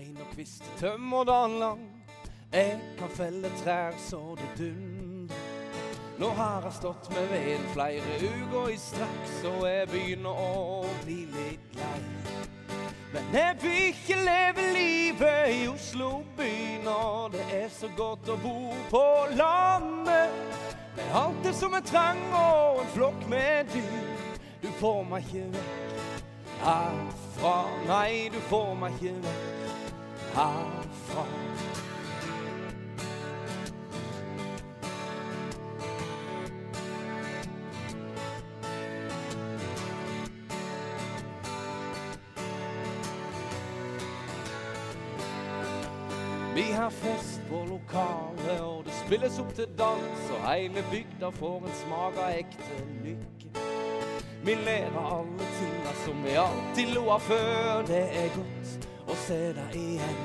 stein og kvist, tømmer dagen lang. Jeg kan felle trær så det dundrer. Nå har jeg stått med veden flere uker i strekk, så jeg begynner å bli litt lei. Men jeg vil ikke leve livet i Oslo by når det er så godt å bo på landet. Med alt det som er trang og en flokk med dyr. Du får meg ikke vekk herfra. Nei, du får meg ikke vekk herfra. Vi har fest på lokalet, og det spilles opp til dans, og hele bygda får en smak av ekte lykke. Vi ler av alle tinga som vi alltid lo av før. Det er godt å se deg igjen.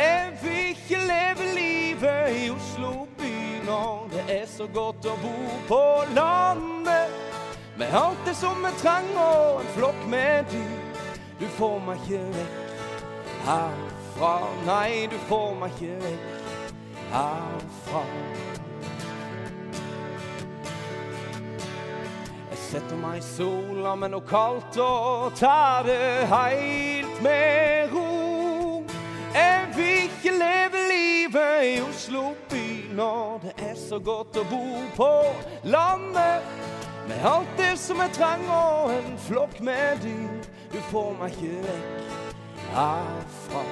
Jeg vil ikke leve livet i Oslo by når det er så godt å bo på landet. Med alt det som er trang og en flokk med dyr. Du får meg ikke vekk herfra. Nei, du får meg ikke vekk herfra. Jeg setter meg i sola, men noe kaldt og tar det heilt med ro. Jeg vil ikke leve livet i Oslo by når det er så godt å bo på landet. Med alt det som er trang og en flokk med dyr. Du får meg ikke vekk herfra.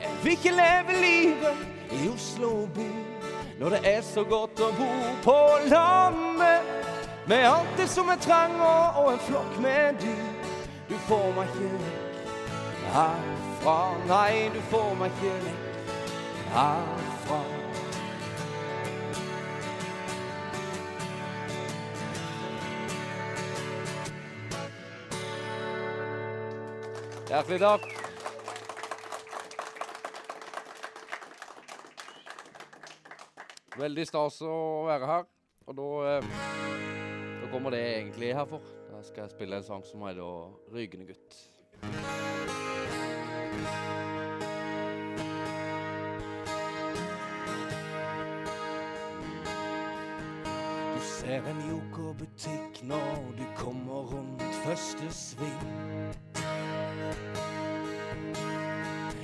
Jeg vil ikke leve livet i Oslo by når det er så godt å bo på landet. Med alt det som er trang og, en flokk med dyr. Du får meg ikke vekk herfra. Nei, du får meg ikke vekk herfra. Hjertelig takk. Veldig stas å være her. Og da, eh, da kommer det jeg egentlig her for. Da skal jeg spille en sang som heter 'Rygende gutt'. Ser en jokerbutikk når du kommer rundt første sving.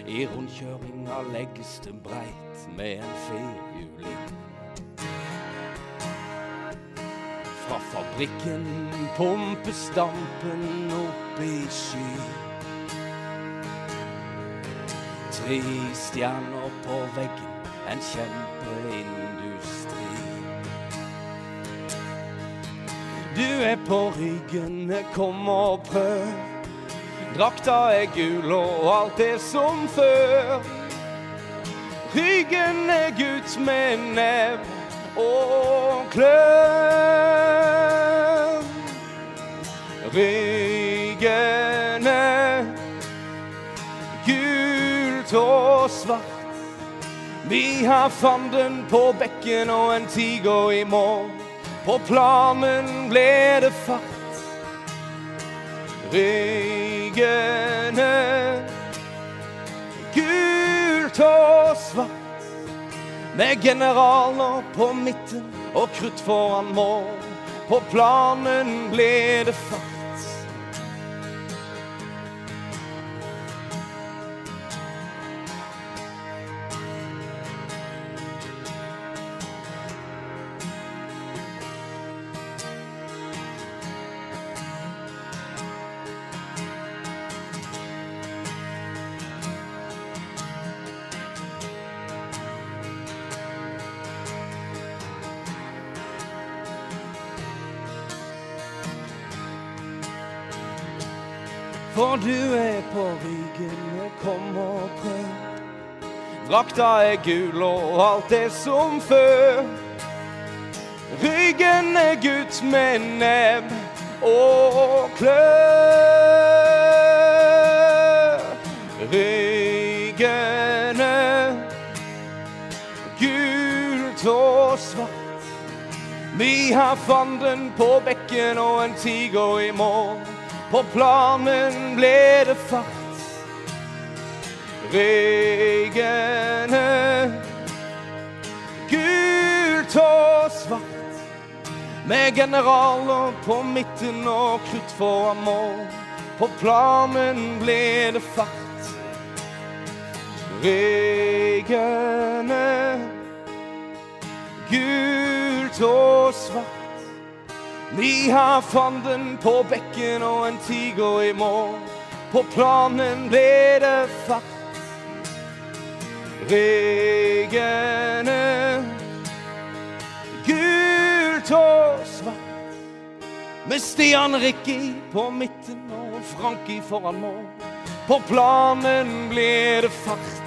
I rundkjøringa legges det breit med en firhjuling. Fra fabrikken pumpes dampen opp i sky. Tre stjerner på veggen, en kjempeindustri. Du er på ryggen, kom og prøv. Drakta er gul og alt er som før. Ryggen er gutt med nebb og klør. Ryggen er gult og svart. Vi har fanden på bekken og en tiger i mål. På planen ble det fart. Ryggene gult og svart. Med generaler på midten og krutt foran mål. På planen ble det fart. Du er på ryggen, kom og prøv. Drakta er gul og alt er som før. Ryggen er gutt med nebb og klør. Ryggen er gult og svart. Vi har fanden på bekken og en tiger i mål. På planen ble det fart. Regene gult og svart. Med generaler på midten og krutt foran mål. På planen ble det fart. Regene gult og svart. Vi har fanden på bekken og en tiger i mål. På planen ble det fart. Regene gult og svart. Med Stian Rikki på midten og Franki foran mål. På planen ble det fart.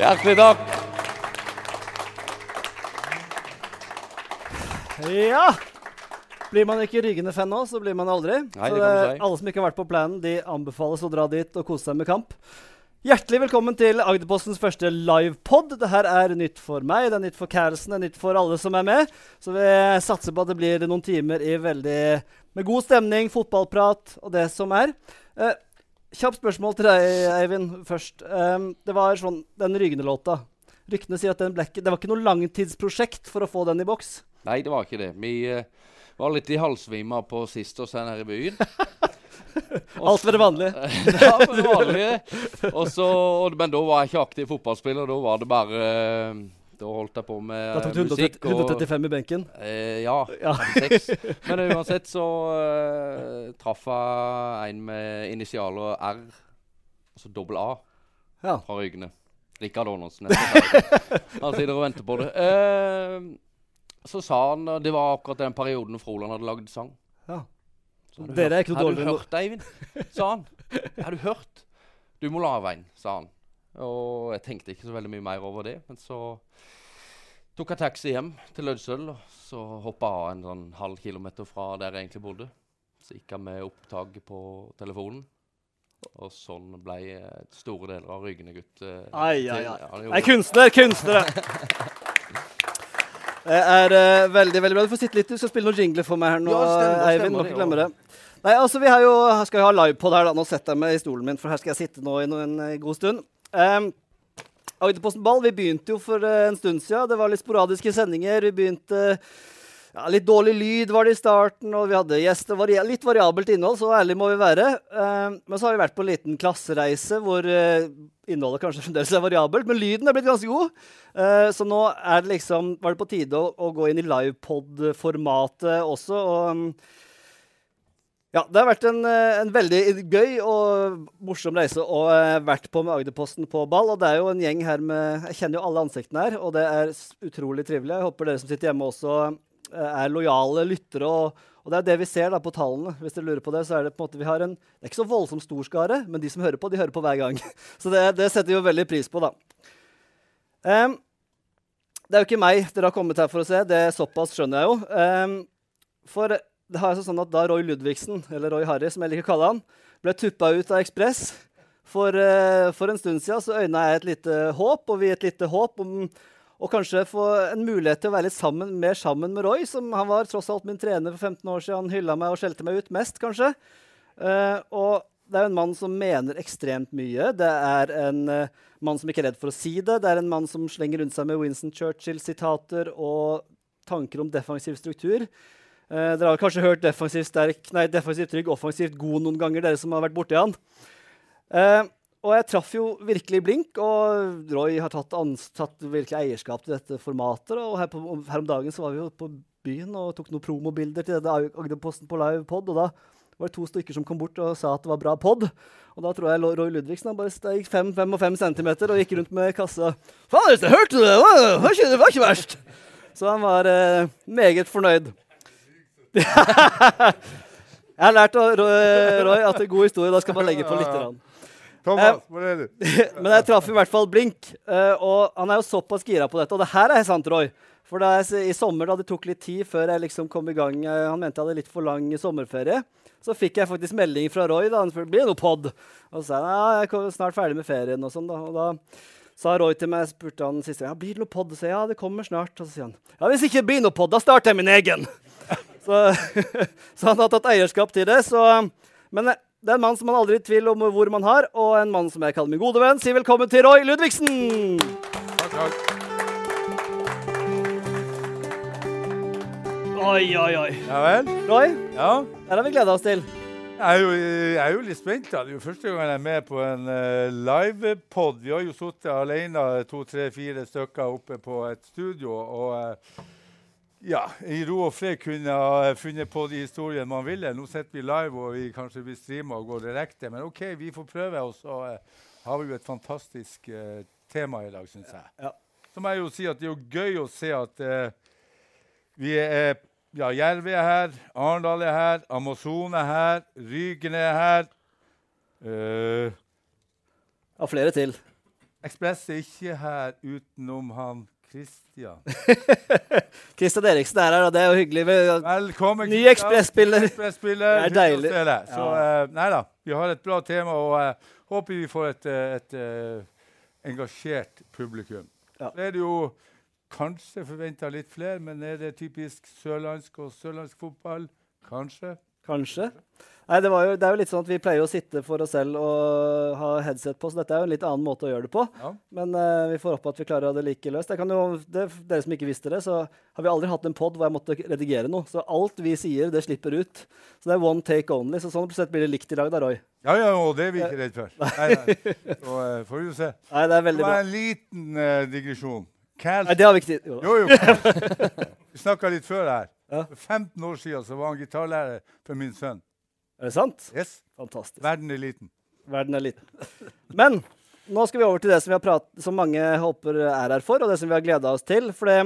Hjertelig takk. Ja! Blir man ikke Rygende-fan nå, så blir man aldri. Nei, det si. alle som ikke har vært på planen, de anbefales å dra dit og kose seg med kamp. Hjertelig velkommen til Agderpostens første livepod. Det her er nytt for meg, det er nytt for Carlsen, det er nytt for alle som er med. Så vi satser på at det blir noen timer i veldig, med god stemning, fotballprat og det som er. Eh, kjapt spørsmål til deg, Eivind, først. Um, det var sånn, den Rygende-låta. Ryktene sier at den ble ikke, det var ikke noe langtidsprosjekt for å få den i boks. Nei, det var ikke det. Vi uh, var litt i halvsvima på sist oss her i byen. Alt ved det vanlige. ja, det vanlige. Også, og- men da var jeg ikke aktiv fotballspiller. Da var det bare eh, og holdt jeg på med musikk. Da tok du 130, musikk. og- 135 i benken. Eh, ja. Ja. 56. Men uansett så eh, traff jeg en med initialer R, altså dobbel A, Ja. fra Rygne. Rikard Aanonsen. han. Sitter og venter på det. Eh, så sa han Det var akkurat den perioden Froland hadde lagd sang. Ja. Dere er ikke noe Har du hørt det, Eivind? sa han. Har du hørt? Du må lage en, sa han. Og jeg tenkte ikke så veldig mye mer over det. Men så tok jeg taxi hjem til Lødsøl, og så hoppa jeg av en sånn halv kilometer fra der jeg egentlig bodde. Så gikk jeg med opptak på telefonen. Og sånn ble eh, store deler av Rygende gutt eh, Ai, ai, ai. Nei, gjorde- kunstner! Det er eh, veldig veldig bra. Du får sitte litt. Du skal spille noen jingler for meg her nå, Ja, stemmer, Eivind. stemmer ikke glemme det. Nei, altså, vi har jo, skal jo ha livepod her, da. Nå setter jeg meg i stolen min, for her skal jeg sitte nå i en eh, god stund. Um, Agderposten Ball, vi begynte jo for eh, en stund siden. Det var litt sporadiske sendinger. Vi begynte ja, Litt dårlig lyd var det i starten, og vi hadde gjester. Vari litt variabelt innhold, så ærlig må vi være. Um, men så har vi vært på en liten klassereise hvor uh, innholdet kanskje fremdeles er variabelt, men lyden er blitt ganske god. Uh, så nå er det liksom, var det på tide å, å gå inn i livepod-formatet også. og... mm, ja, Det har vært en, eh, en veldig gøy og morsom reise å vært på med Agderposten på ball. Og det er jo en gjeng her med Jeg kjenner jo alle ansiktene her, og det er utrolig trivelig. Jeg håper dere som sitter hjemme også eh, er lojale lyttere. Og, og det er det vi ser da på tallene. Hvis dere lurer på det, så er det på en måte vi har en Det er ikke så voldsomt stor skare, men de som hører på, de hører på hver gang. Så det, det setter vi jo veldig pris på, da. Um, det er jo ikke meg dere har kommet her for å se. Det er såpass skjønner jeg jo. Um, for det har altså sånn at da Roy Ludvigsen, eller Roy Harry som jeg liker å kalle han, ble tuppa ut av Ekspress for, eh, for en stund siden, så øyna jeg et lite håp, og vi et lite håp om å kanskje få en mulighet til å være litt sammen, mer sammen med Roy, som han var tross alt min trener for 15 år siden. Han hylla meg og skjelte meg ut mest, kanskje. Uh, og det er jo en mann som mener ekstremt mye. Det er en uh, mann som ikke er redd for å si det. Det er en mann som slenger rundt seg med Winston Churchill-sitater og tanker om defensiv struktur. Eh, dere har kanskje hørt defensivt sterk, nei, defensivt trygg, offensivt god noen ganger, dere som har vært borti han. Eh, og jeg traff jo virkelig blink, og Roy har tatt, tatt virkelig eierskap til dette formatet. Og her, på, her om dagen så var vi jo på byen og tok noen promobilder til Ag- Agderposten på live pod, og da var det to stykker som kom bort og sa at det var bra pod. Og da tror jeg Roy Ludvigsen han bare steg fem, fem og gikk rundt med kassa. Faen, hørte det! Det det var, ikke, det var ikke verst! Så han var eh, meget fornøyd. jeg har lært av Roy, at at en god historie da skal man legge på litt. Thomas, er du? Men jeg traff i hvert fall Blink, eh, og han er jo såpass gira på dette. Og det her er sant, Roy. For da jeg, i sommer, da det tok litt tid før jeg liksom kom i gang eh, Han mente jeg hadde litt for lang sommerferie. Så fikk jeg faktisk melding fra Roy. da, han blir det noe pod. Og så sa han ja, jeg er snart ferdig med ferien. Og sånn da, og da sa Roy til meg, spurte han siste gang ja, blir det noe pod. Så jeg, ja, det kommer snart. Og så sier han ja, hvis ikke det blir noe pod, da starter jeg min egen. Så, så han har tatt eierskap til det. Så, men det er en mann som man aldri er i tvil om hvor man har, og en mann som jeg kaller min gode venn. Si velkommen til Roy Ludvigsen! Takk, takk. Oi, oi, oi. Ja vel? Roy, Ja. der har vi gleda oss til. Jeg er, jo, jeg er jo litt spent. da. Det er jo første gang jeg er med på en uh, livepod. Vi har jo sittet alene to, tre, fire stykker oppe på et studio. Og eh, ja, i ro og fred kunne ha funnet på de historiene man ville. Nå sitter vi live og vi kanskje blir streama og går direkte. Men OK, vi får prøve. Og så uh, har vi jo et fantastisk uh, tema i dag, syns jeg. Ja. Så må jeg jo si at det er jo gøy å se at uh, vi er ja, Jerv er her, Arendal er her, Amazon er her, Rygen er her. Uh, Ja, flere til. Ekspress er ikke her utenom han Christian. Kristian Eriksen er her, og det er jo hyggelig. Velkommen, Ny. Ekspress-spiller. Det er deilig. Så Ja. eh, nei da, vi har et bra tema, og uh, håper vi får et, eh, et, eh, engasjert publikum. Ja. Det er det jo kanskje forventa litt flere, men er det typisk sørlandsk og sørlandsk fotball? Kanskje. Kanskje. Nei, det, var jo, det er jo litt sånn at Vi pleier å sitte for oss selv og ha headset på, så dette er jo en litt annen måte å gjøre det på. Ja. Men uh, vi får håpe at vi klarer å ha det like løst. Jo, det, dere som ikke visste det, så har vi aldri hatt en pod hvor jeg måtte redigere noe. Så alt vi sier, det slipper ut. Så det er one take only. Så sånn sett blir det likt i dag, da, Roy. Ja, ja, og det er vi ikke redd for. Nei, nei. Så uh, får vi jo se. Nei, det er veldig bra. Det var en liten uh, digresjon. Cal Nei, det har vi ikke tid Jo. Jo. Vi snakka litt før her. Ja. For 15 år siden så var han gitarlærer for min sønn. Er det sant? Yes. Fantastisk. Verden er liten. Verden er liten. Men nå skal vi over til det som, vi har prat, som mange håper er her for, og det som vi har gleda oss til. For det,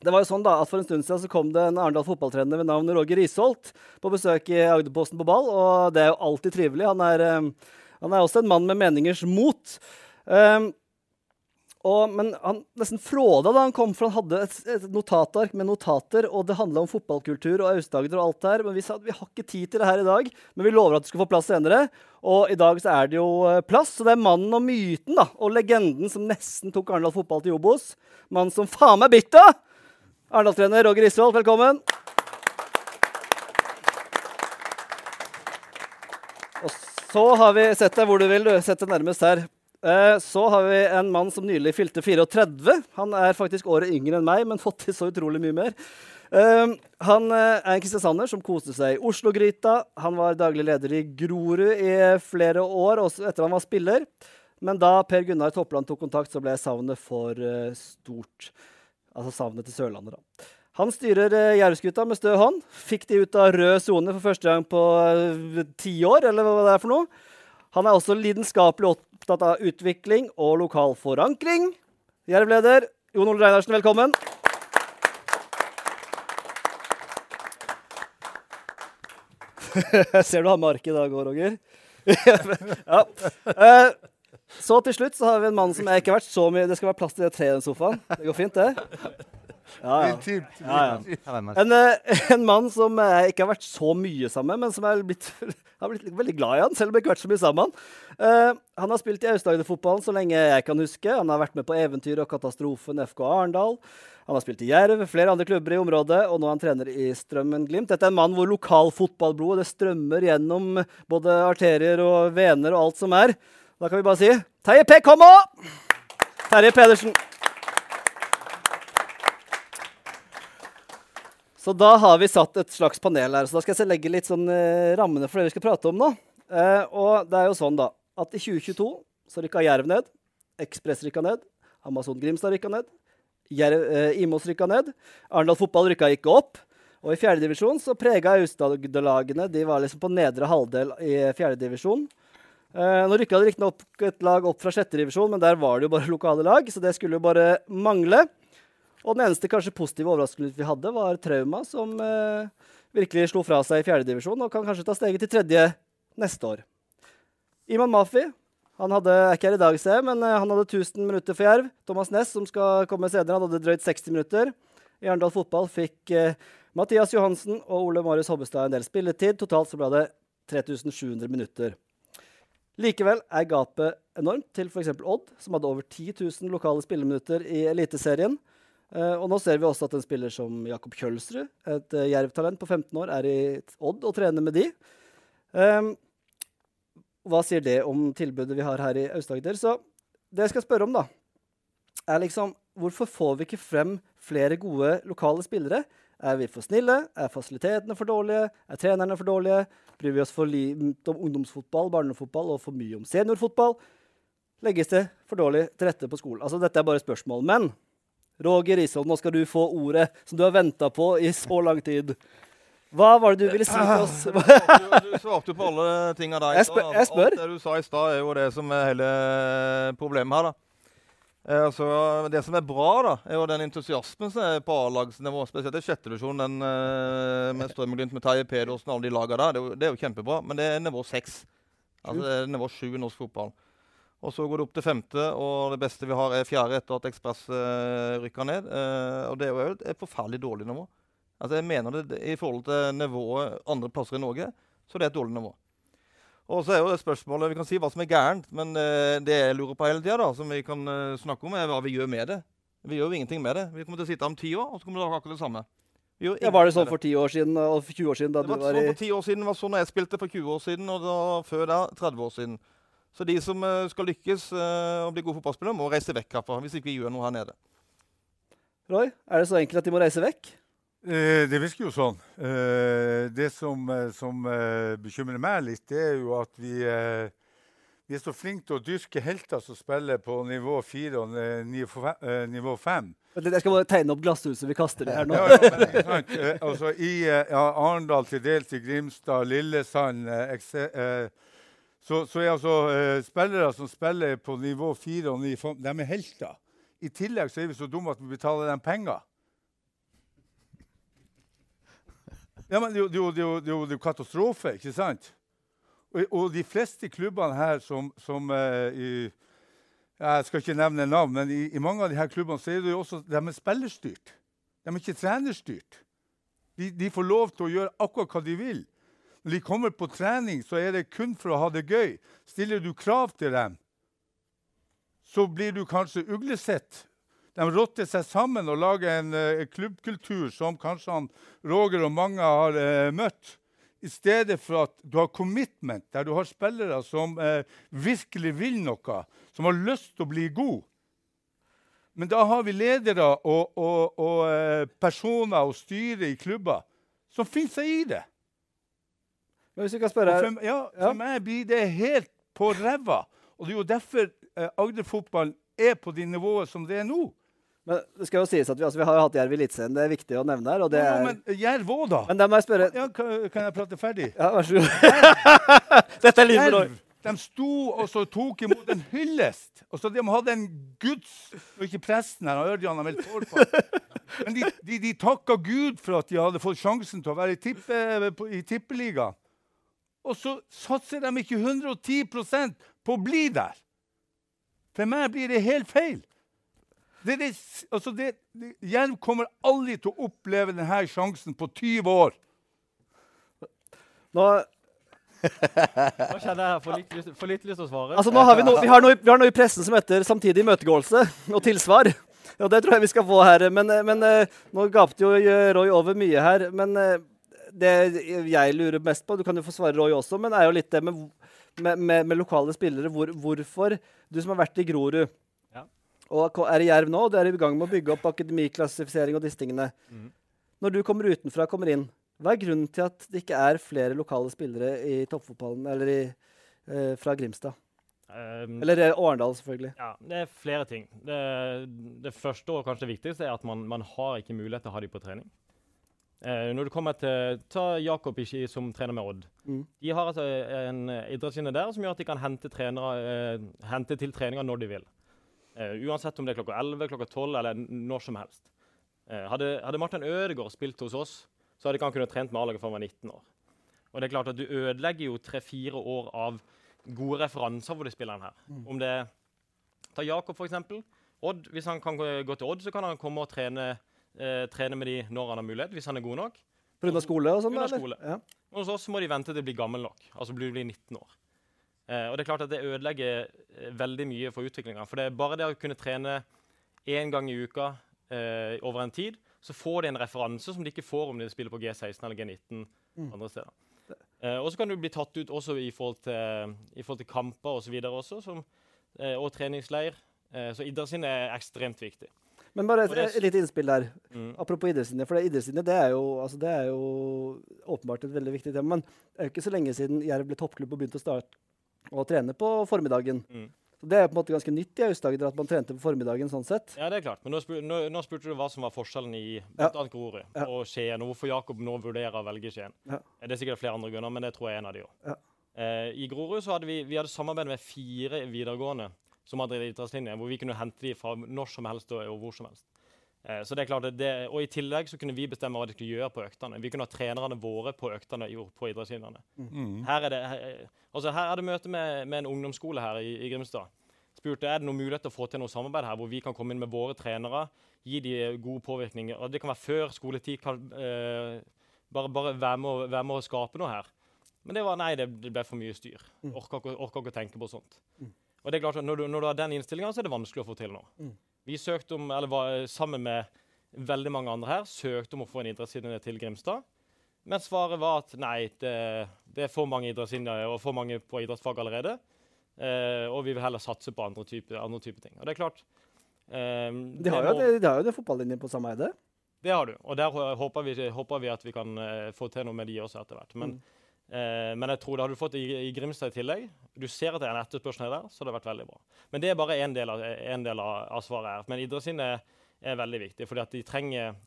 det var jo sånn da, at For en stund siden så kom det en Arendal fotballtrener ved navn Roger Risholt på besøk i Agderposten på ball, og det er jo alltid trivelig. Han er, eh, han er også en mann med meningers mot. Um, og, men han nesten fråda da han kom, for han hadde et, et notatark med notater, og det handla om fotballkultur og Aust-Agder og alt det her. Men vi sa at vi har ikke tid til det her i dag, men vi lover at du skal få plass senere. Og i dag så er det jo eh, plass, så det er mannen og myten da, og legenden som nesten tok Arendal fotball til Obos. Mannen som faen meg bytta! Arendal-trener Roger Isvold, velkommen. Og så har vi Sett deg hvor du vil. Sett deg nærmest her. Eh, så har vi en mann som nylig fylte 34. Han er faktisk året yngre enn meg, men fått til så utrolig mye mer. Eh, han eh, er en kristiansander som koste seg i Oslo-gryta. Han var daglig leder i Grorud i flere år, også etter han var spiller. Men da Per Gunnar Toppland tok kontakt, så ble savnet for stort. Altså savnet til Sørlandet, da. Han styrer uh, med stø hånd. Fikk de ut av rød sone for første gang på ti år, eller hva det er for noe. Han er også lidenskapelig opptatt av utvikling og lokal forankring. Jerv-leder Jon Ole Reinarsen, velkommen. Jeg ser du har med arket i dag òg, Roger. ja. Eh, så til slutt så har vi en mann som jeg ikke har vært så mye Det skal være plass til det treet i den sofaen. Det går fint, det? Ja, ja. Intimt. Ja, ja. En, eh, en mann som jeg ikke har vært så mye sammen med, men som jeg har blitt, har blitt veldig glad i han, selv om jeg ikke har vært så mye sammen. Uh, han har spilt i Aust-Agder-fotballen så lenge jeg kan huske. Han har vært med på eventyr og katastrofen FK Arendal. Han har spilt i Jerv, flere andre klubber i området, og nå er han trener i Strømmen Glimt. Dette er en mann hvor lokalfotballblodet det strømmer gjennom både arterier og vener og alt som er. Da kan vi bare si Terje P, kom òg! Terje Pedersen. Så da har vi satt et slags panel her. Så da skal jeg legge litt sånn eh, rammene for det vi skal prate om nå. Eh, og det er jo sånn, da, at i 2022 så rykka Jerv ned. Ekspress rykka ned. Amazon Grimstad rykka ned. Jerv, eh, Imos rykka ned. Arendal fotball rykka ikke opp. Og i fjerdedivisjon så prega Aust-Agder-lagene De var liksom på nedre halvdel i fjerdedivisjon. Eh, nå rykka det riktignok et lag opp fra sjette divisjon, men der var det jo bare lokale lag, så det skulle jo bare mangle. Og den eneste kanskje positive overraskelsen vi hadde, var Trauma, som eh, virkelig slo fra seg i fjerdedivisjon og kan kanskje ta steget til tredje neste år. Iman Mafi han hadde, ikke her i dag, ser jeg, men eh, han hadde 1000 minutter for Jerv. Thomas Næss, som skal komme senere, han hadde drøyt 60 minutter. I Arendal fotball fikk eh, Mathias Johansen og Ole Marius Hobbestad en del spilletid. Totalt så ble det 3700 minutter. Likevel er gapet enormt til f.eks. Odd, som hadde over 10 000 lokale spilleminutter i Eliteserien. Eh, og nå ser vi også at en spiller som Jakob Kjølsrud, et uh, jervtalent på 15 år, er i Odd og trener med de. Um, hva sier det om tilbudet vi har her i Aust-Agder? Så det jeg skal spørre om, da, er liksom Hvorfor får vi ikke frem flere gode lokale spillere? Er vi for snille? Er fasilitetene for dårlige? Er trenerne for dårlige? Bryr vi oss for lite om ungdomsfotball, barnefotball og for mye om seniorfotball? Legges det for dårlig til rette på skolen? Altså, dette er bare spørsmål. Men Roger Risholm, nå skal du få ordet som du har venta på i så lang tid. Hva var det du ville si til oss? du, svarte jo på alle tinga der. Jeg, spør, jeg spør. Alt det du sa i stad, er jo det som er hele problemet her. da. Eh, altså, det som er bra, da, er jo den entusiasmen som er på A-lagsnivå. Spesielt i sjette divisjon, den uh, med Strømmeglimt, med Terje Pedersen og alle de lagene der. Det er, jo, det er, jo, kjempebra, men det er nivå seks. Altså, det er nivå sju i norsk fotball. Og så går det opp til femte, og det beste vi har, er fjerde etter at Ekspress uh, rykker ned. Uh, og det er jo et forferdelig dårlig nivå. Altså jeg mener det I forhold til nivået andre plasser i Norge, så det er et dårlig nivå. Og så er jo det spørsmålet, Vi kan si hva som er gærent, men uh, det jeg lurer på hele tida, som vi kan uh, snakke om, er hva vi gjør med det. Vi gjør jo ingenting med det. Vi kommer til å sitte om ti år, og så kommer det til å akkurat det samme. Ja, Var det sånn for ti år siden og for 20 år siden? da det var du var sånn for 10 år siden, var sånn jeg spilte for 20 år siden, og da, før det 30 år siden. Så de som uh, skal lykkes og bli gode fotballspillere, må reise vekk herfra. Hvis ikke vi gjør noe her nede. Roy, er det så enkelt at de må reise vekk? Eh, det virker jo sånn. Eh, det som, eh, som eh, bekymrer meg litt, det er jo at vi, eh, vi, er så flinke til å dyrke helter som spiller på nivå fire og eh, nivå fem. Jeg skal bare tegne opp glasshuset vi kaster det her nå. Ja, ja, men, altså, I ja, Arendal, til dels i Grimstad, Lillesand så, så, er altså spillere som spiller på nivå 4 og 9, de er helter. I tillegg så er vi så dumme at vi betaler dem penger. Ja, men det, er jo, det, katastrofe, ikke sant? Og, og, de fleste klubbene her som, som eh, i, Jeg skal ikke nevne navn, men i, i, mange av de her klubbene så er det jo også, de er spillerstyrt. De er ikke trenerstyrt. De, de, får lov til å gjøre akkurat hva de vil. Når de kommer på trening, så er det kun for å ha det gøy. Stiller du krav til dem, så blir du kanskje uglesett de rotter seg sammen og lager en uh, klubbkultur som kanskje han, Roger og mange har uh, møtt. I stedet for at du har commitment, der du har spillere som uh, virkelig vil noe, som har lyst til å bli god. Men da har vi ledere og, og, og personer og styre i klubber som finner seg i det. Men hvis vi kan spørre... For, ja, for ja. meg blir det helt på ræva. Og det er jo derfor Agder-fotballen er på det nivået som det er nå. Men det skal jo sies at vi, altså, vi har jo hatt Jerv i Eliteserien. Det er viktig å nevne her. Det ja, men Jerv òg, da? Men da må jeg spørre ja, Kan jeg prate ferdig? Ja, vær så god. Dette er livet deg. De sto og så tok imot en hyllest. Og så De hadde en guds Og ikke presten her, Ørjan har meldt på. Men de, de, de takka Gud for at de hadde fått sjansen til å være i, tippe, i tippeligaen. Og så satser de ikke 110% på å bli der. For meg blir det helt feil. Det, det, altså det, Jerv kommer aldri til å oppleve denne sjansen på 20 år. Nå Nå kjenner jeg får litt, lyst, får litt lyst til å svare. Altså, nå har vi, no, vi, har noe, vi, har noe, i pressen som heter 'samtidig imøtegåelse' og tilsvar. Og det tror jeg vi skal få her. Men, men eh, nå gapte jo Roy over mye her. Men eh, det jeg lurer mest på, du kan jo få svare Roy også, men er jo litt det med, med, med lokale spillere. Hvor, hvorfor, du som har vært i Grorud og er i Jerv nå, og du er i gang med å bygge opp akademiklassifisering og disse tingene. Mm. Når du kommer utenfra og kommer inn, hva er grunnen til at det ikke er flere lokale spillere i toppfotballen eller i, eh, fra Grimstad? Um, eller Årendal, selvfølgelig. Ja, Det er flere ting. Det, det første og kanskje det viktigste er at man, man har ikke mulighet til å ha dem på trening. Eh, når du kommer til Ta Jakob Ishi som trener med Odd. Mm. De har altså en idrettskynde der som gjør at de kan hente, trenere, eh, hente til treninger når de vil. Eh, uansett om det er klokka 11, klokka 12 eller når som helst. Uh, hadde, hadde, Martin Ødegaard spilt hos oss, så hadde ikke han kunnet trent med A-laget før han var 19 år. Og det er klart at Du ødelegger jo tre-fire år av gode referanser for de den her. Mm. Om det Ta Jakob, f.eks. Odd, hvis han kan gå til Odd, så kan han komme og trene, eh, trene med de når han har mulighet, hvis han er god nok. Pga. skole og sånn? Skole. Ja. Hos oss må de vente til de blir gammel nok. Altså blir de 19 år. Eh, og det er klart at det ødelegger eh, veldig mye for utviklinga. For det er bare det å kunne trene én gang i uka eh, over en tid, så får de en referanse som de ikke får om de spiller på G16 eller G19 andre steder. Eh, og så kan du bli tatt ut også i forhold til, i forhold til kamper osv. også, som, eh, og treningsleir. Eh, så idrettslinje er ekstremt viktig. Men bare et, et lite innspill der. Mm. Apropos idrettslinje. For det, idrettslinje det er, jo, altså det er jo åpenbart et veldig viktig tema. Men det er jo ikke så lenge siden Jerv ble toppklubb og begynte å starte å trene på formiddagen. Mm. Så Det er på en måte ganske nytt i Aust-Agder at man trente på formiddagen sånn sett. Ja, det er klart. Men nå, spur, nå, nå spurte du hva som var forskjellen i Ja. Grorud Ja. og Skien, og hvorfor Jakob nå vurderer å velge Skien. Ja. Eh, Det er sikkert flere andre grunner, men det tror jeg er en av de òg. Ja. Eh, I Grorud så hadde vi, vi hadde samarbeid med fire videregående som hadde idrettslinje, hvor vi kunne hente de fra når som helst og, og hvor som helst. Eh, så det er klart det, Og i tillegg så kunne vi bestemme hva de skulle gjøre på øktene. Vi kunne ha trenerne våre på øktene på idrettslinjene. Mm. Her er det, her, altså her er det møte med, med en ungdomsskole her i, i Grimstad. Spurte er det noen mulighet til å få til noe samarbeid her, hvor vi kan komme inn med våre trenere, gi de gode påvirkninger. og Det kan være før skoletid. Kan, eh, bare bare være, med, å- være med å skape noe her. Men det var nei, det, ble for mye styr. Orka ikke, å tenke på sånt. Og det er klart at når du, når du har den innstillinga, så er det vanskelig å få til noe. Vi søkte om, eller var sammen med veldig mange andre her, søkte om å få en idrettslinje til Grimstad. Men svaret var at nei, det, det er for mange idrettslinjer og for mange på idrettsfag allerede. Eh, og vi vil heller satse på andre typer type ting. Og det er klart eh, De har jo, må- det, de har jo det fotballinjen på samme eide. det har du. Og der håper vi, håper vi at vi kan eh, få til noe med de også etter hvert. Men, eh, men jeg tror det hadde du fått i, i Grimstad i tillegg. Du ser at det er en etterspørsel der, så det har vært veldig bra. Men det er bare én del, en del av, svaret her. Men idrettslinje er veldig viktig, fordi at de trenger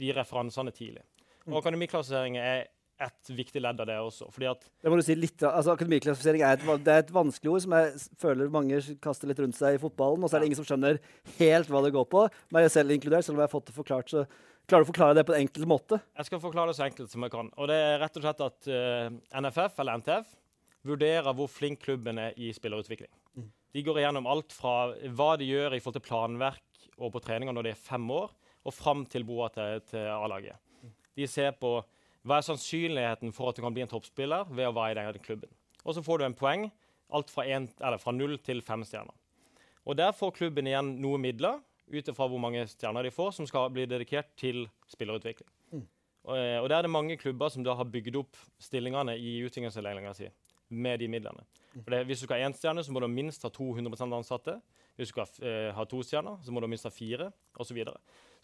de referansene tidlig. Og akademiklassifisering er et viktig ledd av det også. fordi at Det må du si litt, altså Akademiklassifisering er et, det er et vanskelig ord som jeg føler mange kaster litt rundt seg i fotballen. Og så er det ingen som skjønner helt hva det går på. Meg selv inkludert, selv om jeg har fått det forklart. så Klarer du å forklare det på en enkel måte? Jeg skal forklare det så enkelt som jeg kan. Og det er rett og slett at uh, NFF, eller NTF, vurderer hvor flink klubben er i spillerutvikling. De går igjennom alt fra hva de gjør i forhold til planverk og på treninger når de er fem år, og fram til boa til, til A-laget. De ser på hva er sannsynligheten for at du kan bli en toppspiller ved å være i den klubben. Og så får du en poeng, alt fra, en, eller fra null til fem stjerner. Og der får klubben igjen noe midler ut ifra hvor mange stjerner de får, som skal bli dedikert til spillerutvikling. Og, eh, og der er det mange klubber som da har bygd opp stillingene i utviklingsavdelinga si med de midlene. For det, hvis du skal ha én stjerne, så må du minst ha 200 ansatte. Hvis du skal eh, ha to stjerner, så må du minst ha fire, osv.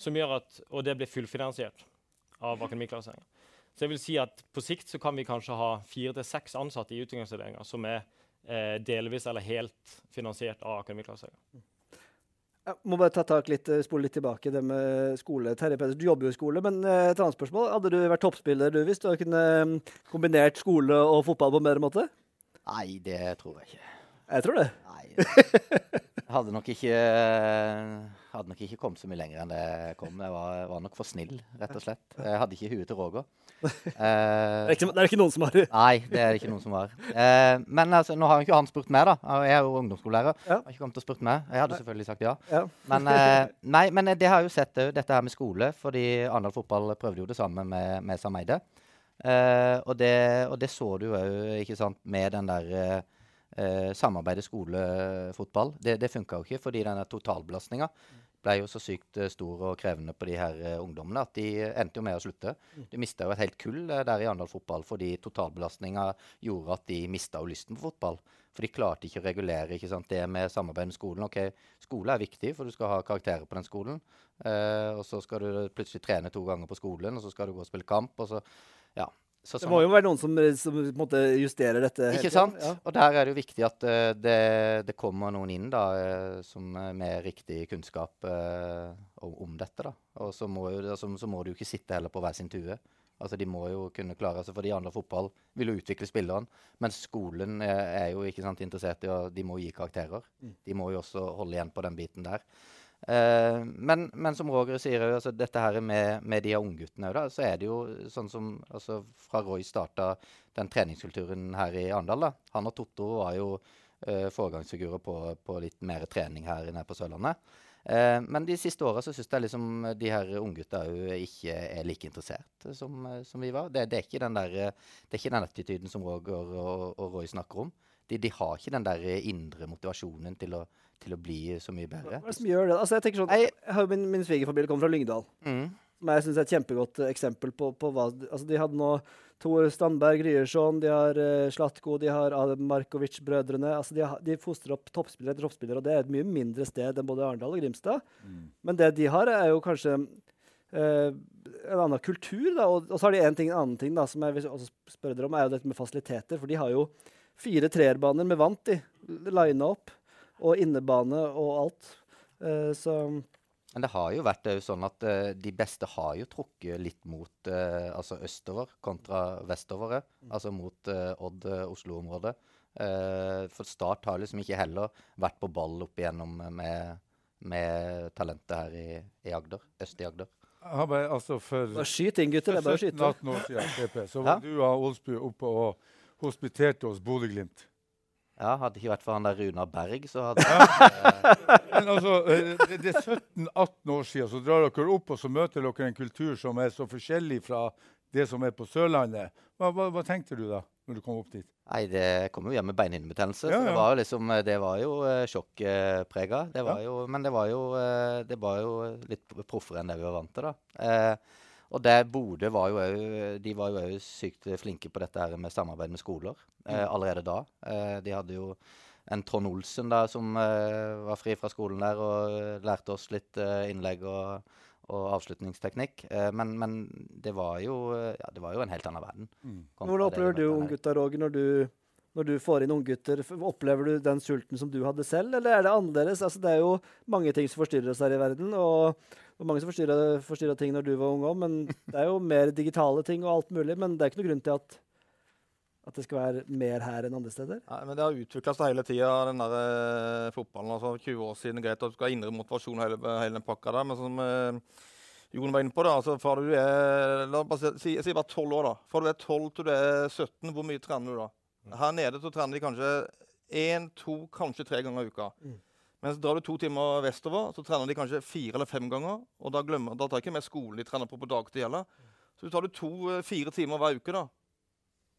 Som gjør og det blir fullfinansiert av akademiklasseringa. Så jeg vil si at på sikt så kan vi kanskje ha fire til seks ansatte i utviklingsavdelinga som er eh, delvis eller helt finansiert av akademiklasseringa. Jeg må bare ta tak litt, eh, spole litt tilbake det med skole. Terje Pedersen, du jobber jo i skole, men eh, et annet spørsmål. Hadde du vært toppspiller du, hvis du kunne mm, kombinert skole og fotball på en bedre måte? Nei, det tror jeg ikke. Jeg tror det. Nei. Jeg hadde nok ikke hadde nok ikke kommet så mye lenger enn det jeg kom. Jeg var, var nok for snill, rett og slett. Jeg hadde ikke huet til Roger. Det Eh, er ikke, det er ikke noen som har nei, det er det ikke noen som har. Uh, men altså, nå har jo ikke han spurt meg, da. Jeg er jo ungdomsskolelærer. Ja. Har ikke kommet og spurt meg. Jeg hadde selvfølgelig sagt ja. ja. Men, uh, nei, men det har jeg jo sett òg, dette her med skole. Fordi Arendal fotball prøvde jo det samme med, med Sameide. Eh, og, det, og det så du òg, ikke sant, med den der eh, eh, samarbeidet skole-fotball. Det, det funka jo ikke, fordi denne totalbelastninga ble jo så sykt eh, stor og krevende på de her eh, ungdommene at de endte jo med å slutte. De mista jo et helt kull eh, der i Arendal fotball fordi totalbelastninga gjorde at de mista jo lysten på fotball. For de klarte ikke å regulere ikke sant, det med samarbeid med skolen. Ok, Skole er viktig, for du skal ha karakterer på den skolen. Eh, og så skal du plutselig trene to ganger på skolen, og så skal du gå og spille kamp. og så, ja. Så Det må jo være noen som, som på en måte justerer dette. ikke sant? Ja. Og der er det jo viktig at uh, det, det kommer noen inn da, uh, som eh, med riktig kunnskap uh, om, om dette. da. Og så må, jo, altså, så må du ikke sitte heller på hver sin tue. Altså, De må jo kunne klare altså, For de andre fotball vil jo utvikle spilleren. Men skolen er, jo ikke sant, interessert i å De må gi karakterer. De må jo også holde igjen på den biten der. Eh, men, men som Roger sier, altså, dette her med, med de ungguttene òg, så er det jo sånn som altså, Fra Roy starta den treningskulturen her i Arendal. da. Han og Totto var jo uh, foregangsfigurer på, på litt mer trening her nede på Sørlandet. Uh, men de siste åra syns jeg liksom de her unggutta òg ikke er like interessert som, som vi var. Det, det, er der, det er ikke den attityden som Roger og, og Roy snakker om. de, de har ikke den der indre motivasjonen til å, til å bli så mye bedre. Hva er det som gjør det? Altså, jeg tenker sånn, jeg har jo min, min svigerfamilie kommer fra Lyngdal. Mm. Som jeg synes er et kjempegodt eksempel på, på hva altså, De hadde nå Tor Strandberg Ryerson, de har uh, Slatko, de har Markovic-brødrene. Altså, de, har, de fostrer opp toppspillere etter toppspillere, og det er et mye mindre sted enn både Arendal og Grimstad. Men det de har, er jo kanskje Uh, en annen kultur. Da. Og, og så har de en, ting, en annen ting da, som jeg vil også spørre dere om, er jo dette med fasiliteter. For de har jo fire treerbaner med vant i, lina opp, og innebane og alt. Uh, så Men det har jo vært jo sånn at uh, de beste har jo trukket litt mot uh, altså østover kontra vestover. Mm. Altså mot uh, Odd-Oslo-området. Eh, for Start har liksom ikke heller vært på ball opp igjennom med, med talentet her i, i Agder. Øst i Agder. Bare, altså for bare skyt inn, gutter. Det er bare å skyte. 17-18 år siden, PP, så Ja. var du og Olsbu oppe og hospiterte hos Bodø-Glimt. Ja, Hadde ikke vært for han der Runar Berg, så hadde ja. Men altså, eh, det, det er 17-18 år siden, så drar dere opp og så møter dere en kultur som er så forskjellig fra det som er på Sørlandet. Hva, hva, hva tenkte du da, når du kom opp dit? Nei, det kom jo hjem med beinhinnebetennelse. Ja, Så det var jo liksom eh, Det var jo uh, sjokkprega. Det var Ja. jo Men det var jo, eh, det var jo litt proffere enn det vi var vant til, da. Eh, og det Bodø var jo òg De var jo òg sykt flinke på dette her med samarbeid med skoler eh, Mm. allerede da. Eh, de hadde jo en Trond Olsen da som eh, var fri fra skolen der og eh, lærte oss litt eh, innlegg og, og avslutningsteknikk. Eh, men, men det var jo Ja, det var jo en helt annen verden. Mm. Hvordan opplever du unggutta, Roger, når du, når du får inn unggutter? Opplever du den sulten som du hadde selv, eller er det annerledes? Altså, det er jo mange ting som forstyrrer oss her i verden, og, og mange som forstyrra, ting når du var ung òg, men det er jo mer digitale ting og alt mulig. Men det er ikke noe grunn til at, at det skal være mer her enn andre steder. Nei, men Det har utvikla seg hele tida, den der eh, fotballen. altså 20 år siden, greit at du skal ha indre motivasjon og hele, hele den pakka der. Men som eh, Jon var inne på, da, altså fra du er la oss bare si, si, bare 12 år, da. Fra du er 12 til du er 17, hvor mye trener du da? Her nede så trener de kanskje én, to, kanskje tre ganger i uka. Mens drar du to timer vestover, så trener de kanskje fire eller fem ganger. Og da, glemmer, da tar jeg ikke med skolen de trener på på dagtid heller. Så tar du to-fire timer hver uke, da.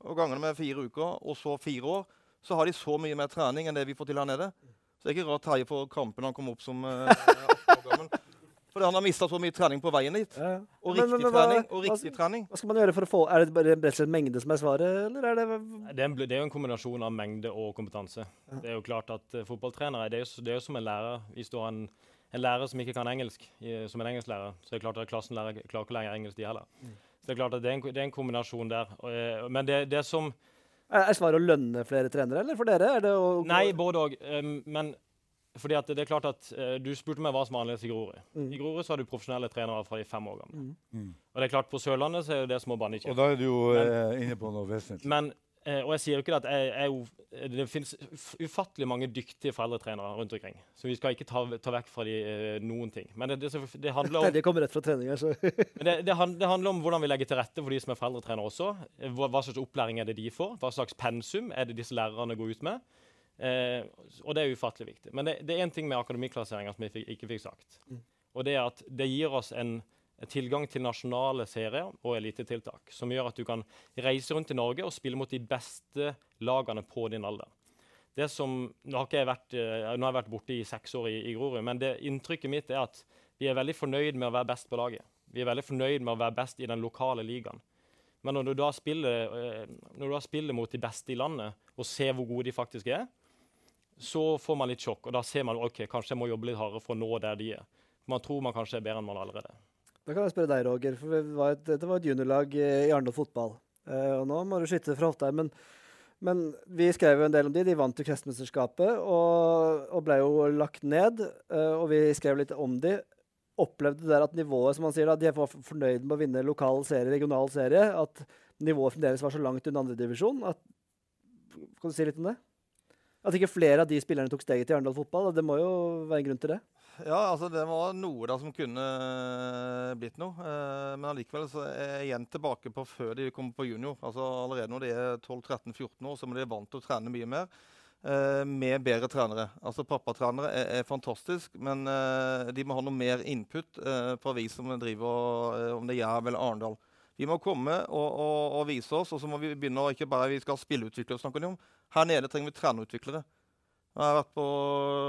Og ganger det med fire uker, og så fire år, så har de så mye mer trening enn det vi får til her nede. Så det er ikke rart Terje får krampe når han kommer opp som uh, 18 år gammel. Fordi han har mista så mye trening på veien dit. Ja, ja. Og riktig men- men men, trening. og hva- riktig trening. Hva skal man gjøre for å få Er det bare rett og slett mengde som er svaret, eller er det Det er, en, det er jo en kombinasjon av mengde og kompetanse. Det er jo klart at uh, Fotballtrenere det er, jo, det er jo som en lærer. Hvis du har en, en lærer som ikke kan engelsk, i, som en engelsklærer, så er det klart at klassen lærer, klarer ikke å lære engelsk, de heller. Så det er klart at det er en, det er en kombinasjon der. Og, uh, men det, det som Er, svaret å lønne flere trenere, eller for dere? Er det å Nei, både òg. men fordi at det er klart at eh, Du spurte meg hva som var annerledes i Grorud. Mm. I Grorud så har du profesjonelle trenere fra de er fem år gamle. Mm. Mm. Og det er klart På Sørlandet så er det små banne i Og da er du jo eh, inne på noe vesentlig. Men, eh, og jeg sier jo ikke det at jeg, jeg, det finnes ufattelig mange dyktige foreldretrenere rundt omkring. Så vi skal ikke ta, ta vekk fra de eh, noen ting. Men det, det, det handler om Det kommer rett fra trening altså. så Men det, det, han- det handler om hvordan vi legger til rette for de som er foreldretrenere også. Eh, Hva, hva slags opplæring er det de får? Hva slags pensum er det disse lærerne går ut med? Eh, og det er ufattelig viktig. Men det, det er én ting med akademiklasseringa som fikk, ikke fikk sagt. Og det er at det gir oss en tilgang til nasjonale serier og elitetiltak. Som gjør at du kan reise rundt i Norge og spille mot de beste lagene på din alder. Det som, nå, har jeg vært, eh, nå har jeg vært borte i seks år i, i Grorud, men det inntrykket mitt er at vi er veldig fornøyd med å være best på laget. Vi er veldig fornøyd med å være best i den lokale ligaen. Men når du da spiller, eh, når du da spiller mot de beste i landet og ser hvor gode de faktisk er, så får man litt sjokk. Og da ser man ok, kanskje jeg må jobbe litt hardere for å nå der de er. Man tror man kanskje er bedre enn man allerede er. Da kan jeg spørre deg, Roger. for Det var et, det var et juniorlag eh, i Arendal fotball. Uh, og nå må du skyte fra hofta men, men vi skrev jo en del om de. De vant jo kretsmesterskapet og, og ble jo lagt ned. Uh, og vi skrev litt om de. Opplevde der at nivået, som man sier da, de var fornøyd med å vinne lokal serie, regional serie, at nivået fremdeles var så langt unna andredivisjon? Kan du si litt om det? At ikke flere av de spillerne tok steget til Arendal fotball? Det må jo være en grunn til det? Ja, altså det var noe da som kunne eh, blitt noe. Eh, men allikevel så er jeg igjen tilbake på før de kom på junior. Altså Allerede når de er 12-13-14 år, så må de vant til å trene mye mer. eh, med bedre trenere. Altså Pappatrenere er, er fantastisk, men de må ha noe mer input fra vi som driver, om det er Jerv eller Arendal. Vi må komme og, og, og vise oss, og så må vi begynne å ikke bare vi skal spilleutviklere. snakker de om. Her nede trenger vi trenerutviklere. Jeg har vært på,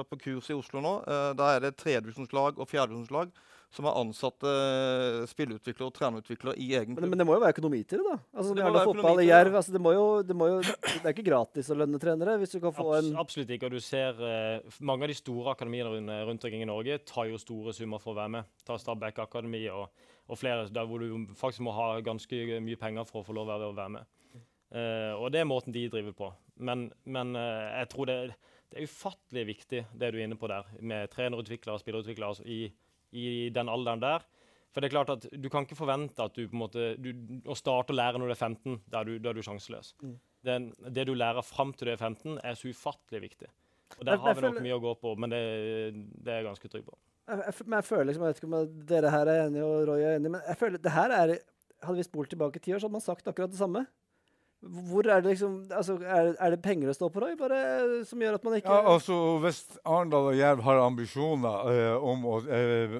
på kurs i Oslo nå. Eh, der er det tredjevisjonslag og fjerdedivisjonslag som har ansatt eh, spilleutviklere og trenerutviklere i egen Men, klubb. men det må jo være økonomi til det, da. Altså, Det det, fotball til Jerv, altså, det, må jo, det, må jo, det er ikke gratis å lønne trenere. Hvis du kan få Abs en absolutt ikke. Og du ser eh, mange av de store akademiene rundt, rundt omkring i Norge tar jo store summer for å være med. Ta Stabæk Akademi og, og flere der hvor du faktisk må ha ganske mye penger for å få lov til å være med. Eh, og det er måten de driver på. Men, men uh, jeg tror det, det er ufattelig viktig, det du er inne på der, med trenerutviklere og spillerutviklere altså i, i den alderen der. For det er klart at Du kan ikke forvente at du på en måte, du, å starte å lære når du er 15. Da er du, da er du sjanseløs. Den, det du lærer fram til du er 15, er så ufattelig viktig. Og Der har vi nok mye å gå på, men det, det er jeg ganske trygg på. jeg, jeg, men jeg føler liksom, jeg vet ikke om dere her er enige og Roy er enig, men jeg føler det her er Hadde vi spolt tilbake ti år, så hadde man sagt akkurat det samme. Hvor er det liksom altså, er, er det penger å stå på, Roy, bare som gjør at man ikke Ja, altså Hvis Arendal og Jerv har ambisjoner eh, om å eh,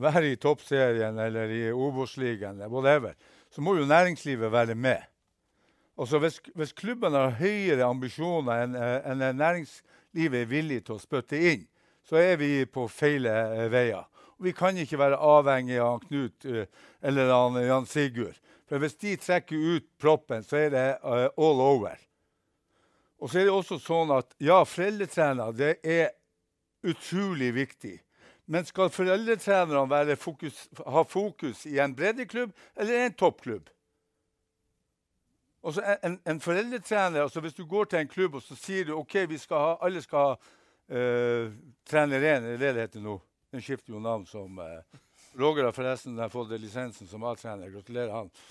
være i toppserien eller i Obos-ligaen, whatever, så må jo næringslivet være med. Altså Hvis, hvis klubben har høyere ambisjoner enn en, enn næringslivet er villig til å spytte inn, så er vi på feil eh, veier. Vi kan ikke være avhengig av Knut eh, eller Jan Sigurd. For hvis de trekker ut proppen, så er det uh, all over. Og så er det også sånn at ja, foreldretrener det er utrolig viktig. Men skal foreldretrenerne fokus, ha fokus i en breddeklubb eller en toppklubb? Og en, en, en foreldretrener, altså Hvis du går til en klubb og så sier du ok, skal ha, alle skal ha uh, trener 1, er det det heter nå? Den skifter jo navn som eh, Roger har forresten har fått lisensen som A-trener. Gratulerer, han.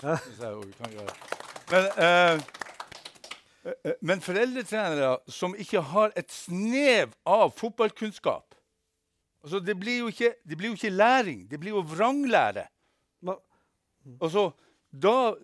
Men, eh, eh, men foreldretrenere som ikke har et snev av fotballkunnskap altså det, blir ikke, det blir jo ikke læring, det blir jo vranglære. Altså, da,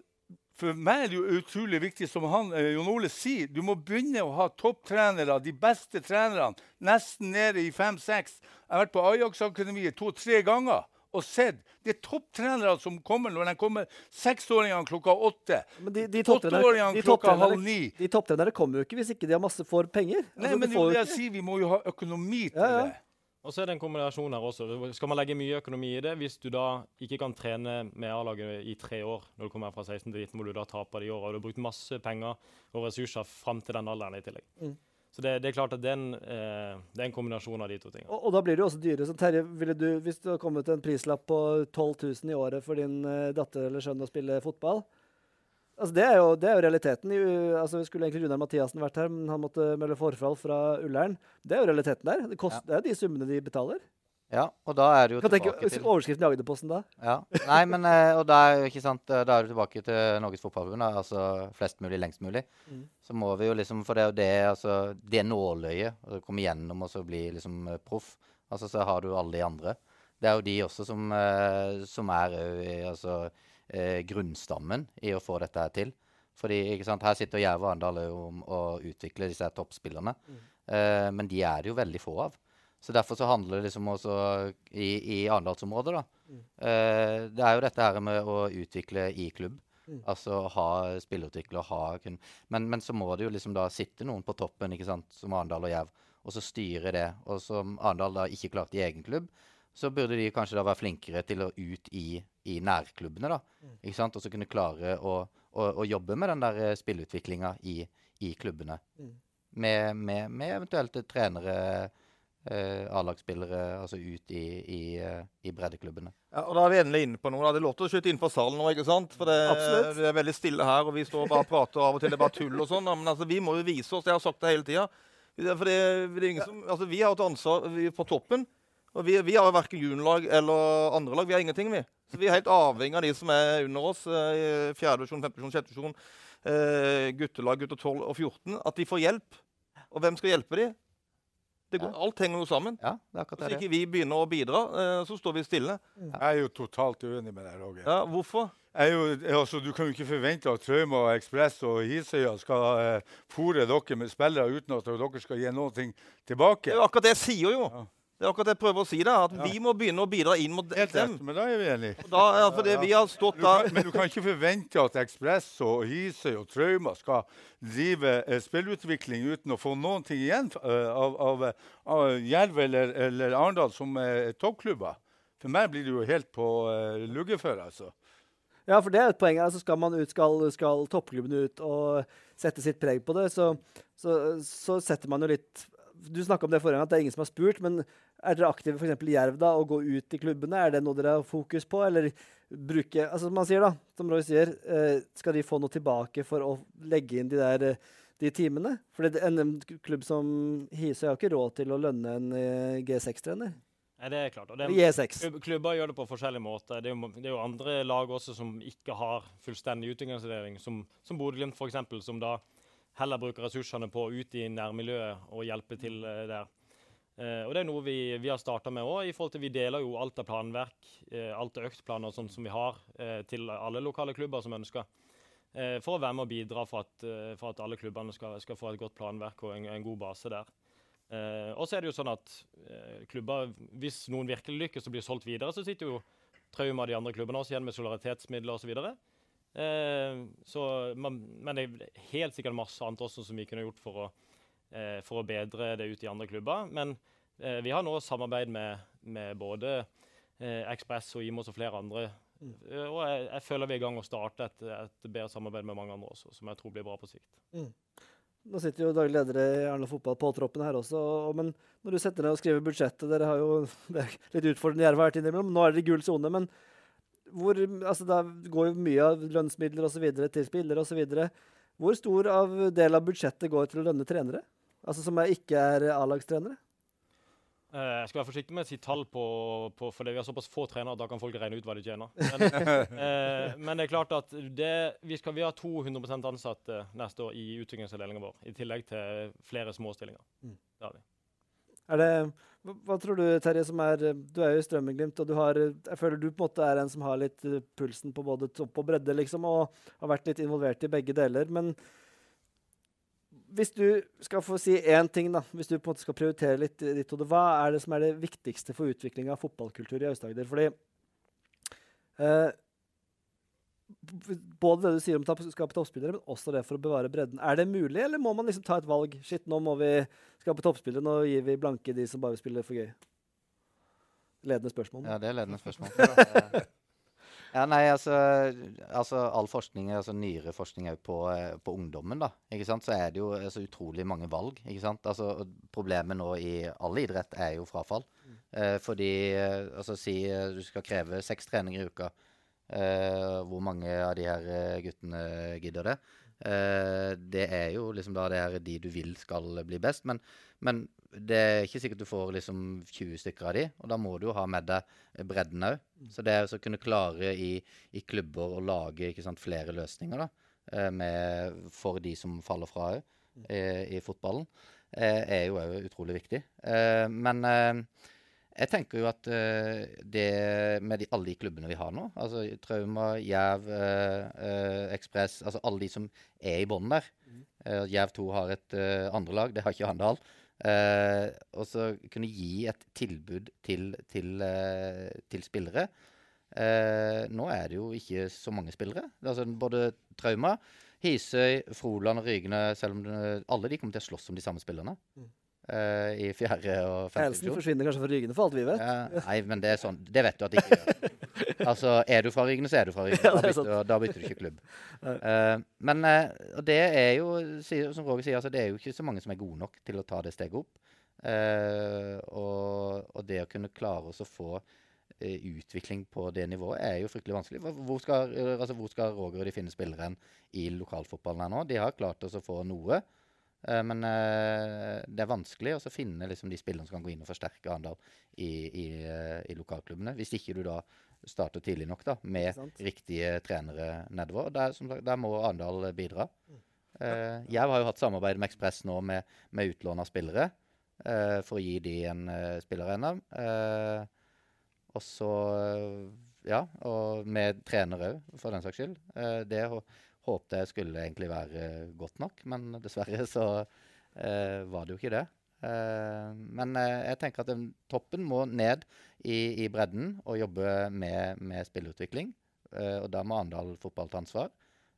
for meg er det jo utrolig viktig, som han, eh, Jon Ole sier, du må begynne å ha topptrenere, de beste trenerne, nesten nede i fem-seks. Jeg har vært på Ajax-akademiet to-tre ganger og sett. Det er topptrenere som kommer når de kommer seksåringene klokka åtte. Men de, de Åtteåringene klokka halv ni. de topptrenere kommer jo ikke hvis ikke de har masse for penger. Nei, Altså, men det jo jeg si, sier, vi må jo ha økonomi til Ja, ja. det. Og så er det en kombinasjon her også. Skal man legge mye økonomi i det, hvis du da ikke kan trene med A-laget i tre år, når du kommer fra 16 til 19, hvor du da taper de åra, og du har brukt masse penger og ressurser fram til den alderen i tillegg. Mm. Så det, det er klart at det er, en, eh, det er en kombinasjon av de to tingene. Og, og da blir det jo også dyrere. Så Terje, ville du, hvis det hadde kommet en prislapp på 12 000 i året for din eh, datter eller sønn å spille fotball altså det, er jo, det er jo realiteten. I, altså Skulle egentlig Runar Mathiassen vært her, men han måtte melde forfall fra Ullern. Det er jo realiteten der. Det, kost, det er de summene de betaler. Ja, og da er du jo Kan tenke tilbake til Overskriften i Agderposten da. Ja. Nei, men eh, og da er, ikke sant, eh, da er du tilbake til Norges Fotballforbund. Altså flest mulig, lengst mulig. Mm. Så må vi jo liksom For det er jo det altså, det nåløyet. å komme gjennom og så bli liksom eh, proff. Altså Så har du alle de andre. Det er jo de også som, som er altså, grunnstammen i å få dette her til. Fordi ikke sant, Her sitter Jerv og Arendal og utvikler disse toppspillerne. Mm. Eh, men de er det jo veldig få av. Så derfor så handler det liksom også i, i Arendalsområdet, da. Eh, det er jo dette her med å utvikle i klubb. Altså ha spillerutvikler, ha kun men, men så må det jo liksom da sitte noen på toppen, ikke sant, som Arendal og Jerv, og så styre det. Og som Arendal da ikke klarte i egen klubb, så burde de kanskje da være flinkere til å ut i, i nærklubbene, da. Ikke sant? Og så kunne klare å, å, å jobbe med den der eh, spillutviklinga i, i klubbene. Med, med, med eventuelt trenere, eh, A-lagsspillere, altså ut i, i, eh, i breddeklubbene. Ja, og da er vi endelig inne på noe. da. Det er lov til å skyte innenfor salen nå, ikke sant? For det, det er veldig stille her, og vi står og bare prater av og til. Det er bare tull og sånn. Men altså, vi må jo vise oss. Jeg har sagt det hele tida. Er altså, vi har et ansvar vi er på toppen. Og vi, vi har verken juniorlag eller andre lag. Vi har ingenting, vi. Så vi er helt avhengig av de som er under oss. eh, i Fjerde divisjon, femte divisjon, sjette divisjon. Eh, guttelag, gutter 12 og 14. At de får hjelp. Og hvem skal hjelpe de? Det går, Alt henger jo sammen. Ja, er Hvis ikke vi begynner å bidra, eh, så står vi stille. Jeg er jo totalt uenig med deg, Roger. Ja, Hvorfor? Er jo, altså, du kan jo ikke forvente at Trauma, Ekspress og Hisøya skal eh, fòre dere med spillere uten at dere skal gi noe tilbake. Det er jo akkurat det jeg sier, jo. Det er akkurat det jeg prøver å si. det, At vi må begynne å bidra inn mot Helt dem. Helt men da er vi enige. Og Da, ja, for det, vi har stått der men du kan ikke forvente at Ekspress og Hisøy og Trauma skal drive eh, spillutvikling uten å få noen ting igjen uh, av, av, av Jerv eller, eller Arendal som er toppklubber. For meg blir det jo helt på uh, lugget for, altså. Ja, for det er et poeng. Altså skal, man ut, skal, skal toppklubbene ut og sette sitt preg på det, så, så, så setter man jo litt Du snakka om det forrige gang, at det er ingen som har spurt. Men er dere aktive f.eks. i Jerv da, og gå ut i klubbene? Er det noe dere har fokus på? Eller bruke altså som Man sier da, som Roy sier, eh, skal de få noe tilbake for å legge inn de der eh, de timene? For en klubb som Hisøy har ikke råd til å lønne en eh, G6-trener. Nei, det er klart. Og det, Eller G6. klubb, klubber gjør det på forskjellige måter. Det er, jo, det er jo andre lag også som ikke har fullstendig utviklingsvurdering, som, som Bodø-Glimt f.eks., som da heller bruke ressursene på ute i nærmiljøet og hjelpe til eh, der. Eh, og Det er noe vi, vi har starta med òg. Vi deler jo alt av planverk, eh, alt av øktplaner sånn som vi har, til alle lokale klubber som ønsker. For å være med og bidra for at, for at alle klubbene skal, skal få et godt planverk og en, en god base der. Uh, og så er det jo sånn at uh, klubber, hvis noen virkelig lykkes og blir solgt videre, så sitter jo Trauma og de andre klubbene også igjen med solidaritetsmidler osv. Eh, så man, men det er helt sikkert masse annet også som vi kunne gjort for å, eh, for å bedre det ut i andre klubber. Men eh, vi har nå samarbeid med, med både Ekspress og Imos og flere andre. Eh, og jeg, jeg føler vi er i gang å starte et, et bedre samarbeid med mange andre også, som jeg tror blir bra på sikt. Nå sitter jo daglig leder i Arendal Fotball på troppen her også. og- Men når du setter ned og skriver budsjettet Dere har jo det er litt utfordrende Jerv har innimellom. Nå er dere i gul sone. Men hvor, altså da går jo mye av lønnsmidler videre til spillere osv. Hvor stor av del av budsjettet går til å lønne trenere? Altså Som er, ikke er A-lagstrenere? Eh, jeg skal være forsiktig med å si tall på, på for vi har såpass få trenere at da kan folk regne ut hva de tjener. Men, eh, men det er klart at det, vi, skal, vi har 200% ansatte neste år i utviklingsavdelingen vår. I tillegg til flere små stillinger. Mm. Det har vi. Er det, hva, tror du, Terje, som er Du er jo i Strømmen-Glimt, og du har Jeg føler du på en måte er en som har litt eh, pulsen på både topp og bredde, liksom, og har vært litt involvert i begge deler. Men hvis du skal få si én ting, da, hvis du på en måte skal prioritere litt i ditt hode, hva er det som er det viktigste for utviklinga av fotballkultur i Aust-Agder? Fordi eh, både det du sier om å skape toppspillere, men også det for å bevare bredden. Er det mulig, eller må man liksom ta et valg? Shit, nå må vi skape toppspillere, nå gir vi blanke de som bare spiller for gøy. Ledende spørsmål. Ja, det er ledende spørsmål. ja, nei, altså, altså All forskning, altså nyere forskning på, eh, på ungdommen, da. ikke sant? Så er det jo altså, så utrolig mange valg. ikke sant? Altså, Problemet nå i all idrett er jo frafall. Eh, fordi eh, altså Si eh, du skal kreve seks treninger i uka. Eh, hvor mange av de her eh, guttene gidder det? Eh, det er jo liksom da det her de du vil skal bli best. Men, men det er ikke sikkert du får liksom 20 stykker av de, og da må du jo ha med deg bredden òg. Så det å kunne klare i, i klubber å lage ikke sant, flere løsninger da, med, for de som faller fra òg i, i fotballen, eh, er jo òg utrolig viktig. Eh, men eh, jeg tenker jo at eh, det med de, alle de klubbene vi har nå, altså Trauma, Jerv, eh, eh, Ekspress, altså alle de som er i bånn der. Eh, Jerv 2 har et uh, andre lag, det har ikke Handal. Eh, og så kunne gi et tilbud til, til, eh, til spillere. Eh, nå er det jo ikke så mange spillere. Er altså både Trauma, Hisøy, Froland og Rygne, selv om det, Alle de kommer til å slåss om de samme spillerne eh, i fjerde og femte divisjon. forsvinner kanskje fra Rygene, for alt vi vet. Ja, nei, men det er sånn Det vet du at de ikke gjør. Altså, er du fra Rygene, så er du fra Rygene. Da er bytter, da bytter du ikke klubb. Uh, men uh, og det er jo, som Roger sier, altså, det er jo ikke så mange som er gode nok til å ta det steget opp. Og, og det å kunne klare oss å få utvikling på det nivået er jo fryktelig vanskelig. Hvor- skal, altså, hvor skal Roger og de finne spillere i lokalfotballen her nå? De har klart oss å få noe. Eh, men eh, det er vanskelig å finne liksom, de spillerne som kan gå inn og forsterke Arendal i, i, eh, i lokalklubbene. Hvis ikke du da starter tidlig nok da, med riktige trenere nedover. Der, som der må Arendal bidra. Eh, jeg har jo hatt samarbeid med Ekspress nå med, med utlån av spillere. for å gi de en spillerarena. Og så Ja, og med trenere òg, for den saks skyld. Det håpte jeg skulle egentlig være godt nok, men dessverre så eh, var det jo ikke det. Eh, men eh, jeg tenker at den, toppen må ned i, i bredden og jobbe med, med spillerutvikling. Eh, og da må Arendal fotball ta ansvar.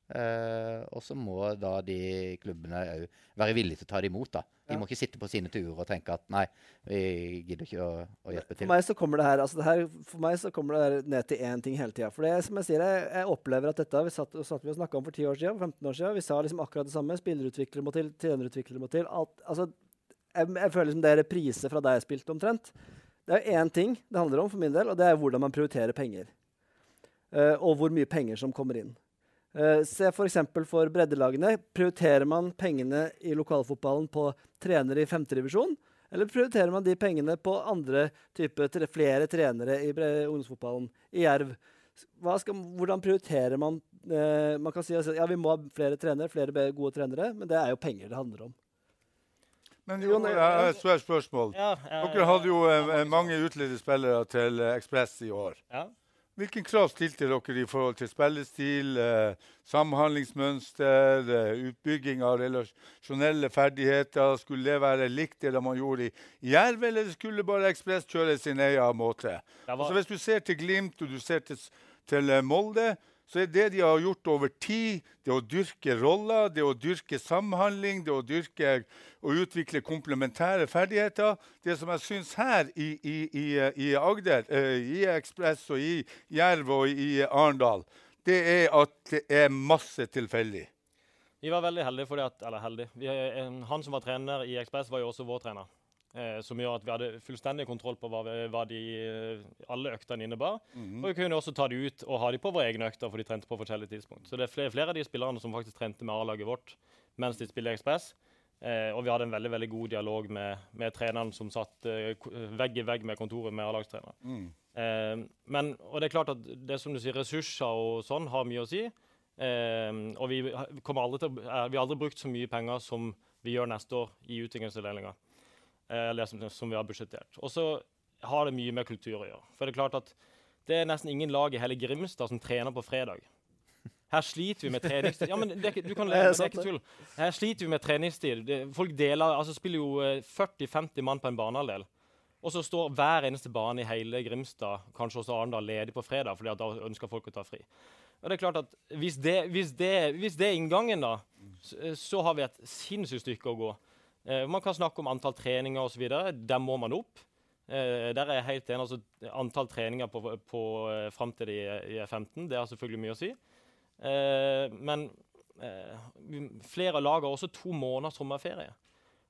Eh, og så må da de klubbene òg være villige til å ta det imot. da. De Ja. må ikke sitte på sine turer og tenke at nei, vi gidder ikke å, å hjelpe For til. meg så kommer det her, altså det her For meg så kommer det her ned til én ting hele tida. For det, som jeg sier, jeg, jeg opplever at dette vi satt, satt vi og snakka om for 10 år siden, 15 år siden. Vi sa liksom akkurat det samme. Spillerutviklere må til, trenerutviklere må til. Alt, altså, jeg, jeg føler liksom det er reprise fra da jeg spilte, omtrent. Det er én ting det handler om for min del, og det er hvordan man prioriterer penger. Uh, og hvor mye penger som kommer inn. Uh, se f.eks. For, for breddelagene. Prioriterer man pengene i lokalfotballen på trenere i femtedivisjon? Eller prioriterer man de pengene på andre type, flere trenere i ungdomsfotballen? I Jerv. Hva skal, hvordan prioriterer man eh, Man kan si at ja, vi må ha flere trenere, flere gode trenere, men det er jo penger det handler om. Men Jo, jeg har et svært spørsmål. Ja, eh, Dere hadde jo eh, mange utleide spillere til eh, Ekspress i år. ja. Hvilken krav stilte dere i forhold til spillestil, eh, samhandlingsmønster, eh, utbygging av relasjonelle ferdigheter? Skulle det være likt det man gjorde i Jerv, eller skulle bare Ekspress kjøre sin egen måte? Var, Altså, hvis du ser til Glimt og du ser til, til eh, Molde, så er det de har gjort over tid, det å dyrke roller, det å dyrke samhandling, det å dyrke og utvikle komplementære ferdigheter. Det som jeg syns her i, i, i, eh, i Agder, eh, i Ekspress og i Jerv og i Arendal, det er at det er masse tilfeldig. Vi var veldig heldige fordi at Eller heldige. Vi, han som var trener i Ekspress, var jo også vår trener. Eh, som gjør at vi hadde fullstendig kontroll på hva, hva de, eh, alle øktene innebar. Og vi kunne også ta de ut og ha de på våre egne økter, for de trente på forskjellige tidspunkt. Så det er flere, flere av de spillerne som faktisk trente med A-laget vårt mens de spiller Ekspress. Eh, og vi hadde en veldig veldig god dialog med, med treneren som satt eh, vegg i vegg med kontoret med A-lagstreneren. Mm. Eh, men, og det er klart at det som du sier, ressurser og sånn har mye å si. Eh, og vi, kommer aldri til, vi har aldri brukt så mye penger som vi gjør neste år i utviklingsavdelinga. Eh, eller som, som vi har budsjettert. Og så har det mye med kultur å gjøre. For det er klart at det er nesten ingen lag i hele Grimstad som trener på fredag. Her sliter vi med treningstid. Ja, men det du kan leve, det er ikke tull. Her sliter vi med treningstid. Det, folk deler, altså spiller jo eh, 40-50 mann på en banehalvdel. Og så står hver eneste bane i hele Grimstad, kanskje også Arendal, ledig på fredag, fordi da ønsker folk å ta fri. Og det er klart at Hvis det, hvis det, hvis det er inngangen, da, så, så har vi et sinnssykt stykke å gå. Eh, man kan snakke om antall treninger osv. Der må man opp. Eh, der er jeg helt enig. altså Antall treninger på, på, eh, fram til de er- de er 15, det har selvfølgelig mye å si. Eh, men eh, flere lagene har også to måneder sommerferie.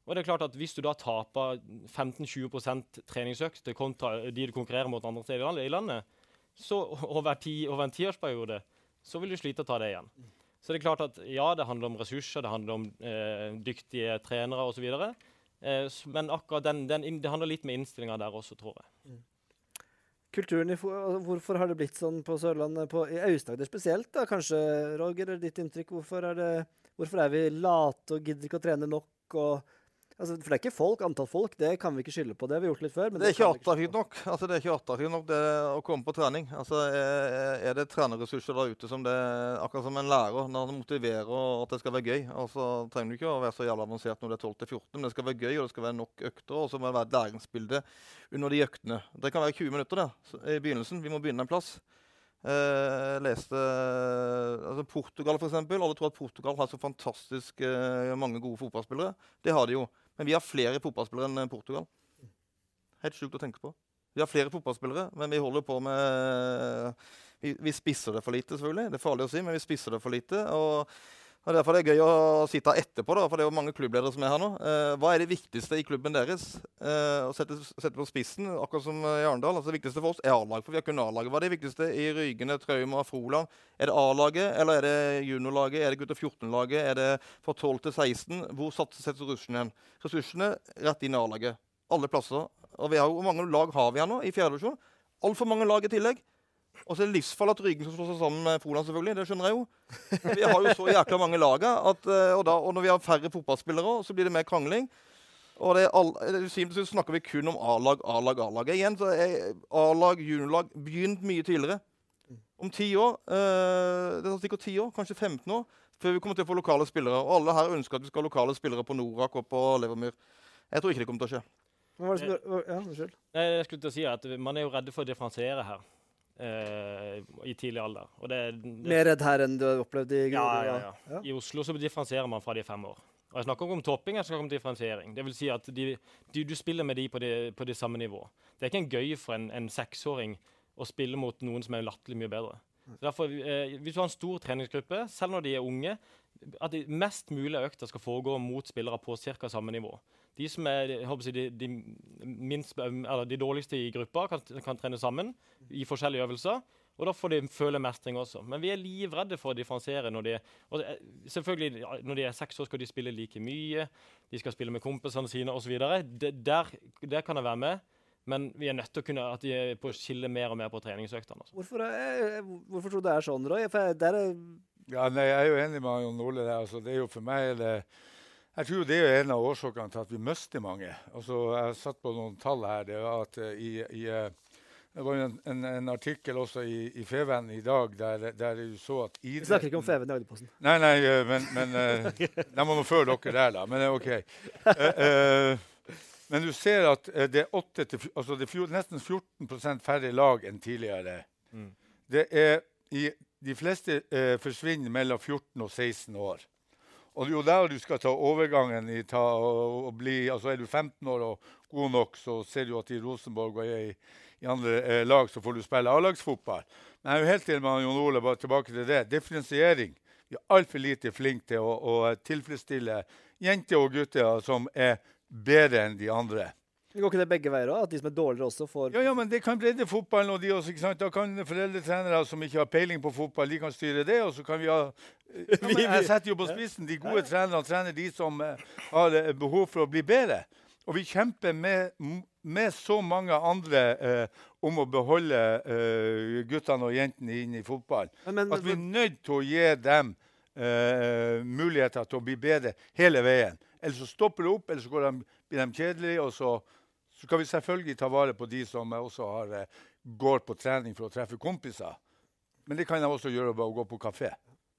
Og det er klart at Hvis du da taper 15-20 treningsøkter kontra de du konkurrerer mot andre steder i landet, så over, ti, over en tiårsperiode så vil du slite å ta det igjen. Så det er klart at ja, det handler om ressurser, det handler om eh, dyktige trenere osv. Eh, men akkurat den, den, det handler litt med innstillinga der også, tror jeg. Kulturen i altså, Hvorfor har det blitt sånn på Sørlandet, på, i Aust-Agder spesielt? da, Kanskje, Roger, er ditt inntrykk? Hvorfor er, det, hvorfor er vi late og gidder ikke å trene nok? Og, altså, for det er ikke folk, antall folk, det kan vi ikke skylde på. Det har vi gjort litt før. Men Det er ikke attraktivt nok Altså det er ikke attraktivt nok det å komme på trening. Altså Er, det trenerressurser der ute som det akkurat som en lærer, når han motiverer og at det skal være gøy Altså, trenger du ikke å være så jævla avansert når det er 12-14, men det skal være gøy og det skal være nok økter. Og så må det være et læringsbilde under de øktene. Det kan være 20 minutter det, i begynnelsen. Vi må begynne en plass. Jeg Jeg leste altså Portugal, f.eks. Alle tror at Portugal har så fantastisk uh, mange gode fotballspillere. Det har de jo. Men vi har flere fotballspillere enn eh, Portugal. Helt sjukt å tenke på. Vi har flere fotballspillere, men vi holder på med vi, vi spisser det for lite, selvfølgelig. Det er farlig å si, men vi spisser det for lite. og og Derfor er det gøy å sitte etterpå, da, for det er jo mange klubbledere som er her nå. Eh, hva er det viktigste i klubben deres? Eh, å sette, sette på spissen, akkurat som i Arendal. Altså, det viktigste for oss er A-lag, for vi har kun A-laget. Hva er det viktigste i Rygene, Trauma, Froland? Er det A-laget, eller er det juniorlaget? Er det gutter 14-laget? Er det fra 12 til 16? Hvor satses ressursene hen? Ressursene rett inn i A-laget. Alle plasser. Og vi har Hvor mange lag har vi her nå i fjerde divisjon? Altfor mange lag i tillegg. Og så er det livsfarlig at Rygen skal slå seg sammen med Froland, selvfølgelig. Det skjønner jeg jo. Vi har jo så jækla mange laga, at, eh, og, da, og når vi har færre fotballspillere, så blir det mer krangling. Og det er all, si, så snakker vi kun om A-lag, A-lag, A-lag. Igjen så er A-lag, juniorlag begynt mye tidligere. Om ti år, eh, det tar sikkert ti år, kanskje 15 år, før vi kommer til å få lokale spillere. Og alle her ønsker at vi skal ha lokale spillere på Norak og på Levermyr. Jeg tror ikke det kommer til å skje. Hva var det som, ja, unnskyld. Jeg skulle til å si at Man er jo redde for å differensiere her eh, i tidlig alder. Og det, det, Mer redd her enn du har opplevd i ja, Grorud? ja, da? ja. I Oslo så differensierer man fra de er fem år. Og Jeg snakker ikke om topping, jeg snakker om differensiering. Det vil si at de, de, Du spiller med de på det, på det samme nivå. Det er ikke en gøy for en, en seksåring å spille mot noen som er latterlig mye bedre. Så derfor, eh, Hvis du har en stor treningsgruppe, selv når de er unge, at de mest mulig av økta skal foregå mot spillere på ca. samme nivå. De som er jeg de, de, minst, eller de dårligste i gruppa, kan, kan trene sammen i forskjellige øvelser. Og da får de føle mestring også. Men vi er livredde for å differensiere. Når de, og selvfølgelig, når de er seks år, skal de spille like mye. De skal spille med kompisene sine osv. Der, der kan jeg være med. Men vi er nødt til å kunne at de er på å skille mer og mer på treningsøktene. Altså. Hvorfor, er, hvorfor tror du det er sånn, Roy? For jeg- der er, Ja, nei, Jeg er jo enig med Jon Ole. der. Altså, det er jo for meg er det, Jeg tror det er en av årsakene til at vi mister mange. Altså, jeg satt på noen tall her. Det var at uh, i, i uh, det var en, en, en artikkel også i, i Feven i dag der, der du så at Vi snakker ikke om idretten Feven i Agderposten. Nei, nei, eh, men, men De må nå føre dere der, da. Men det OK. Men du ser at det er, 8 til, altså det er nesten 14% færre lag enn tidligere. Mm. Det er i, De fleste eh, forsvinner mellom 14 og 16 år. Og det er jo der du skal ta overgangen i ta, og, og bli altså Er du 15 år og god nok, så ser du at i Rosenborg og i, i andre eh, lag så får du spille A-lagsfotball. Men jeg er jo helt til med Jon Ole, bare tilbake til det. Differensiering. Vi er altfor lite flinke til å, å tilfredsstille jenter og gutter som er bedre enn de andre. Går ikke det begge veier òg? At de som er dårligere, også får Ja, ja, men det kan bredde fotballen. og de også, ikke sant? Da kan foreldretrenere som ikke har peiling på fotball, de kan styre det. Og så kan vi ha ja, men Jeg setter jo på spissen. De gode trenerne trener de som eh, har eh, behov for å bli bedre. Og vi kjemper med, med så mange andre eh, om å beholde eh, guttene og jentene inn i fotball. Men, men, At vi er nødt til å gi dem eh, muligheter til å bli bedre hele veien. Ellers så stopper det opp, eller så går de, blir de kjedelige. Og så, så skal vi selvfølgelig ta vare på de som også har, eh, går på trening for å treffe kompiser. Men det kan de også gjøre ved å gå på kafé.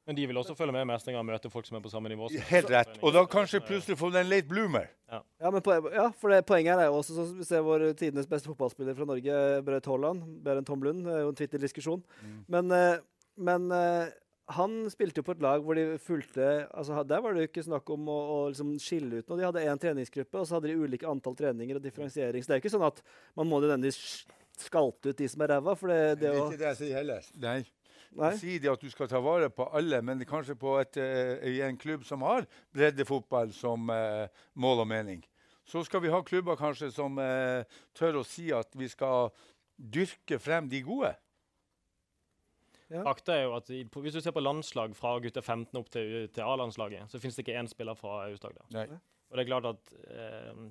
Men de vil også følge med i mestringa og møte folk som er på samme nivå. som- Helt rett. Og da kanskje plutselig få den late bloomer. Ja, men poen- ja, for det, poenget her er jo også sånn vi ser vår tidenes beste fotballspiller fra Norge, Braut Haaland. Bedre enn Tom Lund. Det er jo en Twitter-diskusjon. Mm. Men, eh, men eh, han spilte jo på et lag hvor de fulgte altså, Der var det jo ikke snakk om å, å liksom skille ut noe. De hadde én treningsgruppe, og så hadde de ulike antall treninger og differensiering. Så det er ikke sånn at man må nødvendigvis skalte ut de som er ræva. For det, det det er ikke det jeg sier heller. Nei. Nei? Si det at du skal ta vare på alle, men kanskje på et, eh, i en klubb som har breddefotball som eh, mål og mening. Så skal vi ha klubber kanskje som eh, tør å si at vi skal dyrke frem de gode. Ja. Fakta er jo at i, på, Hvis du ser på landslag fra gutter 15 opp til, til A-landslaget, så finnes det ikke én spiller fra Aust-Agder. Og det er klart at eh,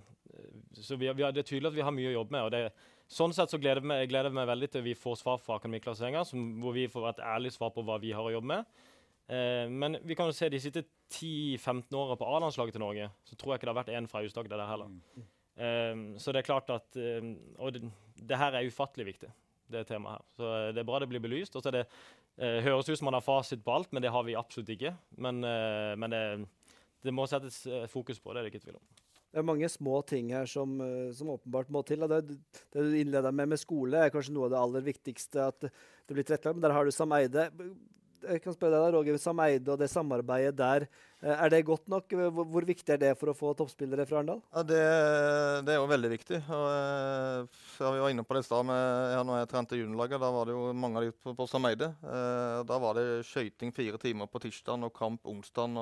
så vi, vi har, Det er tydelig at vi har mye å jobbe med. og det, Sånn sett så gleder jeg meg, gleder meg veldig til vi får svar fra Akademiklasseringa, som- hvor vi får et ærlig svar på hva vi har å jobbe med. Eh, men vi kan jo se de siste 10-15 åra på A-landslaget til Norge, så tror jeg ikke det har vært én fra Aust-Agder der heller. Eh, så det er klart at eh, Og det, det her er ufattelig viktig, det temaet her. Så eh, det er bra det blir belyst. Og så er det eh, høres ut som man har fasit på alt, men det har vi absolutt ikke. Men, eh, men det, det må settes eh, fokus på det, er det ikke tvil om. Det er mange små ting her som, eh, som åpenbart må til. Det, det du innleda med med skole, er kanskje noe av det aller viktigste. at det blir tilrettelagt, Men der har du Sam Eide. Jeg kan spørre deg da, Roger, Sameide og det samarbeidet der, eh, er det godt nok? Hvor, viktig er det for å få toppspillere fra Arendal? Ja, det, det er jo veldig viktig. Og, eh, ja, vi var inne på det i stad. Ja, når jeg trente juniorlaget, da var det jo mange av de på, på Sameide. Eh, da var det skøyting fire timer på tirsdag og kamp onsdag.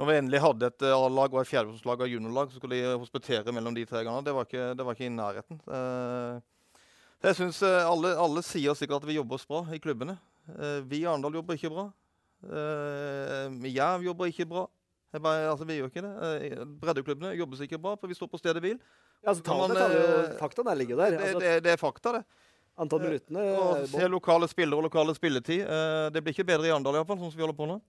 Når vi endelig hadde et A-lag og et fjerdeplasslag og juniorlag, så skulle de hospitere mellom de tre gangene. Det var ikke, det var ikke i nærheten. Jeg synes alle, alle sier sikkert at vi jobber oss bra i klubbene. Eh, vi i Arendal jobber ikke bra. Uh, Jerv jobber ikke bra. Jeg bare, altså, vi gjør ikke det. Eh, breddeklubbene jobber ikke bra, for vi står på stedet hvil. Ja, altså, tallene man, fakta der ligger der. Det, Altså, det, det er fakta, det. antall eh, minuttene Og se lokale spillere og lokale spilletid. Eh, det blir ikke bedre i Arendal, iallfall, sånn som vi holder på nå.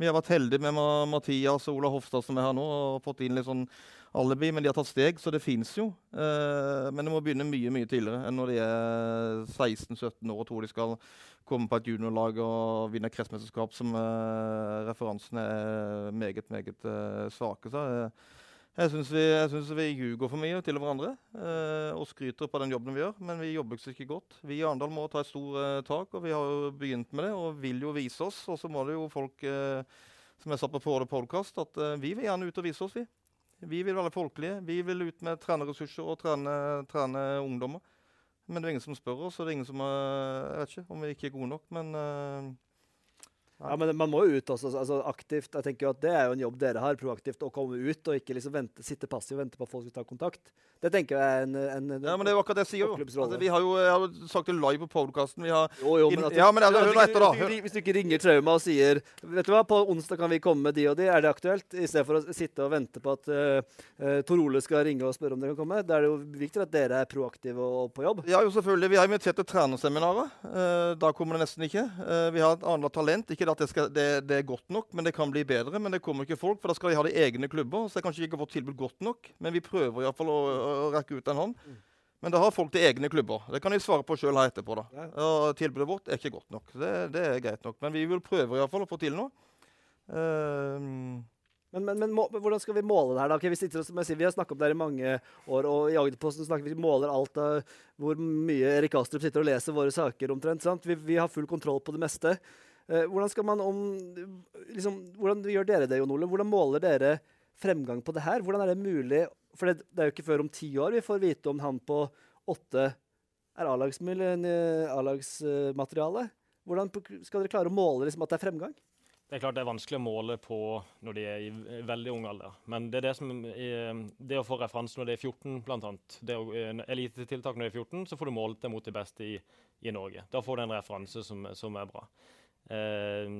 Vi har vært heldige med Mathias og Ola Hofstad som er her nå, og fått inn litt sånn alibi, men de har tatt steg, så det fins jo. Eh, men det må begynne mye mye tidligere enn når de er 16-17 år og tror de skal komme på et juniorlag og vinne kretsmesterskap, som uh, referansene er meget, meget uh, svake. Så, eh, Jeg syns vi, synes vi ljuger for mye til hverandre eh, og skryter på den jobben vi gjør, men vi jobber ikke godt. Vi i Arendal må ta et stort eh, tak, og vi har jo begynt med det og vil jo vise oss. Og så må det jo folk, eh, som jeg sa på forrige podkast, at eh, vi vil gjerne ut og vise oss, vi. Vi vil være folkelige. Vi vil ut med trenerressurser og trene, trene ungdommer. Men det er ingen som spør oss, og det er ingen som Jeg vet ikke om vi ikke er gode nok, men eh, Ja, men man må jo ut også, altså aktivt. Jeg tenker jo at Det er jo en jobb dere har, proaktivt, å komme ut og ikke liksom vente, sitte passiv og vente på at folk skal ta kontakt. Det tenker jeg er en, en, Ja, men det er jo akkurat det jeg sier. jo. Altså, vi har jo, jeg har sagt det live på podkasten. Jo, jo, men at Ja, men altså, hør nå etter, da. Hvis du, ikke- ringer Trauma og sier Vet du hva, på onsdag kan vi komme med de og de, er det aktuelt? I stedet for å sitte og vente på at uh, Tor Ole skal ringe og spørre om dere kan komme. Da er det jo viktig at dere er proaktive og på jobb. Ja, jo selvfølgelig. Vi har invitert til trenerseminarer. Uh, da kommer det nesten ikke. Uh, vi har et annet talent. Ikke at det, skal, det, det er godt nok, men det kan bli bedre. Men det kommer ikke folk, for da skal vi ha de egne klubber. Så det er kanskje ikke vårt tilbud godt nok. Men vi prøver iallfall å, å rekke ut en hånd. Men da har folk de egne klubber. Det kan de svare på sjøl her etterpå. da. Og tilbudet vårt er ikke godt nok. Det, det er greit nok. Men vi vil prøve i fall å få til noe. Uh, Men, men, men må, hvordan skal vi måle det her? da? Okay, vi, sitter, jeg sier, vi har snakka om det her i mange år, og i Agderposten snakker vi måler alt av hvor mye Erik Astrup sitter og leser våre saker omtrent. sant? Vi, vi har full kontroll på det meste. Eh, hvordan skal man om, liksom, hvordan gjør dere det, Jon Ole? Hvordan måler dere fremgang på det her? Hvordan er det mulig? For det, det er jo ikke før om ti år vi får vite om han på åtte er A-lagsmil- A-lagsmateriale. Hvordan skal dere klare å måle liksom, at det er fremgang? Det er klart det er vanskelig å måle på når de er i veldig ung alder. Men det det er, det å få referanse når de er 14, blant annet. Det eh, elitetiltak når de er 14, så får du målt det mot de beste i, i Norge. Da får du en referanse som, som er bra. Eh,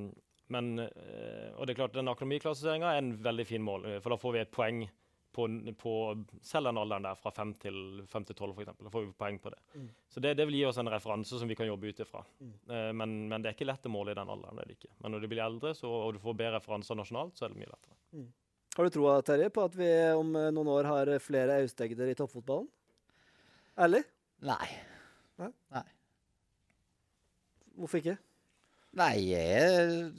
men, eh, og det er klart Den akademiklassifiseringa er en veldig fin mål, eh, for da får vi et poeng på, på selv den alderen der, fra 5 til, 5 til 12 f.eks. Da får vi poeng på det. Mm. Så det, det vil gi oss en referanse som vi kan jobbe ut ifra. Mm. men, men det er ikke lett å måle i den alderen. det er det ikke. Men når du blir eldre så, og du får bedre referanser nasjonalt, så er det mye lettere. Har du troa, Terje, på at vi om eh, noen år har flere Aust-Egder i toppfotballen? Ærlig? Nei. Hvorfor ikke? Nei,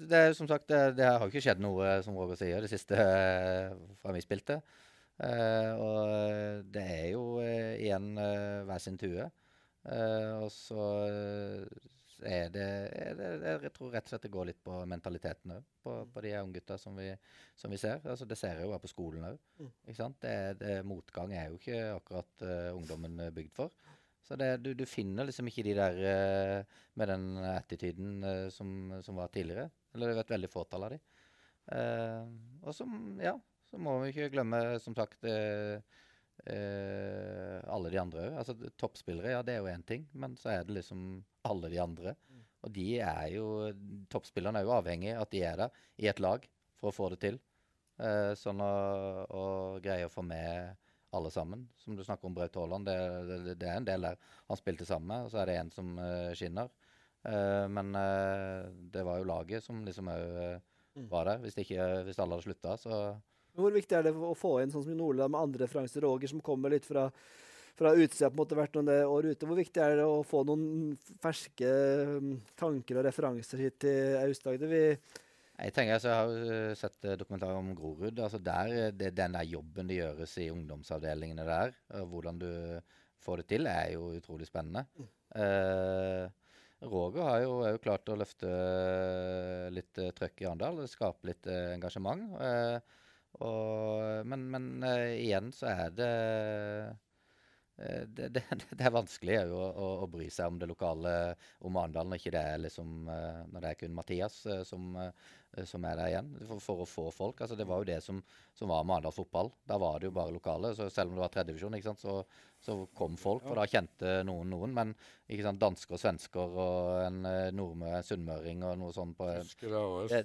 det er som sagt, det, det har ikke skjedd noe, som Roger sier, det siste eh, fra vi spilte. Uh, og det er jo uh, igjen uh, hver sin tue. Eh, og så eh, er det, er det Jeg tror rett og slett det går litt på mentaliteten òg, på, på de unggutta som, vi- som vi ser. Altså, det ser jeg jo her på skolen òg. Mm. Det, det, motgang er jo ikke akkurat eh, ungdommen eh, bygd for. Så det, du, du finner liksom ikke de der eh, med den attityden eh, som, som var tidligere. Eller det er et veldig fåtall av de. Eh, og så, ja, så må vi ikke glemme, som sagt, Uh, alle de andre òg. Altså, toppspillere, ja, det er jo én ting, men så er det liksom alle de andre. Og de er jo Toppspillerne er jo avhengig av at de er der i et lag for å få det til. Uh, sånn å, å greie å få med alle sammen. Som du snakker om Braut Haaland, det, det, det er en del der han spilte sammen med, og så er det en som uh, skinner. Uh, men uh, det var jo laget som liksom òg var der. Hvis, ikke, hvis alle hadde slutta, så Hvor viktig er det å få inn sånn som Nordland med andre referanser? Roger som kommer litt fra, fra utsida, på en måte vært noen år ute. Hvor viktig er det å få noen ferske mm, tanker og referanser hit til Aust-Agder? Vi Jeg tenker, altså, jeg har eh, sett eh, dokumentarer om Grorud. altså der, eh, det, Den der jobben det gjøres i ungdomsavdelingene der, og hvordan du får det til, er jo utrolig spennende. Eh, Roger har jo, jo klart å løfte litt trøkk i Arendal, skape litt engasjement. eh, og, men men igjen så er det det, det, det er vanskelig jo å, å, å bry seg om det lokale, om Arendal, når det liksom Når det er kun Mathias som, som er der igjen. For, for å få folk. altså Det var jo det som, som var med Arendal fotball. Da var det jo bare lokale. så Selv om det var tredjedivisjon, så, så kom folk, og da kjente noen noen. Men ikke sant, dansker og svensker og en uh, nordmø, sunnmøring og noe sånt på Det-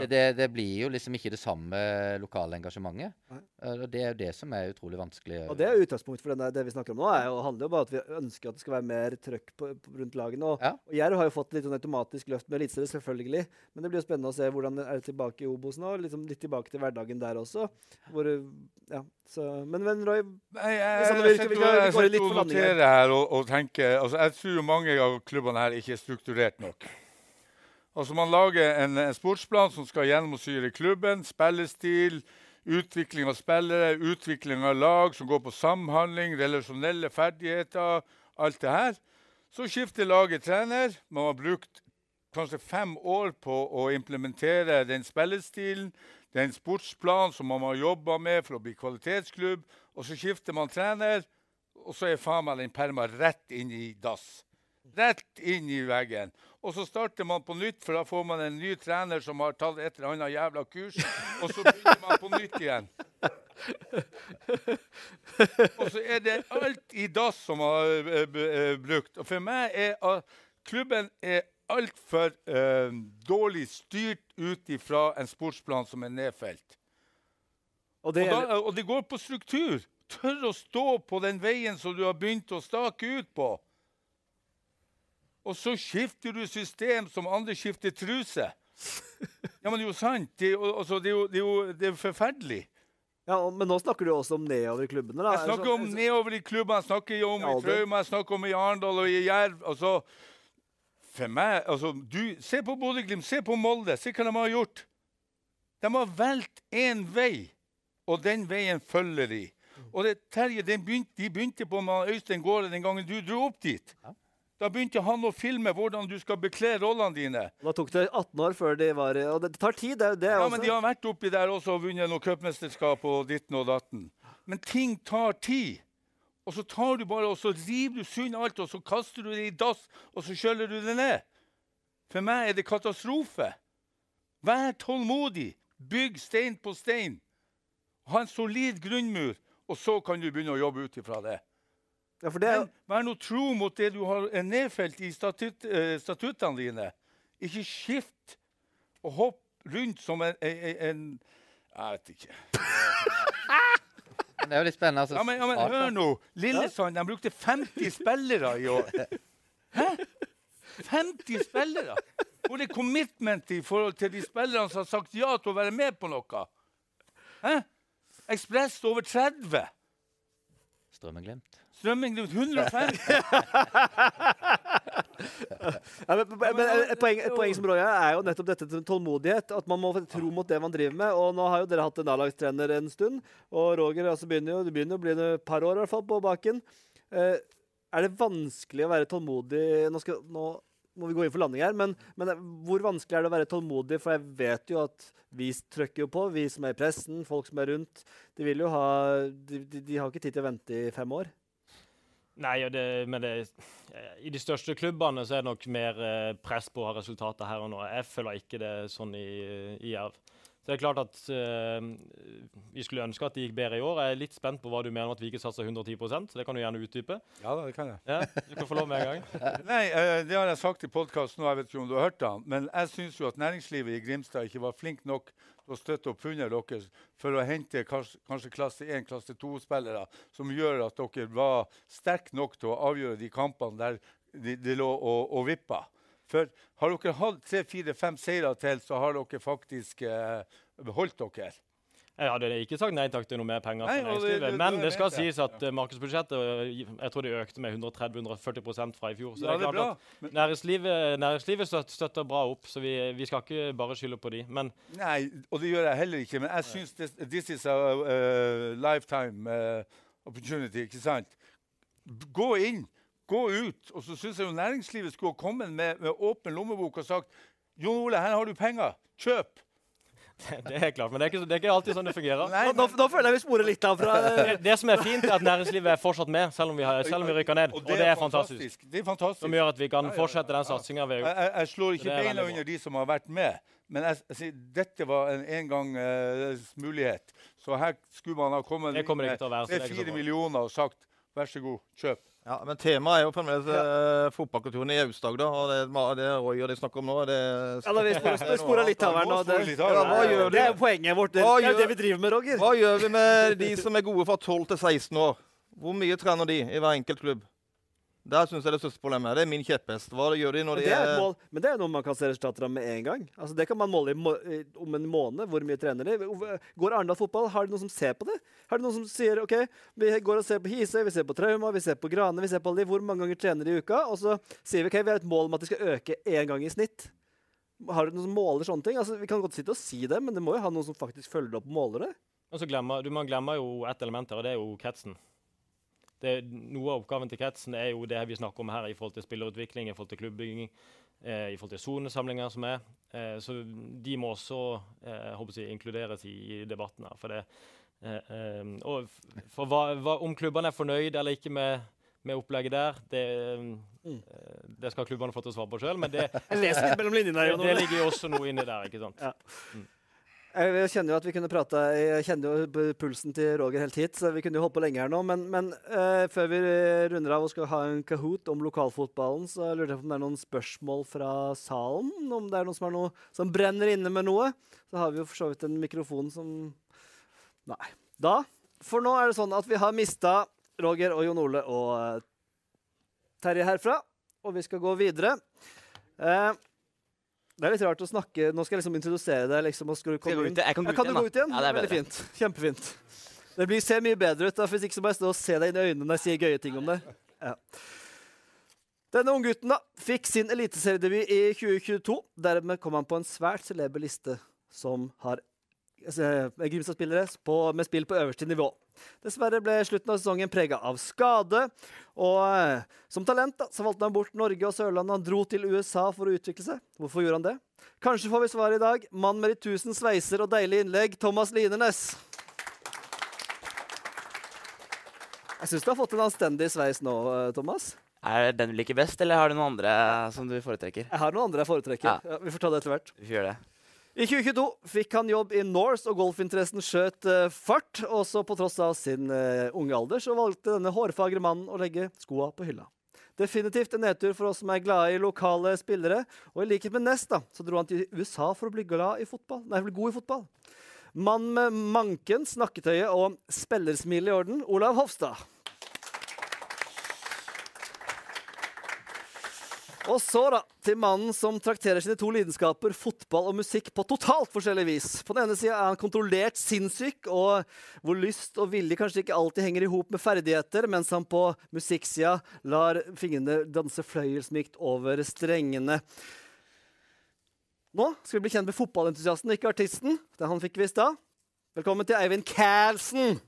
det, det, det blir jo liksom ikke det samme lokale engasjementet. Eh, og det er jo det som er utrolig vanskelig. Og det er utgangspunkt for denne, det vi snakker om nå. Er jo, handler jo bare om at vi ønsker at det skal være mer trøkk på, på, rundt lagene. Og, Ja. og Jerv har jo fått litt sånn automatisk løft med Eliteserien, selvfølgelig. Men det blir jo spennende å se hvordan det er tilbake i Obos nå. Liksom litt tilbake til hverdagen der også. Hvor, ja, så, men, men Roy, Nei, jeg, Sånn, jeg, vi- litt for noterer her og, og tenker altså, Jeg tror mange av klubbene her ikke er strukturert nok. Altså Man lager en, en sportsplan som skal gjennomsyre klubben. Spillestil, utvikling av spillere, utvikling av lag som går på samhandling, relasjonelle ferdigheter, alt det her. Så skifter laget trener. Man har brukt kanskje fem år på å implementere den spillestilen, den sportsplan som man har jobba med for å bli kvalitetsklubb. Og så skifter man trener, og så er faen meg den perma rett inn i dass. Rett inn i veggen. Og så starter man på nytt, for da får man en ny trener som har tatt et eller annet jævla kurs. Og så begynner man på nytt igjen. Og så er det alt i dass som har eh, eh, brukt. Og for meg er uh, klubben er altfor eh, dårlig styrt ut ifra en sportsplan som er nedfelt. Og det Og, da, og det går på struktur. Tør å stå på den veien som du har begynt å stake ut på. Og så skifter du system som andre skifter truse. Ja, men det er jo sant. Det altså, det er jo, det er jo det er forferdelig. ja, men nå snakker du også om nedover i klubbene. Da. Jeg snakker om nedover i klubbene, jeg snakker om Ja, i Trauma, jeg snakker om i Arendal og i Jerv. Altså, for meg, altså, du, Se på Bodø-Glimt, se på Molde. Se hva de har gjort. De har valgt én vei, og den veien følger de. Og det, Terje, den begynte, De begynte på med Øystein Gaarde den gangen du dro opp dit. Da begynte han å filme hvordan du skal bekle rollene dine. Da tok det 18 år før de var Og det tar tid, det, er jo det Ja, også. men De har vært oppi der også og vunnet noe cupmesterskap og ditten og datten. Men ting tar tid. Og så tar du bare og så river du sund alt, og så kaster du det i dass, og så skjøller du det ned. For meg er det katastrofe. Vær tålmodig. Bygg stein på stein. Ha en solid grunnmur, og så kan du begynne å jobbe ut ifra det. Ja, det er, Men vær nå tro mot det du har er nedfelt i statut, eh, statuttene dine. Ikke skift og hopp rundt som en, en, en Jeg vet ikke. Men det er jo litt spennende. Altså, Ja, men, ja, men hør nå. Lillesand de brukte 50 spillere i år. Hæ? 50 spillere? Hvor er commitment i forhold til de spillerne som har sagt ja til å være med på noe? Hæ? Ekspress over 30. Strømmen-Glimt. Strømming rundt 150. Ja, men, men, et, poeng, et poeng som Roya er jo nettopp dette tålmodighet. At man må tro mot det man driver med. Og nå har jo dere hatt en A-lagstrener en stund. Og Roger altså begynner jo, det begynner å bli et par år i hvert fall på baken. Eh, er det vanskelig å være tålmodig Nå, skal, nå må vi gå inn for landing her, men, men hvor vanskelig er det å være tålmodig? For jeg vet jo at vi trykker jo på, vi som er i pressen, folk som er rundt. De vil jo ha De, de, de har ikke tid til å vente i fem år. Nei, det, men det, I de største klubbene så er det nok mer eh, press på å ha resultater her og nå. Jeg føler ikke det sånn i, i Jerv. Så det er klart at uh, Vi skulle ønske at det gikk bedre i år. Jeg er litt spent på hva du mener om at vi ikke satser 110 så det kan du gjerne utdype. Ja det kan jeg. Ja, du kan få lov med en gang. Nei, eh, det har jeg sagt i podkasten og jeg vet ikke om du har hørt den. Men jeg syns jo at næringslivet i Grimstad ikke var flink nok til å støtte opp under dere for å hente kanskje, kanskje klasse 1, klasse 2-spillere som gjør at dere var sterke nok til å avgjøre de kampene der de, de lå og, og vippa. For har dere hatt tre-fire-fem seire til, så har dere faktisk eh, beholdt dere. Jeg hadde ikke sagt nei takk til noe mer penger Nei, og det- det- Men det det skal sies at ja. markedsbudsjettet eh, jeg tror det økte med 130-140 fra i fjor. Så Ja, det det er er klart at næringslivet, næringslivet støtter bra opp, så vi, vi skal ikke bare skylde på de. Men Nei, og det gjør jeg heller ikke. Men jeg syns this, this is a uh, lifetime uh, opportunity. ikke sant? Gå inn, gå ut. Og så syns jeg jo næringslivet skulle ha kommet med, med åpen lommebok og sagt Jon Ole, her har du penger. Kjøp. det er klart, men det er, ikke, det er ikke alltid sånn det fungerer. Nei, Nå, nå, nå føler jeg vi sporer litt av fra Det, det som er fint, er at næringslivet er fortsatt med, selv om vi, har, selv om vi rykker ned. Og det er fantastisk. Det er fantastisk. Som gjør at vi kan fortsette den satsinga Jeg, jeg, jeg slår ikke Det beina under de som har vært med. Men jeg, jeg, dette var en engangs mulighet. Så her skulle man ha kommet med kommer det inn det så tre-fire millioner og sagt vær så god, kjøp. Ja, men Temaet er jo fremdeles eh, fotballkulturen i Aust-Agder. og Det, det Roy og de snakker om nå det Ja, da, vi sporer spora litt av her nå. Nå Det, Ja, det er poenget vårt. Det, det er jo det vi driver med, Roger. Hva gjør vi med de som er gode fra 12 til 16 år? Hvor mye trener de i hver enkelt klubb? Der syns jeg det største problemet. Det er min kjepphest. Hva gjør de når de det er er men det er noe man kan se resultater av med en gang. Altså Det kan man måle i må i- om en måned. Hvor mye trener de? Går Arendal fotball? Har de noen som ser på det? Har de noen som sier OK, vi går og ser på Hisøy, vi ser på Trauma, vi ser på Grane, vi ser på alle de. Hvor mange ganger trener de i uka? Og så sier vi OK, vi har et mål om at de skal øke én gang i snitt. Har du noen som måler sånne ting? Altså Vi kan godt sitte og si det, men det må jo ha noen som faktisk følger opp og måler det. Og så glemmer, du man glemmer jo ett element her, og det er jo kretsen. Det, noe av oppgaven til kretsen er jo det vi snakker om her i forhold til spillerutvikling, i forhold til klubbbygging, eh, i forhold til sonesamlinger som er. Eh, så de må også eh, håper jeg, inkluderes i, i debatten her. For, det, eh, eh, og for hva, hva, om klubbene er fornøyd eller ikke med, med opplegget der, det, eh, det skal klubbene få til å svare på sjøl. Men det, Jeg leser litt mellom linjene. her, det, det ligger jo også noe inni der. ikke sant? Jeg kjenner jo at vi kunne prata Jeg kjenner jo pulsen til Roger helt hit, så vi kunne jo holdt på lenge her nå. Men, men uh, før vi runder av og skal ha en Kahoot om lokalfotballen, så lurer jeg på om det er noen spørsmål fra salen? Om det er noen som, er noe, som brenner inne med noe? Så har vi jo for så vidt en mikrofon som Nei. Da For nå er det sånn at vi har mista Roger og Jon Ole og uh, Terje herfra, og vi skal gå videre. Eh, det er litt rart å snakke Nå skal jeg liksom introdusere deg. Liksom, og skal du Skal jeg komme gå inn. ut? Jeg kan gå Ja, kan du igjen, gå ut igjen? Ja, det er Veldig fint. Kjempefint. Det blir, ser mye bedre ut. da, Hvis ikke så må jeg stå og se deg inn i øynene når jeg sier gøye ting om deg. Ja. Denne unggutten fikk sin eliteseriedebut i 2022. Dermed kom han på en svært celeber liste som har eh, Grimstad-spillere med spill på øverste nivå. Dessverre ble slutten av sesongen prega av skade. Og eh, som talent da, så valgte han bort Norge og Sørlandet. Han dro til USA for å utvikle seg. Hvorfor gjorde han det? Kanskje får vi svaret i dag. Mann med de tusen sveiser og deilige innlegg, Thomas Linernes. Jeg syns du har fått en anstendig sveis nå, eh, Thomas. Er det den du liker best, eller har du noen andre som du foretrekker? Jeg har noen andre jeg foretrekker. Ja. Ja, vi får ta det etter hvert. Vi får gjøre det. I 2022 fikk han jobb i Norse, og golfinteressen skjøt eh, fart. Også på tross av sin eh, unge alder så valgte denne hårfagre mannen å legge skoa på hylla. Definitivt en nedtur for oss som er glade i lokale spillere. Og i likhet med Nest da, så dro han til USA for å bli glad i fotball. Nei, bli god i fotball. Mann med manken, snakketøyet og spillersmil i orden, Olav Hofstad. Og så da, til mannen som trakterer sine to lidenskaper, fotball og musikk, på totalt forskjellig vis. På den ene sida er han kontrollert sinnssyk, og hvor lyst og vilje kanskje ikke alltid henger i hop med ferdigheter, mens han på musikksida lar fingrene danse fløyelsmykt over strengene. Nå skal vi bli kjent med fotballentusiasten, ikke artisten. Det han fikk vi stad. Velkommen til Eivind Carlsen.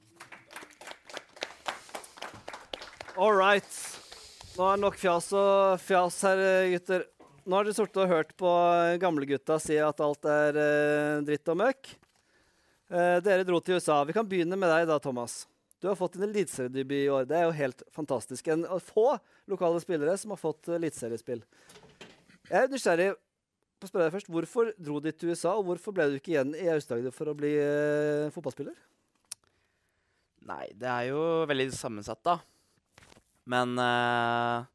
All right. Nå er nok fjas og fjas her, gutter. Nå har dere sittet og hørt på gamlegutta si at alt er eh, dritt og møkk. Eh, dere dro til USA. Vi kan begynne med deg da, Thomas. Du har fått en eliteseriedebut i år. Det er jo helt fantastisk. En av få lokale spillere som har fått eliteseriespill. Jeg er nysgjerrig på å spørre deg først. Hvorfor dro du til USA, og hvorfor ble du ikke igjen i Aust-Agder for å bli eh, fotballspiller? Nei, det er jo veldig sammensatt, da. Men uh,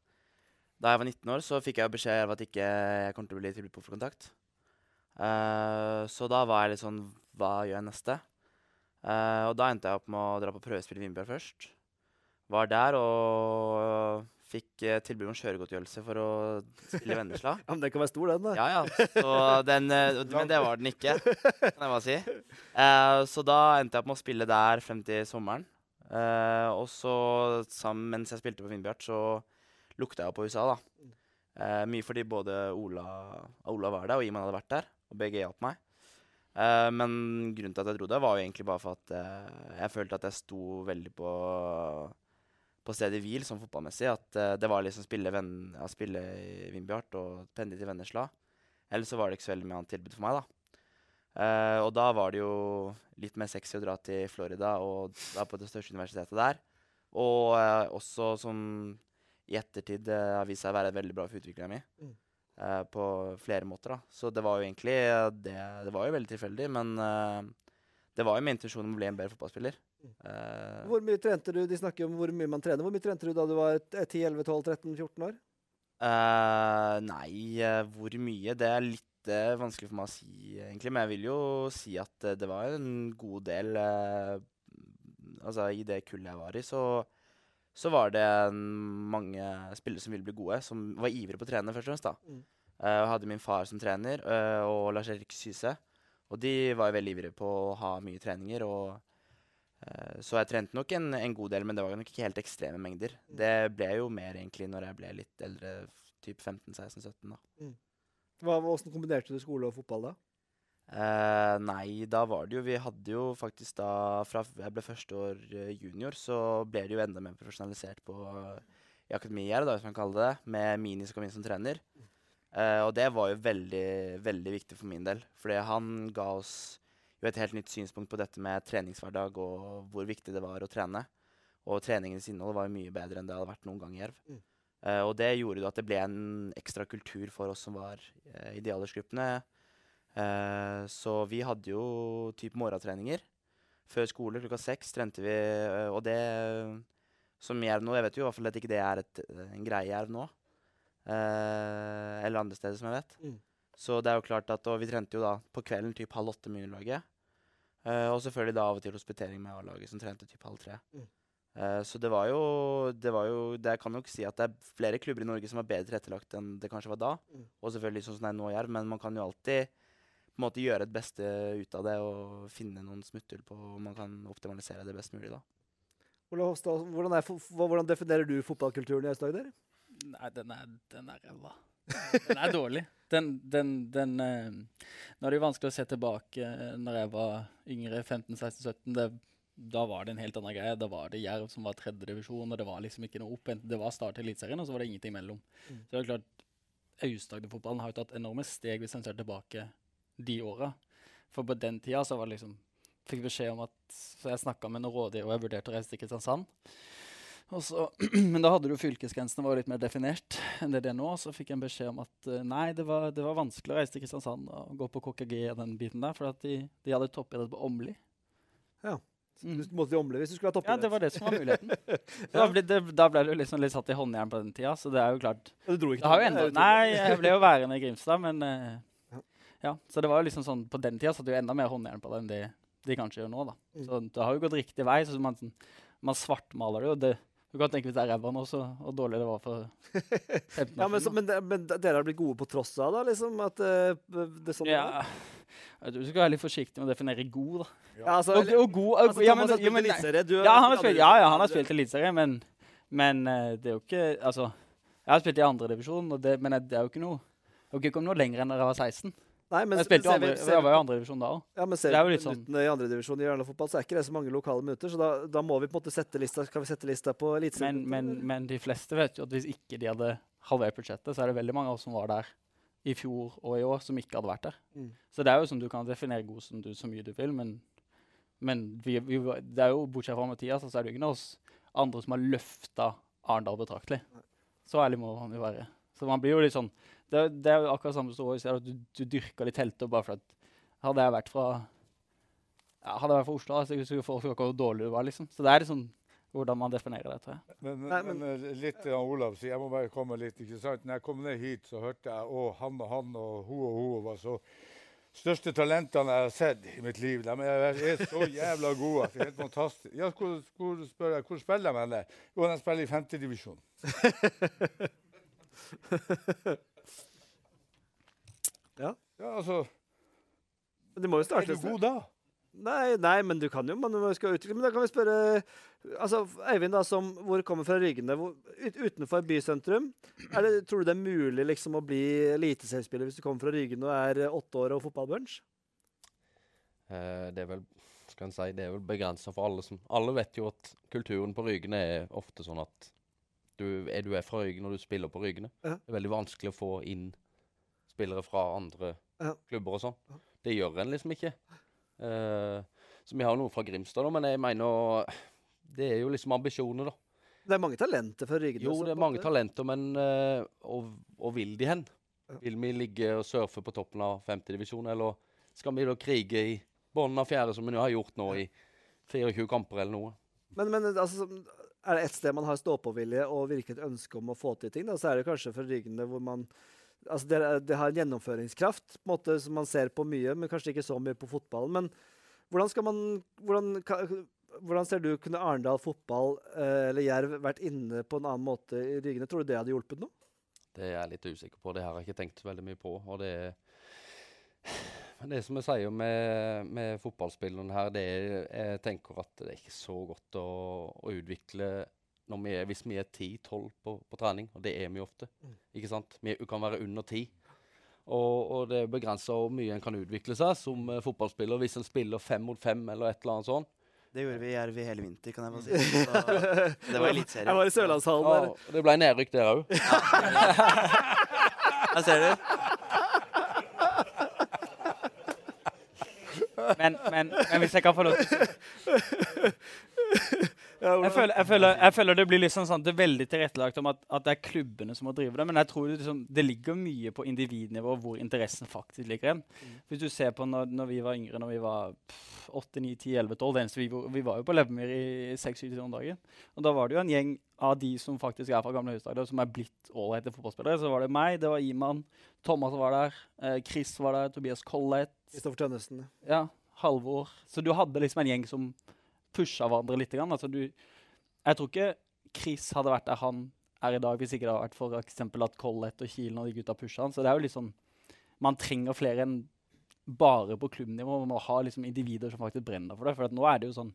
da jeg var 19 år, så fikk jeg beskjed om at ikke jeg kom til å bli tilbudt på kontakt. Eh, så da var jeg litt sånn Hva gjør jeg neste? Uh, og da endte jeg opp med å dra på prøvespill i Vindbjørn først. Var der og fikk eh, tilbud om kjøregodtgjørelse for å spille Vennesla. Ja, men Den kan være stor, den. da. Ja, ja. Så den, uh, men det var den ikke, kan jeg bare si. Uh, så da endte jeg opp med å spille der frem til sommeren. Eh, og så, sammen, mens jeg spilte på Finnbjart, så lukta jeg på USA, da. Uh, mye fordi både Ola, Ola var der, og Iman hadde vært der. Og begge hjalp meg. Uh, men grunnen til at jeg dro der, var jo egentlig bare for at jeg følte at jeg sto veldig på på stedet hvil sånn fotballmessig. At det var liksom spille, venn, ja, spille i Vindbjart og pendle til Vennesla. Eller så var det ikke så veldig mye annet tilbud for meg, da. Eh, og da var det jo litt mer sexy å dra til Florida og da på det største universitetet der. Og uh, også som i ettertid eh, har vist seg å være veldig bra for utviklinga mi. Mm. Uh, på flere måter, da. Så det var jo egentlig det, det var jo veldig tilfeldig, men det var jo med intensjon om å bli en bedre fotballspiller. Eh, Hvor mye trente du? De snakker om hvor mye man trener. Hvor mye trente du da du var 10-11-12-13-14 år? Eh, nei, eh, hvor mye? Det er litt eh, vanskelig for meg å si, egentlig. Men jeg vil jo si at uh, det var en god del uh, Altså, i det kullet jeg var i, så, så var det mm, mange spillere som ville bli gode, som var ivrige på å trene, først og fremst. da. Mm. Eh, jeg hadde min far som trener, og Lars-Erik Syse. Og de var jo veldig ivrige på å ha mye treninger. og så jeg trente nok en, en god del, men det var nok ikke helt ekstreme mengder. Det ble jo mer egentlig når jeg ble litt eldre, typ 15-16-17. da. Hva, hvordan kombinerte du skole og fotball da? Eh, nei, da var det jo Vi hadde jo faktisk da Fra jeg ble første år eh, junior, så ble det jo enda mer profesjonalisert på i akademiet da, hvis man kaller det det, med Mini som kom inn som trener. Eh, og det var jo veldig, veldig viktig for min del. Fordi han ga oss jo et helt nytt synspunkt på dette med treningshverdag og hvor viktig det var å trene. Og treningens innhold var jo mye bedre enn det hadde vært noen gang i Jerv. Mm. Eh, og det gjorde jo at det ble en ekstra kultur for oss som var uh, i de aldersgruppene. Uh, så vi hadde jo typ morgentreninger. Før skole klokka seks trente vi, eh, og det som Jerv nå Jeg vet jo i hvert fall at ikke det er et, en greie Jerv nå. Eh, eller andre steder, som jeg vet. Mm. Så det er jo klart at, og vi trente jo da på kvelden typ halv åtte med juniorlaget. Eh, og selvfølgelig da av og til hospitering med A-laget, som trente typ halv tre. Mm. Eh, så det var jo det var jo, det Jeg kan jo ikke si at det er flere klubber i Norge som er bedre tilrettelagt enn det kanskje var da. Mm. Og selvfølgelig sånn som det er nå i Jerv, men man kan jo alltid på en måte gjøre et beste ut av det og finne noen smutthull på hvor man kan optimalisere det best mulig. da. Ole Hofstad, hvordan, er, hvordan definerer du fotballkulturen i Aust-Agder? Nei, den er, den er ræva. Den er dårlig. Den, den, den eh, Nå er det jo vanskelig å se tilbake eh, når jeg var yngre, 15-16-17. Da var det en helt annen greie. Da var det Jerv som var tredjedivisjon, og det var liksom ikke noe opp. Det var Start i Eliteserien, og så var det ingenting mellom. Mm. Så det er klart, Aust-Agder-fotballen har jo tatt enorme steg hvis en ser tilbake de åra. For på den tida så var det liksom Fikk beskjed om at Så jeg snakka med noen rådgivere, og jeg vurderte å reise til Kristiansand. Så, men da hadde jo fylkesgrensene var litt mer definert enn det det er nå. Så fikk jeg en beskjed om at eh, nei, det var, det var vanskelig å reise til Kristiansand og gå på KKG og den biten der, for de, de hadde toppidrett på Åmli. Ja. Mm. Du måtte til hvis du skulle ha Ja, det var det som var muligheten. Da, ble det, da ble du liksom litt satt i håndjern på den tida, så det er jo klart Ja, Du dro ikke til enda, Nei, jeg ble jo værende i Grimstad, men uh, Ja. ja. Så det var jo liksom sånn På den tida satt du enda mer håndjern på det enn det de kanskje gjør nå, da. Mm. Så det har jo gått riktig vei. så man, man svartmaler det jo. Det, du kan tenke hvis det er ræva nå, så hvor dårlig det var for 15 Ja, år men, så, siden. men, men dere har blitt gode på tross av da, liksom? At uh, det sånn ja. er? Du skal være litt forsiktig med å definere god, da. Ja, altså, Og, og god og, altså, ja, men, ja, men, du ja, han har spilt ja, ja, han har spilt eliteserie, men, men eh, det er jo ikke Altså, jeg har spilt i andredivisjon, men det er jo ikke noe Jeg har ikke kommet noe lenger enn da jeg var 16. Nei, men Jeg spilte jo vi- andre, ser jeg var jo på- andredivisjon da òg. Ja, men ser er vi sånn- minuttene i andredivisjon i Ørland fotball, så er ikke det så mange lokale minutter. Så da, da må vi på en måte sette lista kan vi sette lista på Men, men, men de fleste vet jo at hvis ikke de hadde halvert budsjettet, så er det veldig mange av oss som var der i fjor og i år, som ikke hadde vært der. Mm. Så det er jo sånn du kan definere god som du så mye du vil, men, men vi, vi, det er jo, bortsett fra Mathias, så er det jo av oss andre som har løfta Arendal betraktelig. Så ærlig må man jo være. Så man blir jo litt sånn Det, det er jo akkurat samme som at du, du dyrker litt helter bare for at Hadde jeg vært fra ja, Hadde jeg vært fra Oslo, så skulle folk snakka hvor dårlig du var, liksom. Så det er liksom hvordan man definerer det, tror jeg. Men, Nei, men, men litt til Olav sier, jeg må bare komme litt, ikke sant? Når jeg kom ned hit, så hørte jeg å, han og han og hun og hun var så største talentene jeg har sett i mitt liv. De er, er så jævla gode. at Det er helt fantastisk. Ja, hvor, hvor, spør jeg, hvor spiller de henne? Jo, de spiller i femtedivisjon. Ja. Ja, altså Men de må jo starte Er du god da? Nei, nei, men du kan jo man skal utvikle. Men da kan vi spørre altså, Eivind, da, som, hvor kommer fra Ryggene, hvor, ut, utenfor bysentrum. Det, tror du det er mulig liksom, å bli eliteseriespiller hvis du kommer fra Ryggene og er åtte år og fotballbunch? Eh, det er vel skal en si, det er vel begrensa for alle som Alle vet jo at kulturen på Ryggene er ofte sånn at du er, du er fra Ryggene og du spiller på Ryggene. Ja. Det er veldig vanskelig å få inn spillere fra andre Ja. klubber og sånn. Det gjør en liksom ikke. Eh, så vi har noen fra Grimstad, da, men jeg mener Det er jo liksom ambisjoner, da. Det er mange talenter fra Rygge? Jo, det er mange talenter, men uh, og, og vil de hen? Vil vi ligge og surfe på toppen av femtedivisjon, eller skal vi da krige i bunnen av fjerde, som vi har gjort nå i 24 kamper eller noe? Men, men altså, er det ett sted man har stå-på-vilje og virkelig et ønske om å få til ting, da, så er det kanskje fra Rygene hvor man altså det, det har en gjennomføringskraft på en måte som man ser på mye, men kanskje ikke så mye på fotballen. Men hvordan skal man hvordan, hvordan ser du kunne Arendal fotball eh, eller Jerv vært inne på en annen måte i Rygene? Tror du det hadde hjulpet noe? Det er jeg litt usikker på. Det har jeg ikke tenkt veldig mye på. og det er det som jeg sier med, med fotballspillerne her, det er jeg tenker at det er ikke så godt å, å utvikle vi er, hvis vi er 10-12 på, på trening, og det er vi ofte. Mm. ikke sant? Vi kan være under 10. Og, og det er begrensa hvor mye en kan utvikle seg som uh, fotballspiller hvis en spiller fem mot fem eller et eller annet sånt. Det gjorde vi i Jerv i hele vinter, kan jeg bare si. Så det var Jeg var i Sørlandshallen der. og det ble nedrykk der òg. Der ser du. Men, men, men hvis jeg kan få lov til Ja, jeg føler, jeg, føler, jeg føler det blir liksom sånn, det er veldig tilrettelagt om at, at det er klubbene som må drive det. Men jeg tror det, liksom, det ligger mye på individnivå hvor interessen faktisk ligger igjen. Hvis du ser på når, når vi var yngre, når vi var 8, 9, 10, 11, 12 det eneste vi, vi var jo på Levemyr i 6-7 timer om dagen. Og da var det jo en gjeng av de som faktisk er fra gamle Høyestadion, som er blitt ålreite fotballspillere. Så var det meg, det var Iman, Thomas var der, eh, Chris var der, Tobias Collett. Kristoffer Tønnesen. Ja, Halvor. Så du hadde liksom en gjeng som pusha hverandre litt. Altså, du, jeg tror ikke Chris hadde vært der han er i dag, hvis ikke det hadde vært for eksempel at Collett og Kielen og de gutta pusha han. Så det er jo liksom Man trenger flere enn bare på klubbnivå. Man må ha liksom individer som faktisk brenner for det. For at nå er det jo sånn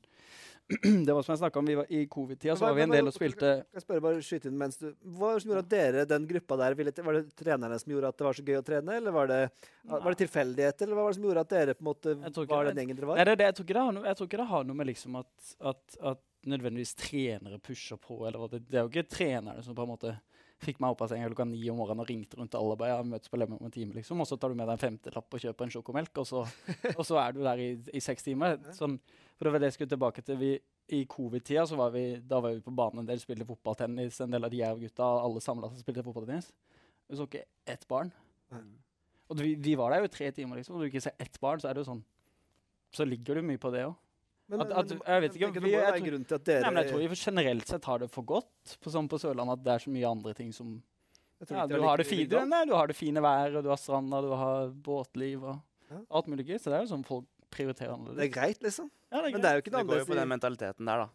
Det var som jeg snakka om, vi var, i covid-tida så var vi en del og spilte jeg spørre bare skyte inn mens du Hva som gjorde at dere, den gruppa der, ville, var det trenerne som gjorde at det var så gøy å trene, eller var det, var det tilfeldigheter, eller hva var det som gjorde at dere på en måte var den gjengen dere Nei, var? det, er det, jeg, tror ikke det har noe, jeg tror ikke det har noe med liksom at, at, at nødvendigvis trenere pusher på. eller hva det, det er jo ikke trenerne som på en måte fikk meg opp av senga klokka ni om morgenen og ringte rundt alle. bare, ja, møtes på Lemmen om en time, liksom, Og så tar du med deg en femtelapp og kjøper en sjokomelk, og så, og så er du der i, i seks timer. Sånn, for det var det jeg skulle tilbake til. Vi, I covid-tida så var vi, da var vi på banen en del, spilte fotballtennis. En del av de jerv-gutta, alle samla seg og spilte fotballtennis. Vi så ikke ett barn. Og vi, vi var der jo i tre timer, liksom. Og du ikke ser ett barn, så er det jo sånn Så ligger du mye på det òg. Men, at- at- jeg vet ikke, vi- det jeg tror- Nei, men jeg tror vi generelt sett har det for godt på, sånn på Sørlandet at det er så mye andre ting som ja, du, har det fine, nei, du har det fine været, du har stranda, du har båtliv og Ja. alt mulig gøy. Så det er jo sånn folk prioriterer Det er greit, liksom. Ja, det er Men greit. det er jo ikke Det går jo på den mentaliteten der, da.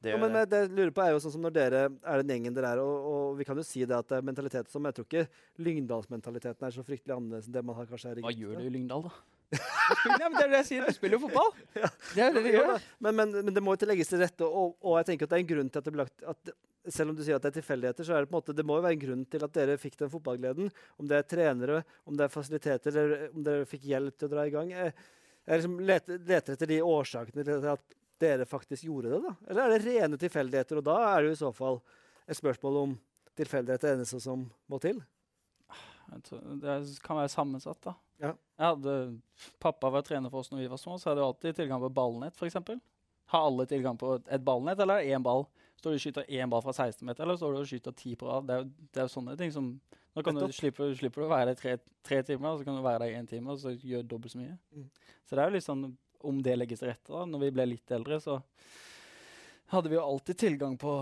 Det Ja, men det. det jeg lurer på er jo sånn som når dere er den gjengen dere er, og, og vi kan jo si det at det er mentalitet som Jeg tror ikke Lyngdalsmentaliteten er så fryktelig annerledes enn det man har kanskje her i Hva gjør du i Lyngdal, da? Spiller- ja, men det er det jeg sier, du spiller jo fotball. Det er det du gjør. Men, men, men det må jo legges til rette, og, og jeg tenker at det er en grunn til at det ble lagt at Selv om du sier at det er tilfeldigheter, så er det på en måte, det må jo være en grunn til at dere fikk den fotballgleden. Om det er trenere, om det er fasiliteter, eller om dere fikk hjelp til å dra i gang. Jeg, jeg liksom leter, leter etter de årsakene til at dere faktisk gjorde det, da. Eller er det rene tilfeldigheter? Og da er det jo i så fall et spørsmål om tilfeldighet er det eneste som må til. Det kan være sammensatt, da. Ja. Hadde, pappa var trener for oss når vi var små, så hadde jeg alltid tilgang på ballnett, f.eks. Har alle tilgang på et ballnett, eller én ball? Står du og skyter én ball fra 16 meter, eller står du og skyter ti på rad? Det er jo det er jo sånne ting som Nå kan du, slipper, slipper du å være der tre, tre timer, og så kan du være der i én time, og så gjør dobbelt så mye. Mm. Så det er jo litt sånn om det legges til rette. da. Når vi ble litt eldre, så hadde vi jo alltid tilgang på,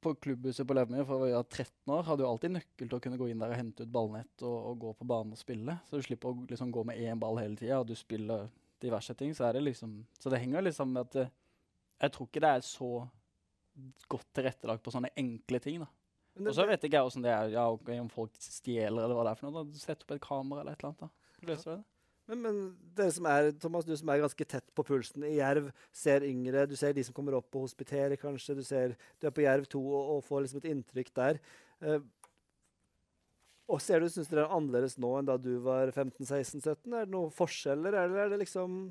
på klubbhuset på Levmyr. For vi var 13 år, hadde jo alltid nøkkel til å kunne gå inn der og hente ut ballnett og, og gå på banen og spille. Så du slipper å liksom gå med én ball hele tida, og du spiller diverse ting. Så er det liksom Så det henger liksom med at det, Jeg tror ikke det er så godt tilrettelagt på sånne enkle ting, da. Og så vet ikke jeg åssen det er ja, om folk stjeler eller hva det er for noe. da. Sett opp et kamera eller et eller annet. da. Løser du det? Men, men dere som er, Thomas, du som er ganske tett på pulsen i Jerv, ser yngre, du ser de som kommer opp og hospiterer, kanskje. Du, ser, du er på Jerv 2 og, og får liksom et inntrykk der. Eh, og ser du, Syns dere er annerledes nå enn da du var 15-16-17? Er det noen forskjeller, eller er det liksom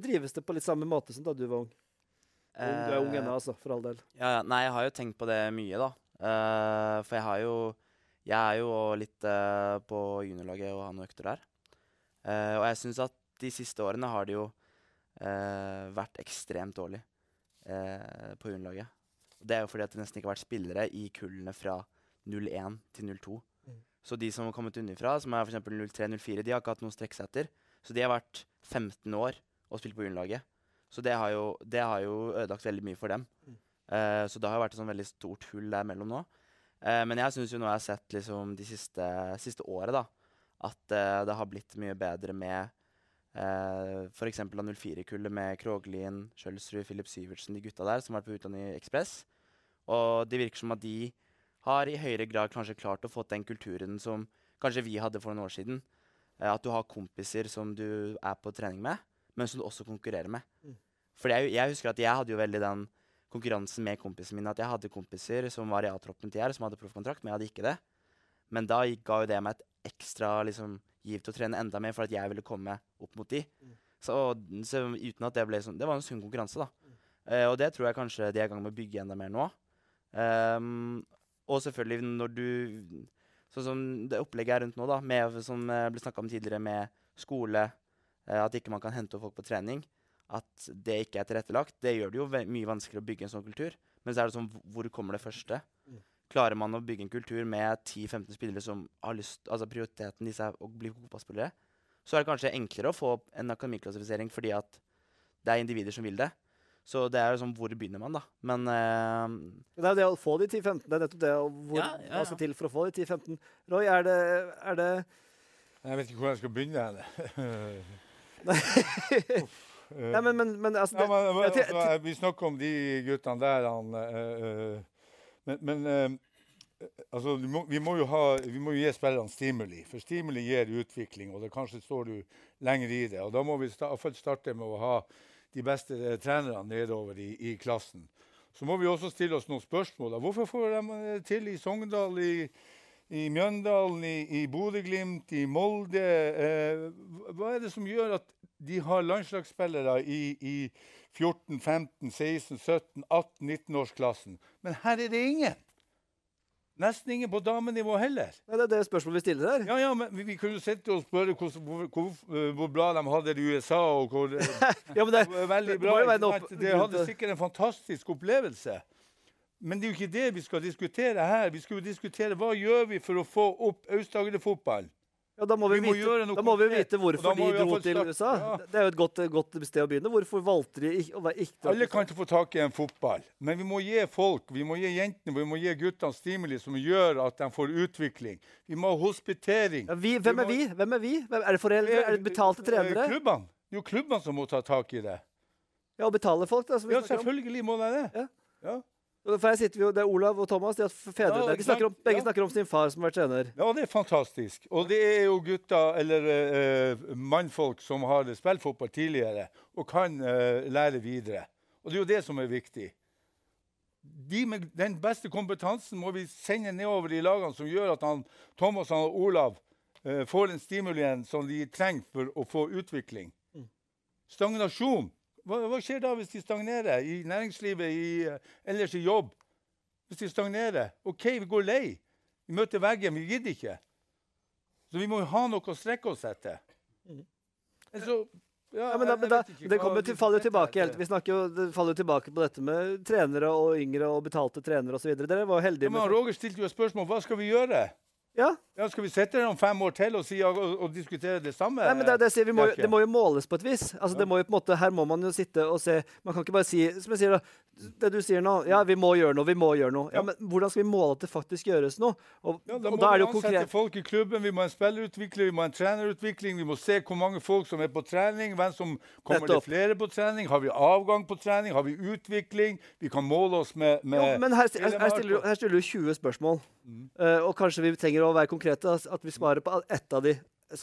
Drives det på litt samme måte som da du var ung? ung du er ung Eh, ennå, altså, for all del. Ja, ja. Nei, jeg har jo tenkt på det mye, da. Uh, for jeg har jo Jeg er jo litt uh, på juniorlaget og har noen økter der. Eh, og jeg syns at de siste årene har det jo eh, vært ekstremt dårlig eh, på juniorlaget. Det er jo fordi at det nesten ikke har vært spillere i kullene fra 01 til 02. Mm. Så de som har kommet unnifra, som er f.eks. 03-04, de har ikke hatt noe å strekke seg etter. Så de har vært 15 år og spilt på juniorlaget. Så det har, jo, det har jo ødelagt veldig mye for dem. Eh, så det har jo vært et sånn veldig stort hull der mellom nå. Uh, men jeg syns jo nå jeg har sett liksom de siste, siste året, da, at eh, det har blitt mye bedre med uh, f.eks. 04-kullet med Kroglin, Kjølsrud, Filip Syvertsen, de gutta der som har vært på utlandet i Ekspress. Og det virker som at de har i høyere grad kanskje klart å få den kulturen som kanskje vi hadde for noen år siden. Uh, at du har kompiser som du er på trening med, men som du også konkurrerer med. Mm. For jeg, jeg husker at jeg hadde jo veldig den konkurransen med kompisene mine. At jeg hadde kompiser som var i A-troppen til her, som hadde proffkontrakt, men jeg hadde ikke det. Men da ga jo det meg et ekstra liksom, giv til å trene enda mer for at jeg ville komme opp mot de. Så, så uten at det ble sånn Det var en sunn konkurranse, da. Eh, og det tror jeg kanskje de er i gang med å bygge enda mer nå. Um, og selvfølgelig når du Sånn som det opplegget er rundt nå, da, med, som eh, ble snakka om tidligere, med skole, eh, at ikke man kan hente opp folk på trening, at det ikke er tilrettelagt, det gjør det jo mye vanskeligere å bygge en sånn kultur. Men så er det sånn, hvor- hvor kommer det første? Klarer man å bygge en kultur med 10-15 spillere som har lyst, altså prioriteten i er å bli fotballspillere, så er det kanskje enklere å få en akademiklassifisering fordi at det er individer som vil det. Så det er jo sånn, hvor begynner man, da? Men uh, Det er jo det å få de 10-15. Det er nettopp det og hvor, Ja, ja, hva skal til for å få de 10-15. Roy, er det, er det Jeg vet ikke hvor jeg skal begynne. Nei, men, men, men altså, det, ja, men, altså, vi snakker om de guttene der. Han, uh, eh, men men eh, altså, vi, må, vi, må ha, vi må jo gi spillerne stimuli. For stimuli gir utvikling, og det kanskje står du lenger i det. Og da må vi sta, i hvert fall starte med å ha de beste eh, trenerne nedover i, i klassen. Så må vi også stille oss noen spørsmål. da. Hvorfor får de det til i Sogndal, i, i Mjøndalen, i, i Bodø-Glimt, i Molde? Eh, hva er det som gjør at de har landslagsspillere i, i 14, 15, 16, 17, 18, 19-årsklassen? Men her er det ingen. Nesten ingen på damenivå heller. Nei, det er det spørsmålet vi stiller her. Ja, ja, men vi, vi kunne sitte og spørre hvor, hvor, hvor, eh, hvor bra de hadde det i USA, og hvor eh, Ja, men det, det var veldig det bra. opp- Det hadde sikkert en fantastisk opplevelse. Men det er jo ikke det vi skal diskutere her. Vi skal jo diskutere hva gjør vi for å få opp Aust-Agder-fotballen. Ja, da må vi, vi må vite, da må vi vite hvorfor de dro til USA. ja. Det er jo et godt, godt sted å begynne. Hvorfor valgte de ikke å være ikke Alle kan ikke få tak i en fotball, men vi må gi folk, vi må gi jentene, vi må gi guttene stimuli som gjør at de får utvikling. Vi må ha hospitering. ja, vi, Hvem er må- vi? Hvem er vi? Hvem, er det foreldre? Er det betalte Eh, trenere? Klubbene. Det er jo klubbene som må ta tak i det. Ja, og betale folk, da. Ja, selvfølgelig må de det. Ja. Ja. Og For her sitter vi Det er Olav og Thomas. De, har fedre Ja, de snakker om, begge Ja. snakker om sin far som har vært trener. Ja, det er fantastisk. Og det er jo gutter eller uh, mannfolk som har spilt fotball tidligere og kan uh, lære videre. Og det er jo det som er viktig. De med den beste kompetansen må vi sende nedover i lagene, som gjør at han, Thomas og Olav uh, får den stimulien som de trenger for å få utvikling. Stagnasjon. Hva, hva skjer da hvis de stagnerer i næringslivet, i, eh, ellers i jobb? Hvis de stagnerer. OK, vi går lei. Vi møter veggen, vi gidder ikke. Så vi må jo ha noe å strekke oss etter. Altså, ja, Ja, men da, men da, det kommer til, faller tilbake helt. Vi snakker jo, det faller tilbake på dette med trenere og yngre og betalte trenere osv. Dere var heldige Ja, men Roger stilte jo et spørsmål. Hva skal vi gjøre? Ja, Ja, skal vi sette her om fem år til og, si, og, og diskutere det samme? Nei, men det, det, sier, vi må, det må jo måles på et vis. Altså, det må måte, her må man jo sitte og se Man kan ikke bare si som jeg sier da, Det du sier nå Ja, vi må gjøre noe, vi må gjøre noe. Ja, Ja. Men hvordan skal vi måle at det faktisk gjøres noe? Og, Ja, da må da vi ansette konkret. folk i klubben, vi må ha en spillerutvikler, vi må ha en trenerutvikling. Vi må se hvor mange folk som er på trening, hvem som kommer Nettopp. det flere på trening. Har vi avgang på trening? Har vi utvikling? Vi kan måle oss med, med Jo, men her, her, her, stiller, her stiller du 20 spørsmål. Mm. Uh, og kanskje vi trenger å være konkrete. At vi svarer på ett av de.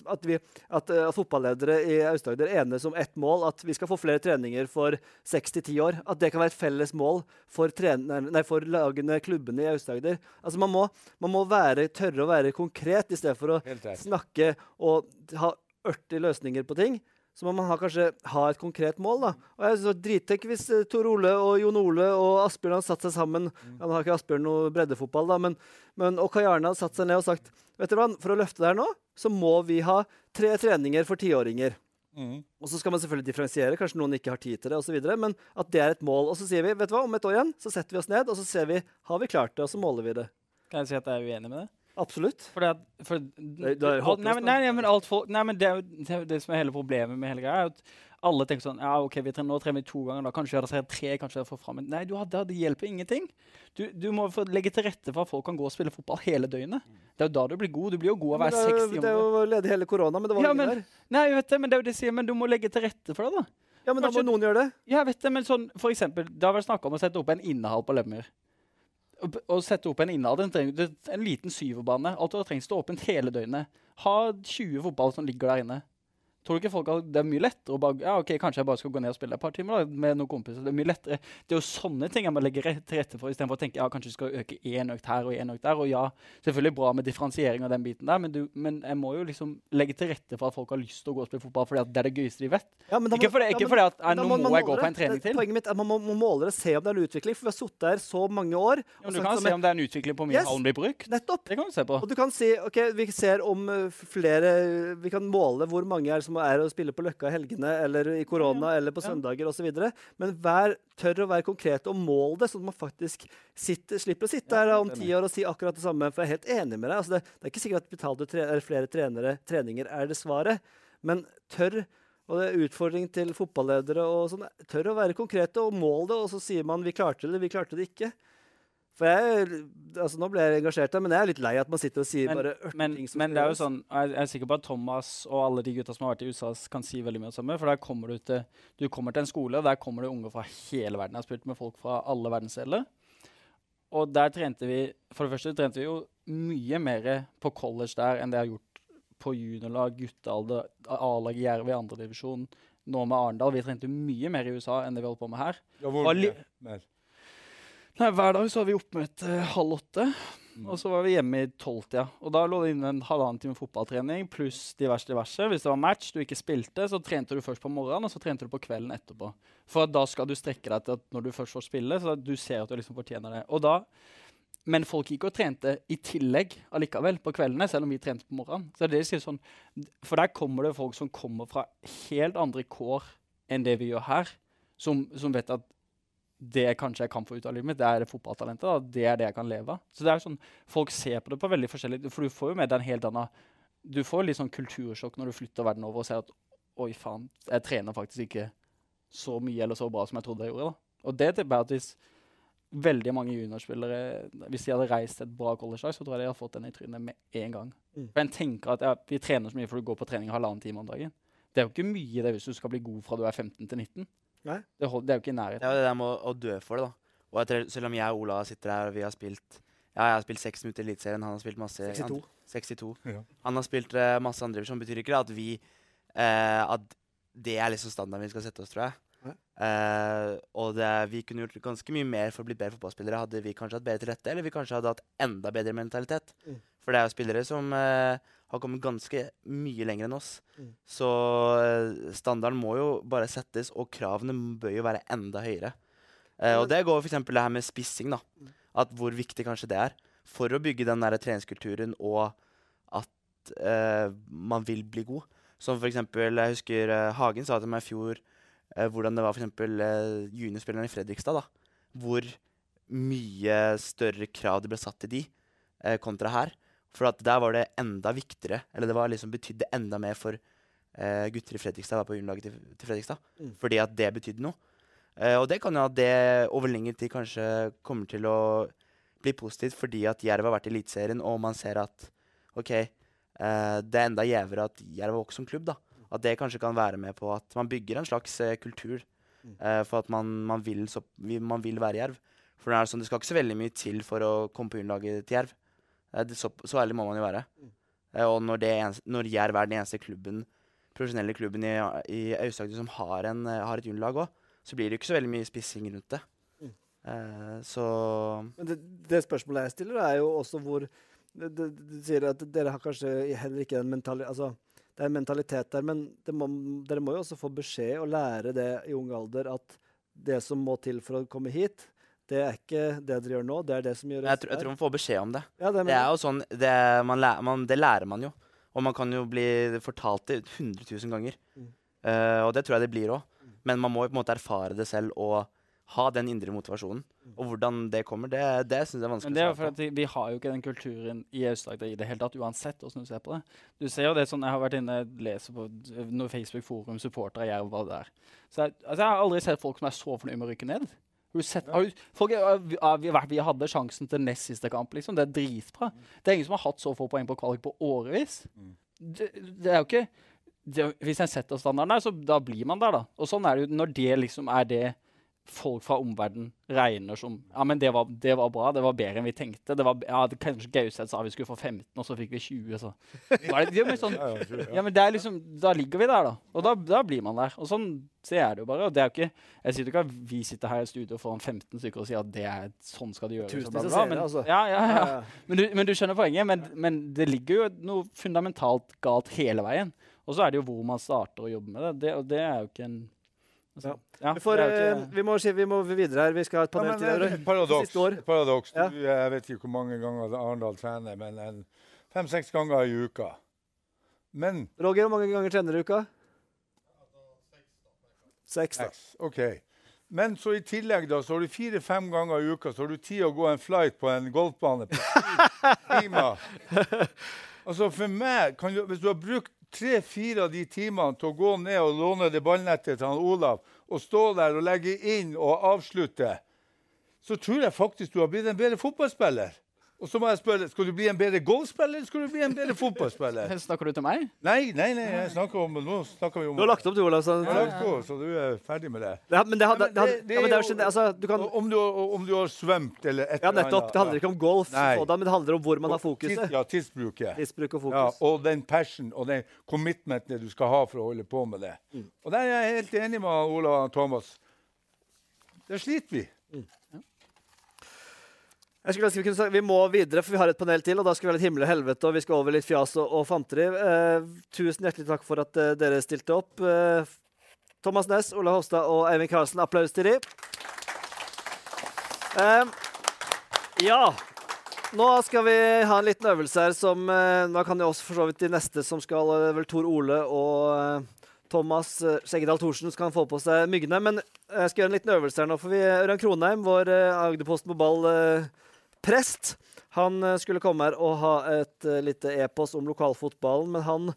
At, vi, at uh, fotballedere i Aust-Agder enes om ett mål. At vi skal få flere treninger for 6-10 år. At det kan være et felles mål for, nei, for lagene, klubbene i Aust-Agder. Altså man må, man må være, tørre å være konkret i stedet for å snakke og ha 40 løsninger på ting. Så må man ha, kanskje ha et konkret mål. da. Og jeg synes det var Drittenk hvis eh, Tor Ole og Jon Ole og Asbjørn hadde satt seg sammen. Ja, nå har ikke Asbjørn noe breddefotball, da, men, men og Kai Arne hadde satt seg ned og sagt vet du hva, for å løfte det her nå, så må vi ha tre treninger for tiåringer. Mm. Og så skal man selvfølgelig differensiere, kanskje noen ikke har tid til det osv. Men at det er et mål. Og så sier vi vet du hva, om et år igjen så setter vi oss ned og så ser vi har vi klart det, og så måler vi det. Kan jeg si at jeg er uenig med det? Absolutt. Fordi at, for, Det- det er alt- nei, men, nei, nei, men alt folk, nei, men det det, det som er hele problemet med hele greia. er at alle tenker sånn ja, ok, vi trener, Nå trener vi to ganger, da kanskje jeg har tre, kanskje jeg får fram en Nei, du, har- det, det hjelper ingenting. Du, du må få legge til rette for at folk kan gå og spille fotball hele døgnet. Det er jo da du blir god. Du blir jo god av å være er, 60 år. det er jo ledig hele korona, men det var Ja, ingen men- der. Nei, vet det, men det er jo det sier, men du må legge til rette for det, da. Ja, men da må noen gjøre det. Ja, vet det, men sånn, for eksempel, Det har vært snakka om å sette opp en innehall på Lemmer. Å sette opp en innad en liten syverbane. Alt du trenger stå åpent hele døgnet. Ha 20 fotball som ligger der inne. Tror du ikke folk har, Det er mye lettere å bare ja, ok, Kanskje jeg bare skal gå ned og spille et par timer da, med noen kompiser. Det er mye lettere. Det er jo sånne ting jeg må legge til rette for, istedenfor å tenke ja, kanskje vi skal øke én økt her og én økt der. Og ja, selvfølgelig bra med differensiering av den biten der, men, du, men jeg må jo liksom legge til rette for at folk har lyst til å gå og spille fotball fordi det er det gøyeste de vet. Ja, men da Ikke fordi, fordi, ja, men- fordi at eh, nå må må jeg gå på en trening Det- til. Poenget mitt er at man må, må måle det, se om det er en utvikling. For vi har sittet her så mange år. Ja, men du kan se om det er en utvikling på hvor mye Yes. hallen blir brukt. Nettopp. Det kan du se på. Og du kan si, ok, vi ser om uh, flere Vi kan måle hvor mange er som er å spille på Løkka i helgene eller i korona eller på søndager osv. Men vær tør å være konkret og mål det, sånn at man faktisk sitter, slipper å sitte her om ti år og si akkurat det samme. For jeg er helt enig med deg. Altså, det, det er ikke sikkert at betalte tre, eller flere trenere, treninger er det svaret, men tør Og det er utfordring til fotballedere og sånn. Tør å være konkrete og mål det, og så sier man 'vi klarte det', 'vi klarte det ikke'. For jeg, altså Nå ble jeg engasjert men jeg er litt lei at man sitter og sier Men- bare ørting Men, som men det er jo sånn, jeg jeg er sikker på at Thomas og alle de gutta som har vært i USA, kan si veldig mye om det samme. For der kommer du til du kommer til en skole, og der kommer det unge fra hele verden. Jeg har spilt med folk fra alle verdensdeler. Og der trente vi For det første trente vi jo mye mer på college der enn det jeg har gjort på juniorlag, guttealder, A-lag i Jerv i andredivisjon. Nå med Arendal. Vi trente mye mer i USA enn det vi holdt på med her. Ja, hvor mye mer? Nei, Hver dag så var vi oppmøte halv åtte, Mm. og så var vi hjemme i tolvtida. Og da lå det inne en halvannen time fotballtrening pluss diverse diverse. Hvis det var match du ikke spilte, så trente du først på morgenen, og så trente du på kvelden etterpå. For da skal du strekke deg til at når du først får spille, så du ser at du liksom fortjener det. Og da, men folk gikk og trente i tillegg allikevel på kveldene, selv om vi trente på morgenen. Så det er sånn, For der kommer det folk som kommer fra helt andre kår enn det vi gjør her, som, som vet at det kanskje jeg kan få ut av livet mitt, det er fotballtalentet. Da. Det er det jeg kan leve av. Så det er sånn, Folk ser på det på veldig forskjellig For du får jo med deg en helt annen Du får litt sånn kultursjokk når du flytter verden over og ser at Oi, faen, jeg trener faktisk ikke så mye eller så bra som jeg trodde jeg gjorde. da. Og det tipper jeg at hvis veldig mange juniorspillere Hvis de hadde reist til et bra collegelag, så tror jeg de hadde fått den i trynet med en gang. Mm. For en tenker at ja, Vi trener så mye for du går på trening halvannen time om dagen. Det er jo ikke mye det hvis du skal bli god fra du er 15 til 19. Nei. Det, hold, det er jo ikke i nærheten. Det er jo det der med å, å dø for det, da. Og jeg tror, selv om jeg og Ola sitter her og vi har spilt Ja, jeg har spilt seks minutter i Eliteserien, han har spilt masse 62. Han, 62. Ja. Han har spilt uh, masse som Betyr ikke det at vi uh, At det er liksom standarden vi skal sette oss, tror jeg. Eh, og det, vi kunne gjort ganske mye mer for å bli bedre fotballspillere hadde vi kanskje hatt bedre til rette, eller vi kanskje hadde hatt enda bedre mentalitet. Mm. For det er jo spillere som eh, har kommet ganske mye lenger enn oss. Mm. Så eh, standarden må jo bare settes, og kravene bør jo være enda høyere. Eh, og det går f.eks. det her med spissing, da. At hvor viktig kanskje det er. For å bygge den der treningskulturen og at eh, man vil bli god. Som eksempel, jeg husker eh, Hagen sa til meg i fjor eh, hvordan det var for eksempel eh, juniorspillerne i Fredrikstad. da. Hvor mye større krav det ble satt til de kontra her. For at der var det enda viktigere, eller det var liksom betydde enda mer for uh, gutter i Fredrikstad å være på juniorlaget til, til Fredrikstad. Mm. Fordi at det betydde noe. Uh, og det kan jo at det over lengre tid kanskje kommer til å bli positivt fordi at Jerv har vært i Eliteserien, og man ser at OK, uh, det er enda gjevere at Jerv er vokst som klubb. da. At det kanskje kan være med på at man bygger en slags kultur Mm. for at man, man, vil så, man vil være Jerv. For det er sånn, det skal ikke så veldig mye til for å komme på juniorlaget til Jerv. Eh, så, så ærlig må man jo være. Eh, og når, det eneste, når Jerv er den eneste klubben, profesjonelle klubben i, i Aust-Agder som har, en, eh, har et juniorlag òg, så blir det ikke så veldig mye spissing rundt det. Mm. Eh, så Men det, det spørsmålet jeg stiller, er jo også hvor Du sier at dere har kanskje heller ikke en mentalitet altså, Det er en mentalitet der, men det må, dere må jo også få beskjed og lære det i ung alder at det som må til for å komme hit, det er ikke det dere gjør nå, det er det som gjøres jeg, tror- jeg tror man får beskjed om det. Ja, det, Det er jo sånn, det, man lærer, man, det lærer man jo. Og man kan jo bli fortalt det 100 000 ganger. Mm. Uh, og det tror jeg det blir òg. Men man må jo på en måte erfare det selv og ha den indre motivasjonen. Og hvordan det kommer, det, det syns jeg er vanskelig Men det er jo at vi, har jo ikke den kulturen i Aust-Agder i det hele tatt, uansett hvordan du ser på det. Du ser jo det sånn, Jeg har vært inne og leser på noe Facebook-forum, supportere av Jerv, hva det er. Så jeg, altså, jeg har aldri sett folk som er så fornøyd med å rykke ned. Sett, har du, folk, vi, ja, vi, vi hadde sjansen til nest siste kamp, liksom. Det er dritbra. Det er ingen som har hatt så få poeng på kvalik på årevis. Mm. Det, det er jo ikke det, Hvis en setter standarden der, så da blir man der, da. Og sånn er det jo når det liksom er det folk fra omverdenen regner som Ja, men det var, det var bra. Det var bedre enn vi tenkte. Det var, ja, det, kanskje Gauseth sa vi skulle få 15, og så fikk vi 20. Så. Var det, men sånn, Ja, men det liksom, Da ligger vi der, da. Og da, da blir man der. Og sånn så er det jo bare. Og det er jo ikke, jeg sier ikke at vi sitter her i studio foran 15 stykker og sier at det er sånn skal det gjøres. bla, bla, men, altså. ja, ja, ja. Ja, ja. Men, du, men du skjønner poenget. Men, men det ligger jo noe fundamentalt galt hele veien. Og så er det jo hvor man starter å jobbe med det. det og det er jo ikke en altså, ja, Vi, får, det er jo eh, ikke, vi, må, si- vi må videre her. Vi skal ha et Ja, panel men til. det er paradoks. Paradoks. Ja. Du, jeg vet ikke hvor mange ganger Arendal trener, men en fem-seks ganger i uka. Men Roger, hvor mange ganger trener du i uka? Seks, da. OK. Men så i tillegg da, så har du fire-fem ganger i uka så har du tid å gå en flight på en golfbane på ti timer. Altså for meg, kan du, Hvis du har brukt tre-fire av de timene til å gå ned og låne det ballnettet til han Olav, og stå der og legge inn og avslutte, så tror jeg faktisk du har blitt en bedre fotballspiller. Og så må jeg spørre, Skal du bli en bedre golfspiller eller skal du bli en bedre fotballspiller? Snakker du til meg? Nei, nei, nei, jeg snakker om, nå snakker vi om Du har lagt opp, du, Olav. Så, ja, ja. så du er ferdig med det. Ja, men det, Ja, det, hadde, det- ja, jo altså, du kan, om, du, om du har svømt eller et eller annet. Ja, nettopp. Det handler ikke om golf, Nei. men det handler om hvor man har fokuset. ja, tidsbruket. Tidsbruk og Ja, fokus. og den passion og den commitmenten du skal ha for å holde på med det. Mm. Og der er jeg helt enig med Olav og Thomas. Der sliter vi. Jeg skulle ønske vi, kunne, sagt- vi må videre, for vi har et panel til, og da skal vi ha litt himmel og helvete, og vi skal over litt fjas og, og fanteri. Eh, tusen hjertelig takk for at eh, dere stilte opp. Eh, Thomas Næss, Ola Hofstad og Eivind Karlsen, applaus til de. Eh, ja. Nå skal vi ha en liten øvelse her som eh, Nå kan jo også for så vidt de neste som skal eh, vel Tor Ole og Thomas Skjeggedal Thorsen skal få på seg myggene. Men jeg skal gjøre en liten øvelse her nå. For vi, Ørjan Kronheim, vår Agderposten på ball prest, han eh, skulle komme her og ha et eh, lite epos om lokalfotballen. Men han,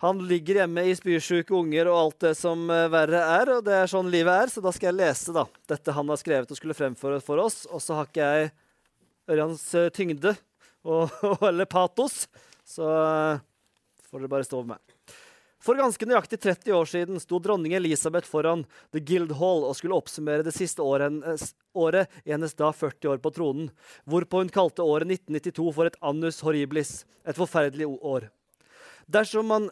han ligger hjemme i spysjuke unger og alt det som eh, verre er. Og det er sånn livet er, så da skal jeg lese da, dette han har skrevet og skulle fremføre for oss. Og så har ikke jeg Ørjans tyngde og, eller patos, så får dere bare stå med meg. For ganske nøyaktig 30 år siden sto dronning Elisabeth foran The Guildhall og skulle oppsummere det siste året, hennes- året hennes da 40 år på tronen, hvorpå hun kalte året 1992 for et annus horribilis, et forferdelig år. Dersom man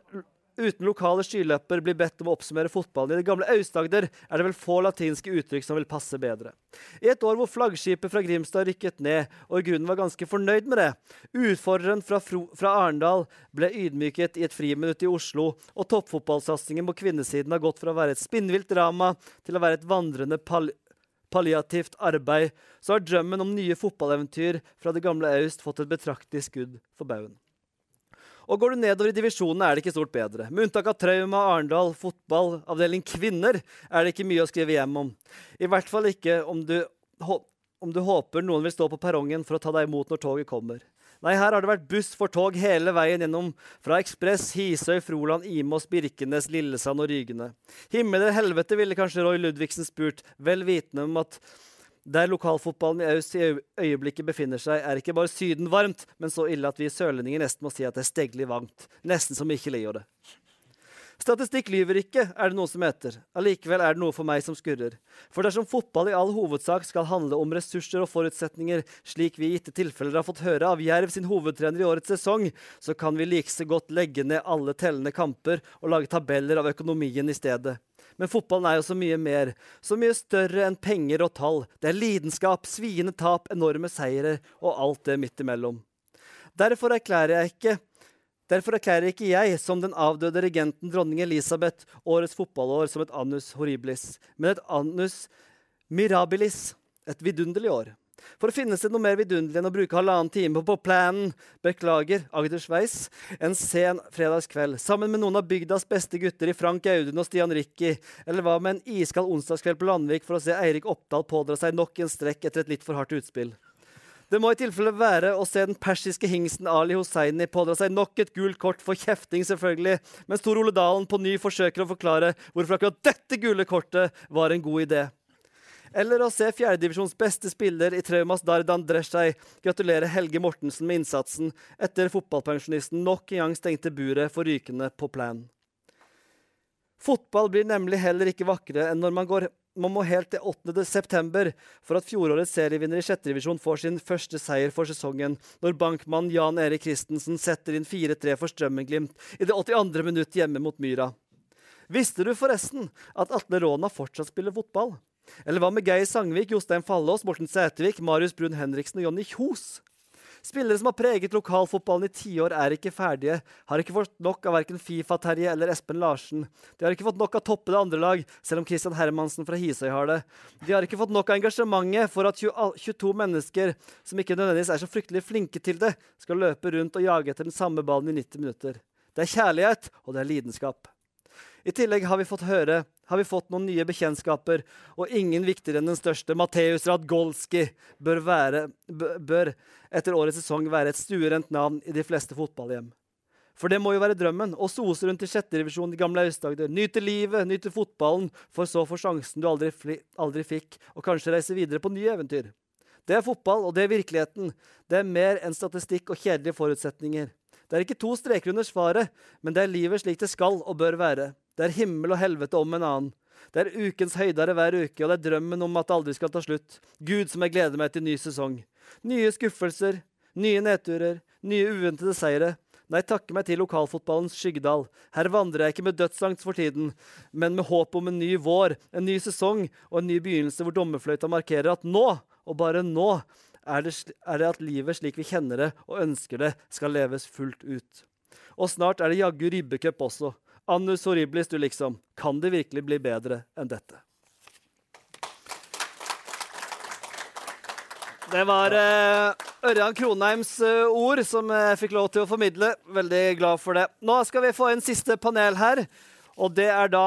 uten lokale skiløper blir bedt om å oppsummere fotballen i det gamle Aust-Agder, er det vel få latinske uttrykk som vil passe bedre. I et år hvor flaggskipet fra Grimstad rykket ned, og i grunnen var ganske fornøyd med det. Utfordreren fra, Fro fra Arendal ble ydmyket i et friminutt i Oslo, og toppfotballsatsingen på kvinnesiden har gått fra å være et spinnvilt drama til å være et vandrende pall palliativt arbeid, så har drømmen om nye fotballeventyr fra det gamle Aust fått et betraktelig skudd for baugen. Og går du nedover i divisjonene, er det ikke stort bedre. Med unntak av Trauma Arendal fotball, avdeling kvinner, er det ikke mye å skrive hjem om. I hvert fall ikke om du, om du håper noen vil stå på perrongen for å ta deg imot når toget kommer. Nei, her har det vært buss for tog hele veien gjennom fra Ekspress, Hisøy, Froland, Imås, Birkenes, Lillesand og Rygene. Himmel eller helvete, ville kanskje Roy Ludvigsen spurt, vel vitende om at der lokalfotballen i Aust i øyeblikket befinner seg, er ikke bare Syden varmt, men så ille at vi sørlendinger nesten må si at det er stegelig varmt. Nesten som ikke liker det. Statistikk lyver ikke, er det noe som heter. Allikevel er det noe for meg som skurrer. For dersom fotball i all hovedsak skal handle om ressurser og forutsetninger, slik vi i gitte tilfeller har fått høre av Jerv sin hovedtrener i årets sesong, så kan vi like så godt legge ned alle tellende kamper og lage tabeller av økonomien i stedet. Men fotballen er jo så mye mer. Så mye større enn penger og tall. Det er lidenskap, sviende tap, enorme seire og alt det midt imellom. Derfor erklærer jeg ikke Derfor erklærer ikke jeg, som den avdøde regenten dronning Elisabeth, årets fotballår som et annus horribilis, men et annus mirabilis, et vidunderlig år. For finnes det noe mer vidunderlig enn å bruke halvannen time på planen, beklager, Agdersveis, en sen fredagskveld, sammen med noen av bygdas beste gutter i Frank Audun og Stian Rikki, eller hva med en iskald onsdagskveld på Landvik for å se Eirik Oppdal pådra seg nok en strekk etter et litt for hardt utspill. Det må i tilfelle være å se den persiske hingsten Ali Hosseini pådra seg nok et gult kort for kjefting, selvfølgelig, mens Tor Ole Dalen på ny forsøker å forklare hvorfor akkurat dette gule kortet var en god idé. Eller å se fjerdedivisjons beste spiller i Traumas Dardan Dreshei gratulere Helge Mortensen med innsatsen etter fotballpensjonisten nok en gang stengte buret for rykende på plan. Fotball blir nemlig heller ikke vakrere enn når man går man må helt til 8. september for at fjorårets serievinner i sjette divisjon får sin første seier for sesongen, når bankmann Jan Erik Christensen setter inn 4-3 for Strømmen-Glimt i det 82. minutt hjemme mot Myra. Visste du forresten at Atle Råna fortsatt spiller fotball? Eller hva med Geir Sangvik, Jostein Fallås, Morten Sætervik, Marius Brun Henriksen og Jonny Kjos? Spillere som har preget lokalfotballen i tiår, er ikke ferdige. Har ikke fått nok av verken Fifa-Terje eller Espen Larsen. De har ikke fått nok av toppede andrelag, selv om Christian Hermansen fra Hisøy har det. De har ikke fått nok av engasjementet for at 22 mennesker, som ikke nødvendigvis er så fryktelig flinke til det, skal løpe rundt og jage etter den samme ballen i 90 minutter. Det er kjærlighet, og det er lidenskap. I tillegg har vi fått høre har vi fått noen nye bekjentskaper, og ingen viktigere enn den største, Mateus Radgolski, bør, være, bør etter årets sesong være et stuerent navn i de fleste fotballhjem. For det må jo være drømmen å sose rundt i sjettedivisjon i gamle Aust-Agder, nyte livet, nyte fotballen, for så å få sjansen du aldri, aldri fikk, og kanskje reise videre på nye eventyr. Det er fotball, og det er virkeligheten. Det er mer enn statistikk og kjedelige forutsetninger. Det er ikke to streker under svaret, men det er livet slik det skal og bør være. Det er himmel og helvete om en annen. Det er ukens høydere hver uke, og det er drømmen om at det aldri skal ta slutt. Gud som jeg gleder meg til ny sesong. Nye skuffelser, nye nedturer, nye uventede seire. Nei, takke meg til lokalfotballens skyggedal. Her vandrer jeg ikke med dødsangst for tiden, men med håp om en ny vår, en ny sesong og en ny begynnelse hvor dommerfløyta markerer at nå, og bare nå, er det, er det at livet slik vi kjenner det og ønsker det, skal leves fullt ut. Og snart er det jaggu ribbecup også. Annus horriblis, du liksom. Kan det virkelig bli bedre enn dette? Det var uh, Ørjan Kronheims uh, ord som jeg fikk lov til å formidle. Veldig glad for det. Nå skal vi få en siste panel her, og det er da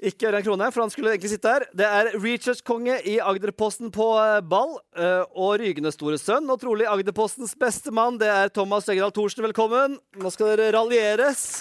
ikke Ørjan Krone, for han skulle egentlig sitte her. Det er Reachers-konge i Agderposten på eh, ball. Eh, og Rygende store sønn, og trolig Agderpostens beste mann, det er Thomas Øgedal Thorsen. Velkommen. Nå skal dere raljeres.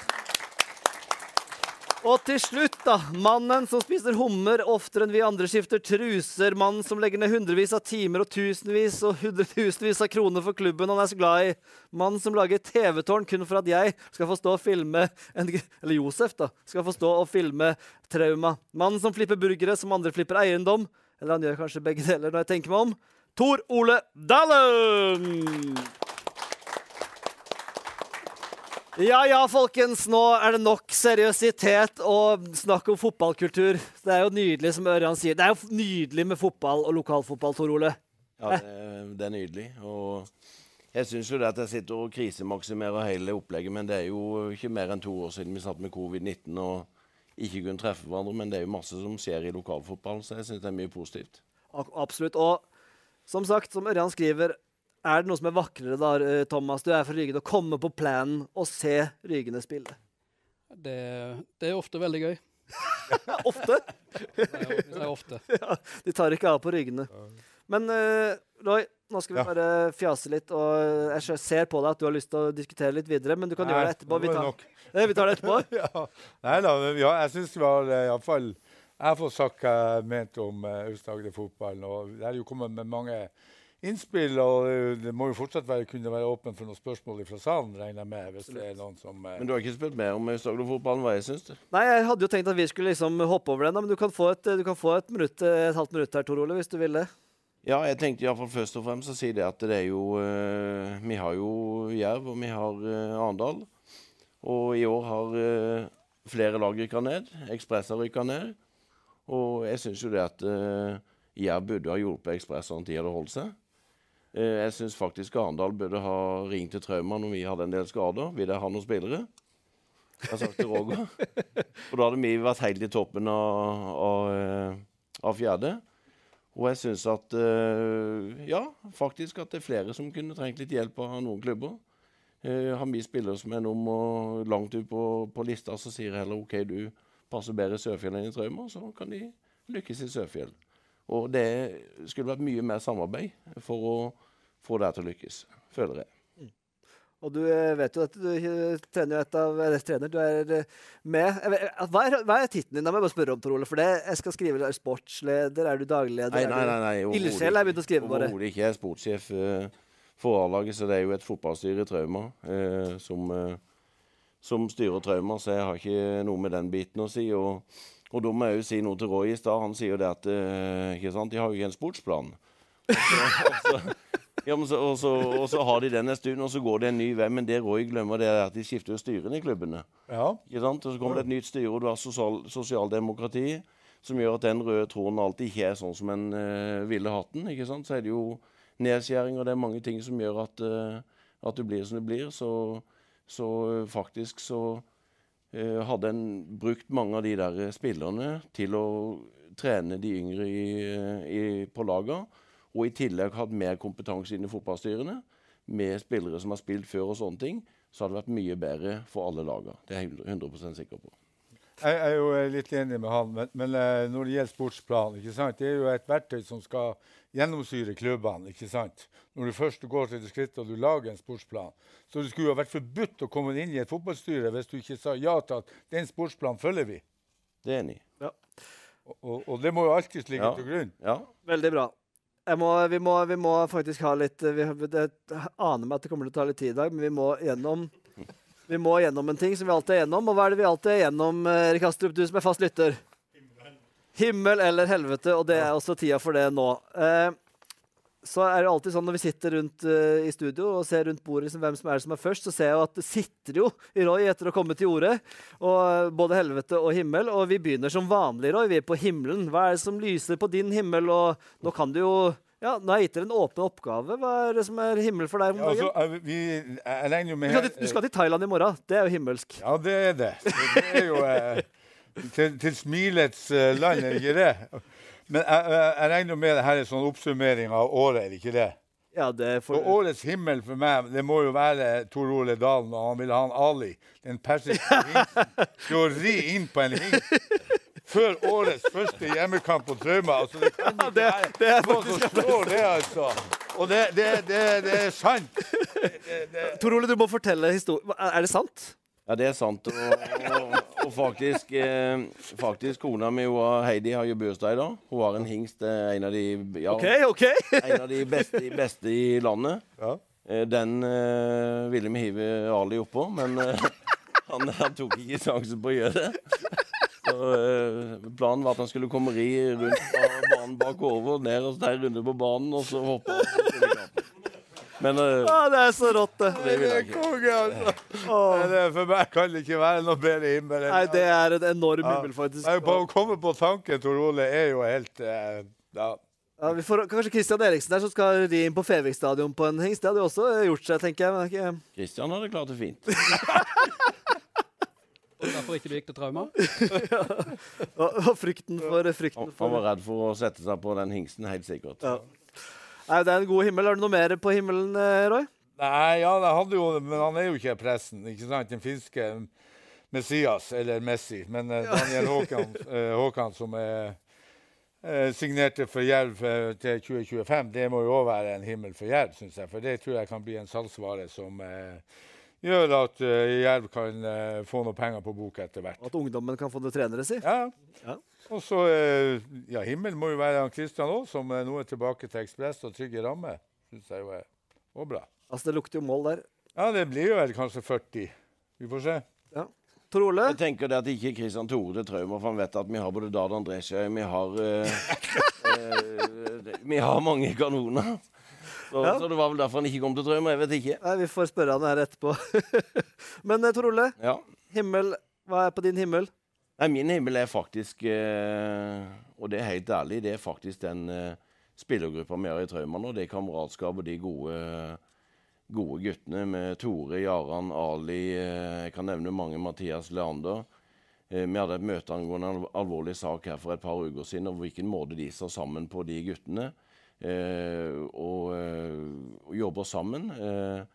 Og til slutt, da. Mannen som spiser hummer oftere enn vi andre skifter truser. Mannen som legger ned hundrevis av timer og tusenvis og hundretusenvis av kroner for klubben han er så glad i. Mannen som lager TV-tårn kun for at jeg skal få stå og filme en, Eller Josef, da. Skal få stå og filme trauma. Mannen som flipper burgere som andre flipper eiendom. Eller han gjør kanskje begge deler når jeg tenker meg om. Tor Ole Dalen! Ja ja, folkens. Nå er det nok seriøsitet og snakk om fotballkultur. Det er jo nydelig, som Ørjan sier. Det er jo nydelig med fotball og lokalfotball, Tor Ole. Ja, det, det er nydelig. Og jeg syns jo det at jeg sitter og krisemaksimerer hele opplegget, men det er jo ikke mer enn to år siden vi satt med covid-19 og ikke kunne treffe hverandre. Men det er jo masse som skjer i lokalfotballen, så jeg syns det er mye positivt. Absolutt. Og som sagt, som Ørjan skriver, er det noe som er vakrere da, eh, Thomas? Du er fra Rygen. Å komme på planen og se Rygene spille. Det, det, er ofte veldig gøy. ofte? det, er, det er ofte. Ja, de tar ikke av på Ryggene. Men uh, Roy, nå skal vi ja. bare fjase litt. og Jeg ser på deg at du har lyst til å diskutere litt videre, men du kan Nei, gjøre det etterpå. Vi tar, det, vi tar det etterpå. ja. Nei da, ja, jeg syns det har eh, iallfall Jeg har fått sagt hva jeg mente om uh, Aust-Agder-fotballen. og Det er jo kommet med mange innspill. Og det må jo fortsatt være, kunne være åpen for noen spørsmål fra salen, regner jeg med. hvis det er noen som... Eh... Men du har ikke spurt mer om Aust-Agder-fotballen, hva jeg syns? Nei, jeg hadde jo tenkt at vi skulle liksom hoppe over den, men du kan få et, kan få et, minutt, et halvt minutt her, Tor Ole, hvis du vil det. Ja, jeg tenkte iallfall først og fremst å si det at det er jo uh, Vi har jo Jerv, og vi har uh, Arendal. Og i år har uh, flere lag rykka ned. Ekspress har rykka ned. Og jeg syns jo det at Jerv burde ha hjulpet Ekspress sånn at de hadde holdt seg. Eh, jeg syns faktisk Arendal burde ha ringt til Trauma når vi hadde en del skader. Vil jeg ha noen spillere? Jeg har sagt til Roger. For da hadde vi vært helt i toppen av, av, eh, av fjerde. Og jeg syns at eh, Ja, faktisk at det er flere som kunne trengt litt hjelp av noen klubber. Har vi spillere som er nummer langt ut på, på, lista, så sier jeg heller OK, du passer bedre i Sørfjell enn i Trauma, så kan de lykkes i Sørfjell. Og det skulle vært mye mer samarbeid for å få det til å lykkes, føler jeg. Mm. Og du eh, vet jo at du eh, trener jo et av eller, trener, du er eh, med. Hva er, hva er tittelen din? Da må jeg bare spørre om, Tor Ole. For det, jeg skal skrive er sportsleder, er du dagleder? Nei, nei, nei. nei Ildsjel har jeg begynt å skrive, bare. Overhodet ikke. Jeg er sportssjef for A-laget, så det er jo et fotballstyre i Trauma som, som styrer Trauma, så jeg har ikke noe med den biten å si. Og, og da må jeg jo si noe til Roy i stad. Han sier jo det at eh, ikke sant? de har jo ikke en sportsplan. Og så, og så, ja, og, så, og så har de den en stund, og så går det en ny vei. Men det Roy glemmer, det er at de skifter jo styrene i klubbene. Ja. Ikke sant? Og så kommer det et nytt styre, og du har sosial, sosialdemokrati, som gjør at den røde tråden alltid ikke er sånn som en uh, ville hatt den. ikke sant? Så er det jo nedskjæringer, det er mange ting som gjør at, uh, at du blir som du blir. Så, så uh, faktisk så hadde en brukt mange av de der eh, spillerne til å trene de yngre i, eh, i, på laga, og i tillegg hatt mer kompetanse inn i fotballstyrene, med spillere som har spilt før og sånne ting, så hadde det vært mye bedre for alle laga. Det er jeg 100% sikker på. Jeg er jo eh, litt enig med han, men, men eh, når det gjelder sportsplan, ikke sant? det er jo et verktøy som skal gjennomsyre klubbene. ikke sant? Når du først går til det skrittet og du lager en sportsplan. Så det skulle jo vært forbudt å komme inn i et fotballstyre hvis du ikke sa ja til at den sportsplanen følger vi. Det er enig. Ja. Og, og, og det må jo alltid ligge Ja. til grunn. Ja. Veldig bra. Jeg må, vi, må, vi må faktisk ha litt vi, Det aner meg at det kommer til å ta litt tid i dag, men vi må gjennom vi må gjennom en ting som vi alltid er gjennom. Og hva er det vi alltid er gjennom, eh, Erik Astrup, du som er fast lytter? Himmel eller helvete, og det er også tida for det nå. Eh, så er det alltid sånn når vi sitter rundt eh, i studio og ser rundt bordet liksom, hvem som er det som er først, så ser jeg at det sitter jo i Roy etter å komme til ordet. Og både helvete og himmel. Og vi begynner som vanlig, Roy. Vi er på himmelen. Hva er det som lyser på din himmel? Og nå kan du jo ja, Nå har jeg gitt dere en åpen oppgave. Hva er det som er himmel for deg om Ja, altså, vi, jeg regner jo Du med skal, til, du skal til Thailand i morgen. Det er jo himmelsk. Ja, det er det. Det er jo eh, til, til smilets eh, land, er det ikke det? Men jeg, jeg, regner jo med det her er sånn oppsummering av året, er det ikke det? Ja, det Og får årets himmel for meg, det må jo være Tor Ole Dalen, og han vil ha en Ali. Den persiske hingsten. Til ri inn på en hingst før årets første hjemmekamp på Trauma. Altså, det kan ikke være det er noen det, altså. Og det, det, det, det er sant. Tor Ole, du må fortelle historien. Er det sant? Ja, det er sant. Og, og, og faktisk, eh, faktisk kona mi Heidi har jo bursdag i dag. Hun har en hingst, eh, en av de, ja, okay, okay. en av de beste, beste i landet. Ja. Eh, den eh, ville vi hive Ali oppå, men eh, han, han tok ikke sjansen på å gjøre det. Så, eh, planen var at han skulle komme ri rundt ba- banen bakover, ned og der runde på banen, og så hoppe kampen. Men uh, Ah, det er så rått, det. det Det er konge, altså. Men, eh, For meg kan det ikke være noe bedre himmel. Nei, det er en enorm Ja. himmel, faktisk. Nei, Bare å komme på tanken, Tor Ole, er jo helt uh, ja. Ja, vi får, kanskje Christian Eriksen der som skal ri inn på Fevik stadion på en hingst. Det hadde jo også gjort seg, tenker jeg. Men ikke Christian hadde klart det fint. Og derfor ikke du gikk til trauma. og, og frykten for Han, frykten han for var redd for å sette seg på den hingsten, helt sikkert. Ja. Nei, det er en god himmel. Har du noe mer på himmelen, eh, Roy? Nei, ja, det hadde jo, men han er jo ikke presten, ikke sant? Den finske Messias, eller Messi. Men uh, Daniel Håkan, uh, Håkan som er eh, signerte for Jerv eh, til 2025, det må jo òg være en himmel for Jerv, syns jeg. For det tror jeg kan bli en salgsvare som eh, gjør at uh, Jerv kan uh, få noe penger på bok etter hvert. At ungdommen kan få det trenere si? Ja. Ja. Og så uh, Ja, himmel må jo være han Kristian òg, som nå er tilbake til Ekspress og trygge rammer. Syns jeg jo er også bra. Altså, det lukter jo mål der. Ja, det blir jo vel kanskje 40. Vi får se. Tor Ole? Jeg tenker det at ikke Kristian Tore til Trauma, for han vet at vi har både Dard Andresjø, vi har Vi har mange kanoner. Så, Ja. så det var vel derfor han ikke kom til Trauma. Jeg vet ikke. Nei, Vi får spørre han her etterpå. Men eh, Tor Ole, Ja. himmel, hva er på din himmel? Nei, min himmel er faktisk eh, Og det er helt ærlig, det er faktisk den eh, spillergruppa vi har i Trauma nå. Det er kameratskap og de gode, gode guttene med Tore, Jaran, Ali eh, Jeg kan nevne mange. Mathias Leander. Vi hadde et møte angående en alvorlig sak her for et par uker siden, og hvilken måte de står sammen på, de guttene. Eh, og, eh, og jobber sammen. Eh,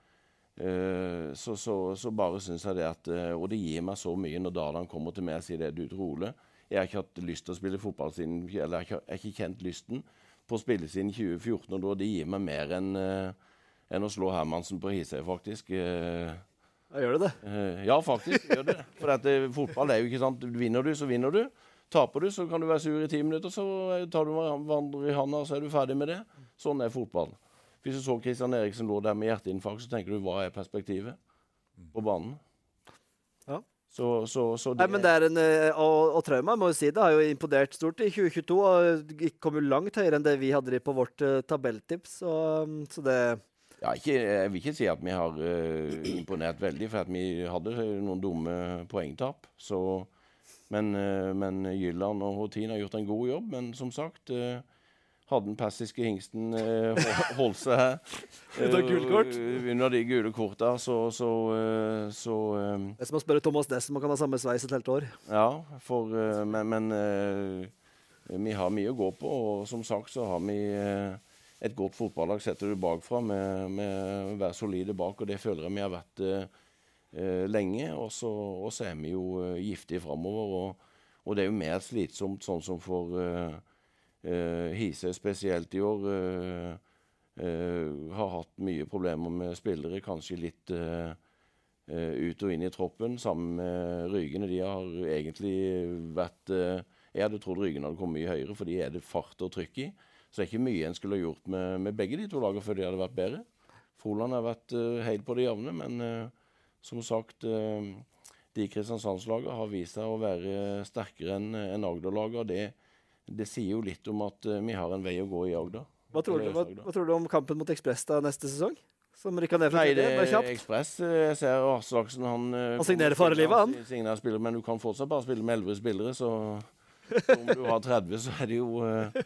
Eh, så, så, så bare syns jeg det at Og det gir meg så mye når Dardan kommer til meg og sier det du tror Ole. Jeg har ikke hatt lyst til å spille fotball siden Eller jeg har ikke, kjent lysten på å spille siden 2014, og da det gir meg mer enn enn å slå Hermansen på Hisøy, faktisk. Ja, gjør det det? ja, faktisk gjør det. For eh, fotball er jo ikke sant Vinner du, så vinner du. Taper du, så kan du være sur i ti minutter, så tar du hverandre i handa, så er du ferdig med det. Sånn er fotball. Hvis du så Kristian Eriksen lå der med hjerteinfarkt, så tenker du hva er perspektivet på banen? Så, så, så Nei, men det er en, eh, og, og Trauma må jo si det har jo imponert stort i 2022. og det kom jo langt høyere enn det vi hadde på vårt uh, tabelltips. Så, um, så det Ja, ikke, jeg vil ikke si at vi har uh, imponert veldig, for at vi hadde noen dumme poengtap. Så, men, eh, men Jylland og Hortin har gjort en god jobb. Men som sagt eh, hadde den persiske hingsten eh, holdt seg her av gult kort. eh, under de gule korta, så, så, så Det er som å spørre Thomas Ness om han kan ha samme sveis et helt år. Ja, for, men, men vi har mye å gå på, og som sagt så har vi et godt fotballag setter du bakfra med, med å være solide bak, og det føler jeg vi har vært lenge. Og så, og så er vi jo eh, giftige framover, og, og det er jo mer slitsomt sånn som for uh, uh, Hisøy spesielt i år. Uh, eh, har hatt mye problemer med spillere, kanskje litt eh, eh, ut og inn i troppen sammen med Rygene. De har egentlig vært eh, Jeg hadde trodd Rygene hadde kommet mye høyere, for de er det fart og trykk i. Så det er ikke mye en skulle ha gjort med, med begge de to lagene før de hadde vært bedre. Froland har vært eh, helt på det jevne, men eh, som sagt eh, De Kristiansandslagene har vist seg å være sterkere enn en Agder-lagene. og Det, det sier jo litt om at eh, vi har en vei å gå i Agder. Hva tror, du, hva, hva tror du om kampen mot Ekspress da neste sesong? Som rykka ned fra Nei, det er. Ekspress. eh, Jeg ser Aslaksen han eh, Han signerer farelivet, for livet, han. Signerer signere spillere, Men du kan fortsatt bare spille med 11 spillere, så så om du har 30, så er det jo eh,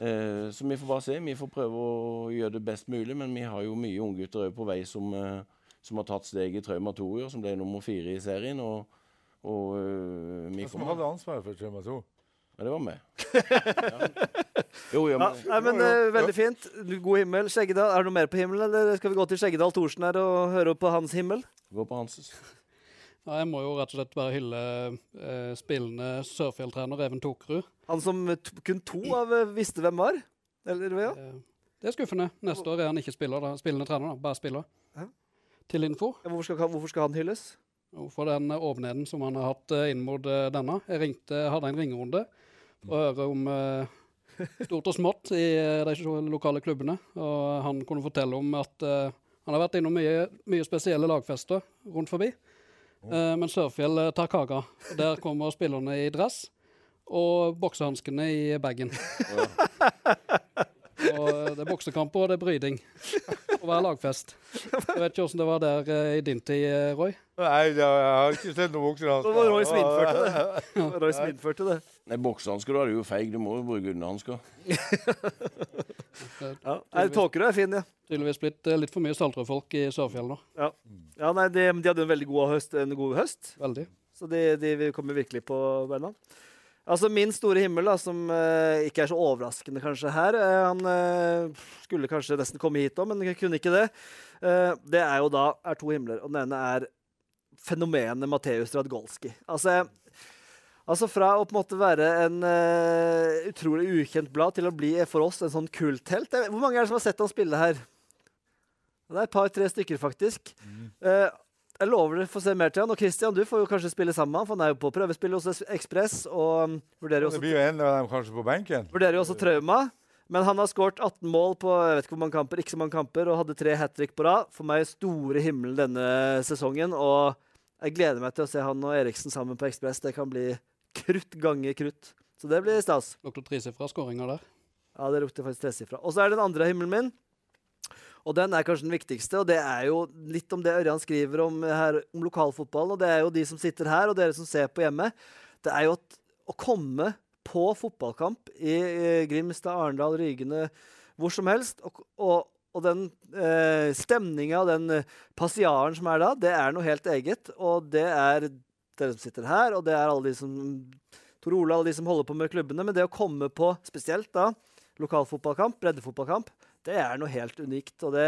eh, Så vi får bare se. Vi får prøve å gjøre det best mulig, men vi har jo mye unggutter òg på vei som, eh, som har tatt steg i Trauma 2 i år, som ble nummer fire i serien. Og, og uh, vi Hvem som hadde ansvaret for Trauma 2? Ja, det var meg. Ja. Jo, jo, Ja, men nei, men eh, Veldig fint. God himmel. Skjeggedal. Er det noe mer på himmelen, eller skal vi gå til Skjeggedal Thorsen her og høre opp på hans himmel? gå på hans. Ja, jeg må jo rett og slett bare hylle eh, spillende Sørfjell-trener Even Tokerud. Han som t kun to av visste hvem var? Eller ja? Det er skuffende. Neste år er han ikke spiller, da. spillende trener, da. bare spiller. Ja. Til info. Hvorfor skal, hvorfor skal han hylles? For den eh, åpenheten som han har hatt eh, inn mot eh, denne. Jeg ringte, hadde en ringerunde for å høre om eh, stort og smått i eh, de lokale klubbene. Og han kunne fortelle om at eh, han har vært innom mye, mye spesielle lagfester rundt forbi. Eh, men Sørfjell eh, tar kaka. Der kommer spillerne i dress og boksehanskene i bagen. og det er boksekamper og det er bryding. Og hver lagfest. Jeg vet ikke åssen det var der eh, i din tid, eh, Roy. Nei, jeg har ikke sett noen boksehansker. hans. Det var Roy som innførte det. Det var Roy som innførte det. Nei, boksehansker, da er du jo feig. Du må jo bruke underhansker. Ja. Nei, Tåkerud er fin, ja. Tydeligvis blitt eh, litt for mye Saltrød-folk i Sørfjell nå. Ja, ja nei, de, de hadde en veldig god høst. En god høst. Veldig. Så de, de kommer virkelig på beina. Altså Min store himmel, da, som uh, ikke er så overraskende kanskje her uh, Han uh, skulle kanskje nesten komme hit òg, men kunne ikke det. Det er jo da er to himler. Og den ene er fenomenet Mateus Radgolski. Altså, altså fra å på en måte være en utrolig ukjent blad til å bli for oss en sånn kulthelt. Hvor mange er det som har sett han spille her? Det er et par-tre stykker, faktisk. Eh, jeg lover dere får se mer til han. Og Christian, du får jo kanskje spille sammen med han, for han er jo på prøvespill hos Es- Ekspress. Og um, vurderer jo Det blir jo en av dem kanskje på benken. vurderer jo også trauma. Men han har skåret 18 mål på jeg vet ikke hvor mange kamper, ikke så mange kamper, og hadde tre hat trick på rad. For meg store himmelen denne sesongen. Og jeg gleder meg til å se han og Eriksen sammen på Ekspress. Det kan bli krutt ganger krutt. Så det blir stas. Lukter tresifra skåringer der. Ja, det lukter faktisk tresifra. Og så er det den andre himmelen min. Og den er kanskje den viktigste, og det er jo litt om det Ørjan skriver om her om lokalfotballen. Og det er jo de som sitter her, og dere som ser på hjemme. Det er jo at å komme på fotballkamp i, i Grimstad, Arendal, Rygene, hvor som helst, og, og, og den eh, stemninga og den eh, passiaren som er da, det er noe helt eget. Og det er dere som sitter her, og det er alle de som Tor Ola, alle de som holder på med klubbene. Men det å komme på, spesielt da, lokalfotballkamp, breddefotballkamp, det er noe helt unikt. Og det,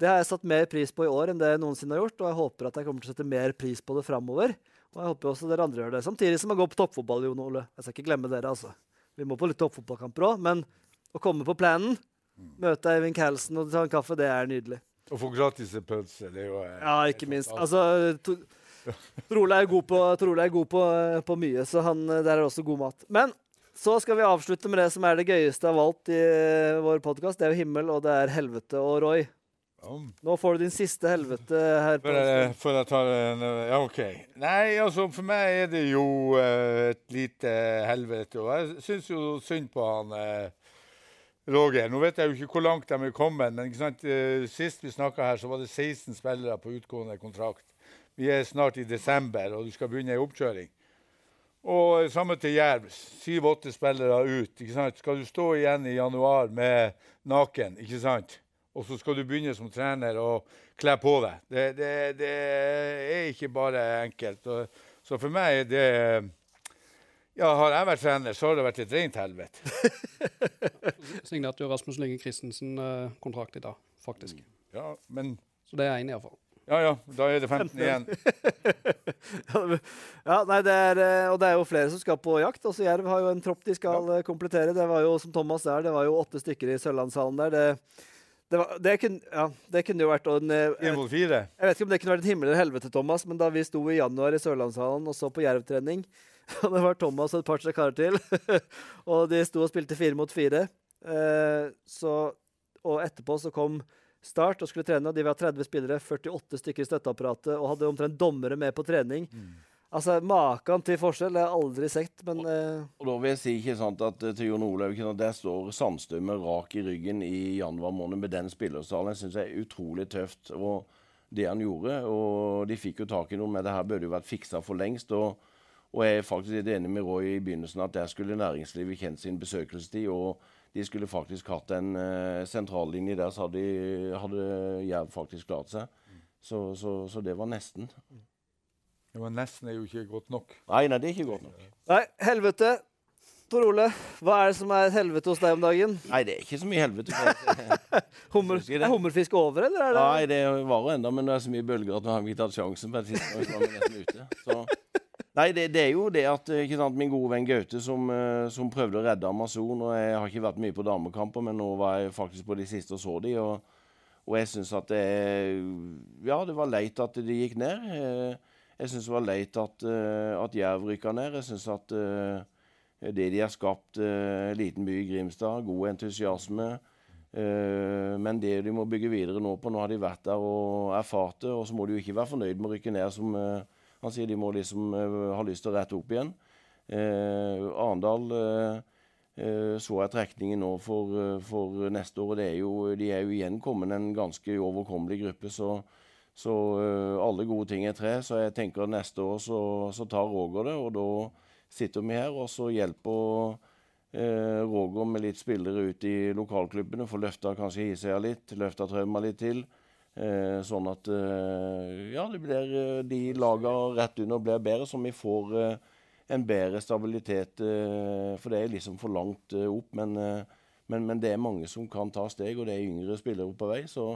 det har jeg satt mer pris på i år enn det jeg noensinne har gjort. Og jeg håper at jeg kommer til å sette mer pris på det framover. Og jeg håper også dere andre gjør det. Samtidig som jeg går på toppfotball, Jon Ole. Jeg skal ikke glemme dere, altså. Vi må på litt toppfotballkamper òg, men å komme på planen, møte Eivind Carlsen og ta en kaffe, det er nydelig. Å få gratis pølse, det er jo eh, Ja, ikke minst. Altså, to, er god, på, er god på, på mye, så han, der er også god mat. Men så skal vi avslutte med det som er det gøyeste av alt i eh, vår podkast. Det er jo himmel, og det er helvete og Roy. Nå får du din siste helvete her. på Før jeg, tar en Ja, OK. Nei, altså, for meg er det jo eh, et lite helvete. Og jeg syns jo synd på han eh, Roger. Nå vet jeg jo ikke hvor langt de er kommet, men sant? Sist vi snakka her, så var det 16 spillere på utgående kontrakt. Vi er snart i desember, og du skal begynne ei oppkjøring. Og samme til Jerv. Syv-åtte spillere ut. ikke sant? Skal du stå igjen i januar med naken, ikke sant? og så skal du begynne som trener og kle på deg. Det, det, det er ikke bare enkelt. Og, så for meg er det ja, Har jeg vært trener, så har det vært et rent helvete. Signerte jo Rasmus Lynge Christensen eh, kontrakt i dag, faktisk. Ja, men Så det er én, iallfall. Ja, ja. Da er det 15 igjen. ja, nei, det er, eh, og det er jo flere som skal på jakt. Også Jerv har jo en tropp de skal ja. komplettere. Det var jo som Thomas der, det var jo åtte stykker i Sørlandshallen der. Det, det, var, det, kunne, ja, det kunne jo vært en, eh, fire. Jeg vet ikke om det kunne vært en himmel eller helvete, Thomas, men da vi sto i januar i Sørlandshallen og så på Jerv-trening og Det var Thomas og et par-tre karer til, og de sto og spilte fire mot fire. Eh, så, og etterpå så kom Start og skulle trene, de var 30 spillere, 48 stykker i støtteapparatet, og hadde omtrent dommere med på trening. Altså, Maken til forskjell har jeg aldri sett, men og, Og da vil jeg si ikke sant, at eh, til Jon Olav ikke Der står sandstømme rak i ryggen i januar måned med den spillersalen. Jeg syns det er utrolig tøft. Og det han gjorde, og de fikk jo tak i noe med det her, burde jo vært fiksa for lengst. og og jeg er faktisk litt enig med Roy i begynnelsen at der skulle næringslivet kjent sin besøkelsestid. Og de skulle faktisk hatt en uh, sentrallinje der, så hadde, hadde Jerv faktisk klart seg. Så, så, så, det var nesten. Det var nesten er jo ikke godt nok. Nei, nei, det er ikke godt nok. Nei, helvete. Tor Ole, hva er det som er helvete hos deg om dagen? Nei, det er ikke så mye helvete. Hummer, er hummerfisk over, eller er det Nei, det varer ennå, men det er så mye bølger at vi har ikke tatt sjansen på et tidspunkt. så Nei, det, det, er jo det at ikke sant, min gode venn Gaute som, som, prøvde å redde Amazon og Jeg har ikke vært mye på damekamper, men nå var jeg faktisk på de siste og så de, og, og jeg syns at det Ja, det var leit at de gikk ned. Jeg syns det var leit at, at Jerv rykka ned. Jeg syns at det de har skapt, liten by i Grimstad, god entusiasme. men det de må bygge videre nå på Nå har de vært der og erfart det, og så må de jo ikke være fornøyd med å rykke ned som han sier de må liksom uh, ha lyst til å rette opp igjen. Eh, Arendal eh, så jeg trekningen nå for, for, neste år. og er jo, De er jo igjen kommet en ganske overkommelig gruppe. Så, så alle gode ting er tre. Så jeg tenker at neste år så, så tar Roger det. Og da sitter vi her, og så hjelper Roger med litt spillere ut i lokalklubbene. Får løfta kanskje Hisøya litt, løfta Trauma litt til. Eh, sånn at eh, ja, det blir, eh, de lagene rett under blir bedre, så vi får eh, en bedre stabilitet. Eh, for det er liksom for langt eh, opp. Men, men, men, det er mange som kan ta steg, og det er yngre spillere på vei. Så,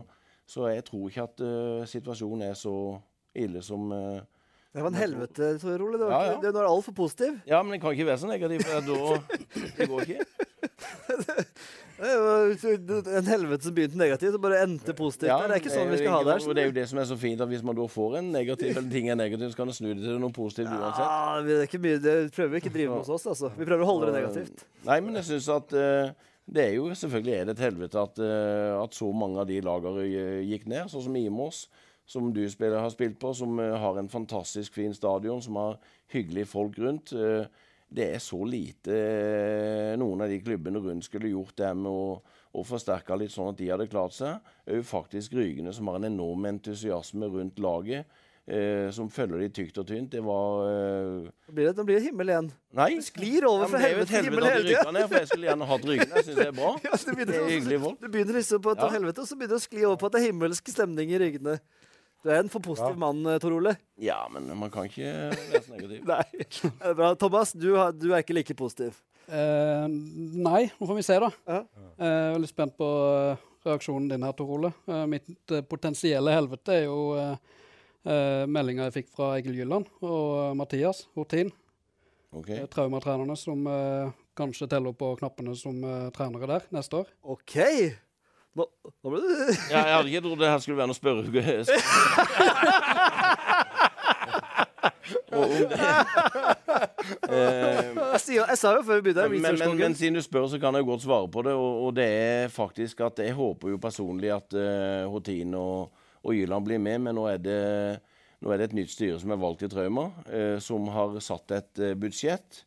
så jeg tror ikke at situasjonen er så ille som det var en helvete, Tor Ole. Det er ja, ja. Altfor positiv. Ja, men det kan ikke være så negativ, for da Det går ikke. En helvete som begynte negativt og bare endte positivt. Ja, det er ikke sånn vi skal ha det her. Det er jo det som er så fint, at hvis man da får en negativ eller ting er negativt, så kan man snu det til noe positivt uansett. Ja, det, er ikke mye, det prøver vi ikke å drive med hos oss, altså. Vi prøver å holde det negativt. Nei, men jeg syns at uh, det er jo selvfølgelig er det et helvete at, uh, at så mange av de lagene gikk ned, sånn som Imos som du spiller, har spilt på, som uh, har en fantastisk fin stadion, som har hyggelige folk rundt. Uh, det er så lite eh, noen av de klubbene rundt skulle gjort det med å, å forsterke litt sånn at de hadde klart seg. Òg faktisk Rygene, som har en enorm entusiasme rundt laget. Eh, som følger de tykt og tynt. Det var eh... Nå blir det, blir det himmel igjen. Nei. Det sklir over ja, fra helvete til himmel hele tida. For jeg skulle gjerne hatt Rygene. Jeg syns det er bra. ja, det, det, er hyggelig folk. Du begynner liksom på et ja. helvete, og så begynner det å skli over på at det er himmelsk stemning i Rygene. Du er en for positiv ja. mann, Tor Ole. Ja, men man kan ikke være så negativ. nei. Bra. Thomas, du, har, du, er ikke like positiv. Eh, nei, nå får vi se, da. Ja. Jeg er veldig spent på uh, reaksjonen din her, Tor Ole. Uh, mitt uh, potensielle helvete er jo uh, meldinga jeg fikk fra Egil Gylland og Mathias Hortin. Okay. Traumatrenerne som kanskje teller på knappene som trenere der neste år. OK! Nå, nå ble det ja, Jeg hadde ikke trodd det her skulle være noe spørre... jeg, sa jo før vi begynte Men, men, men, siden du spør, så kan jeg godt svare på det. Og, og det er faktisk at jeg håper jo personlig at uh, Hotin og, og Jyland blir med, men nå er det nå er det et nytt styre som er valgt i Trauma, eh, som har satt et eh, budsjett.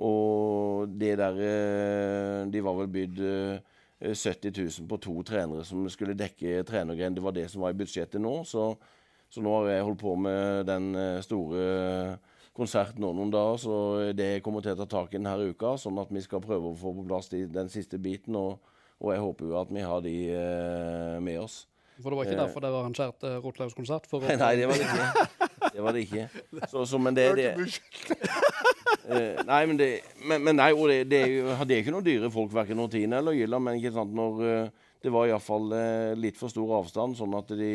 Og det der eh, De var vel bydd eh, 70 000 på to trenere som skulle dekke trenergren. Det var det som var i budsjettet nå. Så, så nå har jeg holdt på med den eh, store konserten nå noen dager. Så det kommer til å ta tak i denne uka, sånn at vi skal prøve å få på plass de, den siste biten. Og, og jeg håper jo at vi har de eh, med oss. For det var ikke Eh. derfor det var arrangert uh, Rotlaugs konsert? For å- Nei, det var det ikke. Det var det ikke. Så, så, men det, det Eh, Nei, men, det, men, men nei, og det, det, det er ikke noen dyre folk, verken Ortine eller Gylla, Men ikke sant, når eh, det var iallfall uh, litt for stor avstand, sånn at de,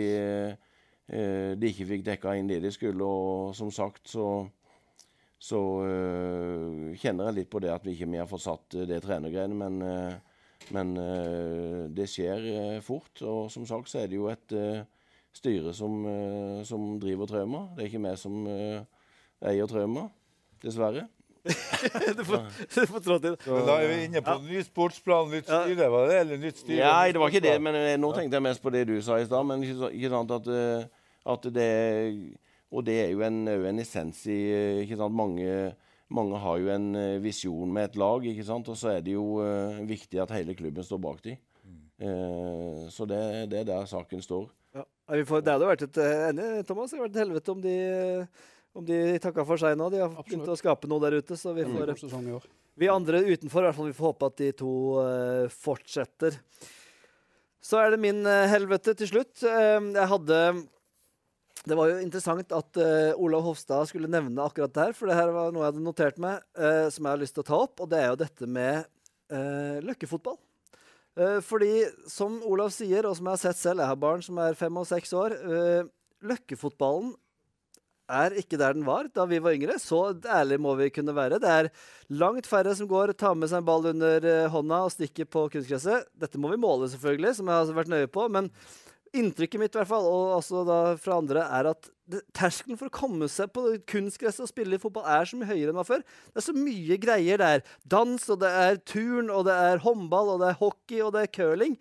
eh, de ikke fikk dekka inn det de skulle. Og som sagt så, så eh, kjenner jeg litt på det at vi ikke mer fått satt eh, det trenergreiene. Men, eh, men eh, det skjer eh, fort. Og som sagt så er det jo et eh, styre som, eh, som driver Trauma. Det er ikke vi som eh, eier Trauma, dessverre. du får, du får trå til. Så da er vi inne på ny sportsplan, nytt styre. Var det eller nytt styre? Nei, det var ikke det. Men eh, nå tenkte jeg mest på det du sa i stad. Men ikke, ikke sant at, eh, at det Og det er jo en, en essens i eh, ikke sant, mange, mange har jo en visjon med et lag, ikke sant? og så er det jo viktig at hele klubben står bak dem. Eh, så det, det er der saken står. Ja. Nei, vi får, det hadde vært et enig, Thomas. Det hadde vært et helvete om de, om de takker for seg nå. De har begynt å skape noe der ute. Så vi får. Vi andre utenfor, i hvert fall, vi får håpe at de to uh, fortsetter. Så er det min eh, helvete til slutt. Eh, jeg hadde Det var jo interessant at uh, Olav Hofstad skulle nevne akkurat det her, for det her var noe jeg hadde notert meg, uh, som jeg har lyst til å ta opp, og det er jo dette med uh, løkkefotball. Uh, fordi, som Olav sier, og som jeg har sett selv, jeg har barn som er fem og seks år Løkkefotballen er ikke der den var da vi var yngre. Så ærlig må vi kunne være. Det er langt færre som går, tar med seg en ball under eh, hånda og stikker på kunstgresset. Dette må vi måle, selvfølgelig, som jeg har vært nøye på. Men inntrykket mitt, i hvert fall, og også da fra andre, er at terskelen for å komme seg på kunstgresset og spille i fotball er så mye høyere enn var før. Det er så mye greier Det er Dans, og det er turn, og det er håndball, og det er hockey, og det er curling.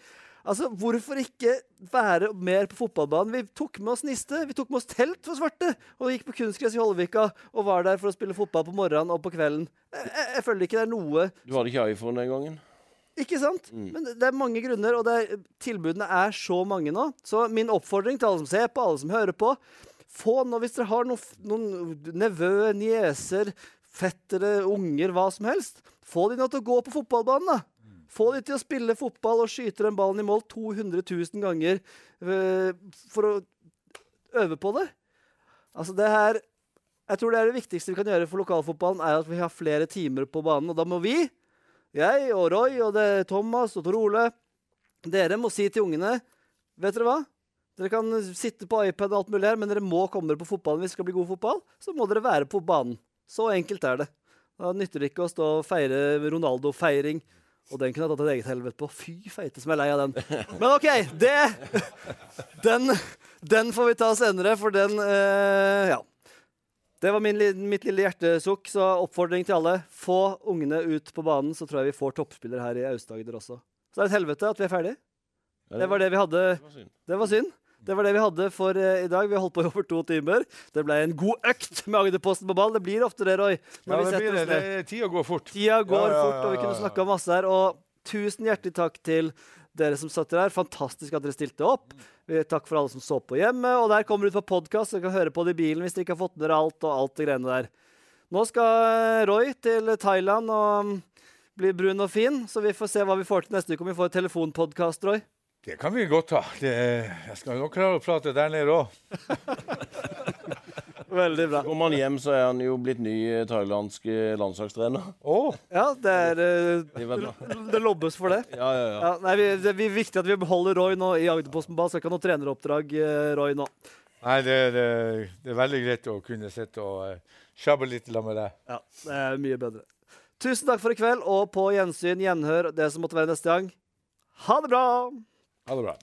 Altså, Hvorfor ikke være mer på fotballbanen? Vi tok med oss niste, vi tok med oss telt for svarte, og gikk på kunstgress i Holvika og var der for å spille fotball på morgenen og på kvelden. Jeg, jeg, jeg føler ikke det er noe Du hadde ikke iPhone den gangen? Ikke sant? Mm. Men det- er mange grunner, og det er, tilbudene er så mange nå. Så min oppfordring til alle som ser på, alle som hører på Få nå, hvis dere har noen, noen nevø, nieser, fettere, unger, hva som helst, få de nå til å gå på fotballbanen, da. Få de til å spille fotball og skyte den ballen i mål 200 000 ganger uh, for å øve på det. Altså, det her Jeg tror det er det viktigste vi kan gjøre for lokalfotballen, er at vi har flere timer på banen. Og da må vi, jeg og Roy og Thomas og Tor Ole, dere må si til ungene Vet dere hva? Dere kan sitte på iPad og alt mulig her, men dere må komme dere på fotballen hvis det skal bli god fotball. Så må dere være på banen. Så enkelt er det. Da nytter det ikke å stå og feire Ronaldo-feiring. Og den kunne jeg tatt et eget helvete på. Fy feite som jeg er lei av den. Men OK, det Den, den får vi ta senere, for den eh, Ja. Det var min, mitt lille hjertesukk, så oppfordring til alle. Få ungene ut på banen, så tror jeg vi får toppspillere her i Aust-Agder også. Så det er et helvete at vi er ferdig. Det var det vi hadde. Det var synd. Det var. Det vi hadde for uh, i dag. Vi har holdt på i over to timer. Det ble en god økt med Agderposten på ball. Det blir ofte det, Roy. Ja, det blir det. det. Tida går fort. Tida går Ja, ja, fort, og vi kunne snakka masse her. Og tusen hjertelig takk til dere som satt her. Fantastisk at dere stilte opp. Takk for alle som så på hjemme. Og der kommer det ut på podkast, så dere kan høre på det i bilen hvis dere ikke har fått med dere alt og alt det greiene der. Nå skal Roy til Thailand og mm, bli brun og fin, så vi får se hva vi får til neste uke. Om vi får telefonpodkast, Roy. Det kan vi godt ta. Det, jeg skal nok klare å prate der nede òg. Veldig bra. Kommer han hjem, så er han jo blitt ny eh, thailandsk eh, landslagstrener. Oh. Ja, det er eh, Det. Det lobbes for det. Ja, ja, ja. Ja, nei, vi, det er viktig at vi beholder Roy nå i Agderposten Ball, så jeg kan ha noe treneroppdrag, Roy, nå. Nei, det, det, det er veldig greit å kunne sitte og sjabbe litt sammen med deg. Ja, det er mye bedre. Tusen takk for i kveld, og på gjensyn, gjenhør, det som måtte være neste gang. Ha det bra! Ha det bra.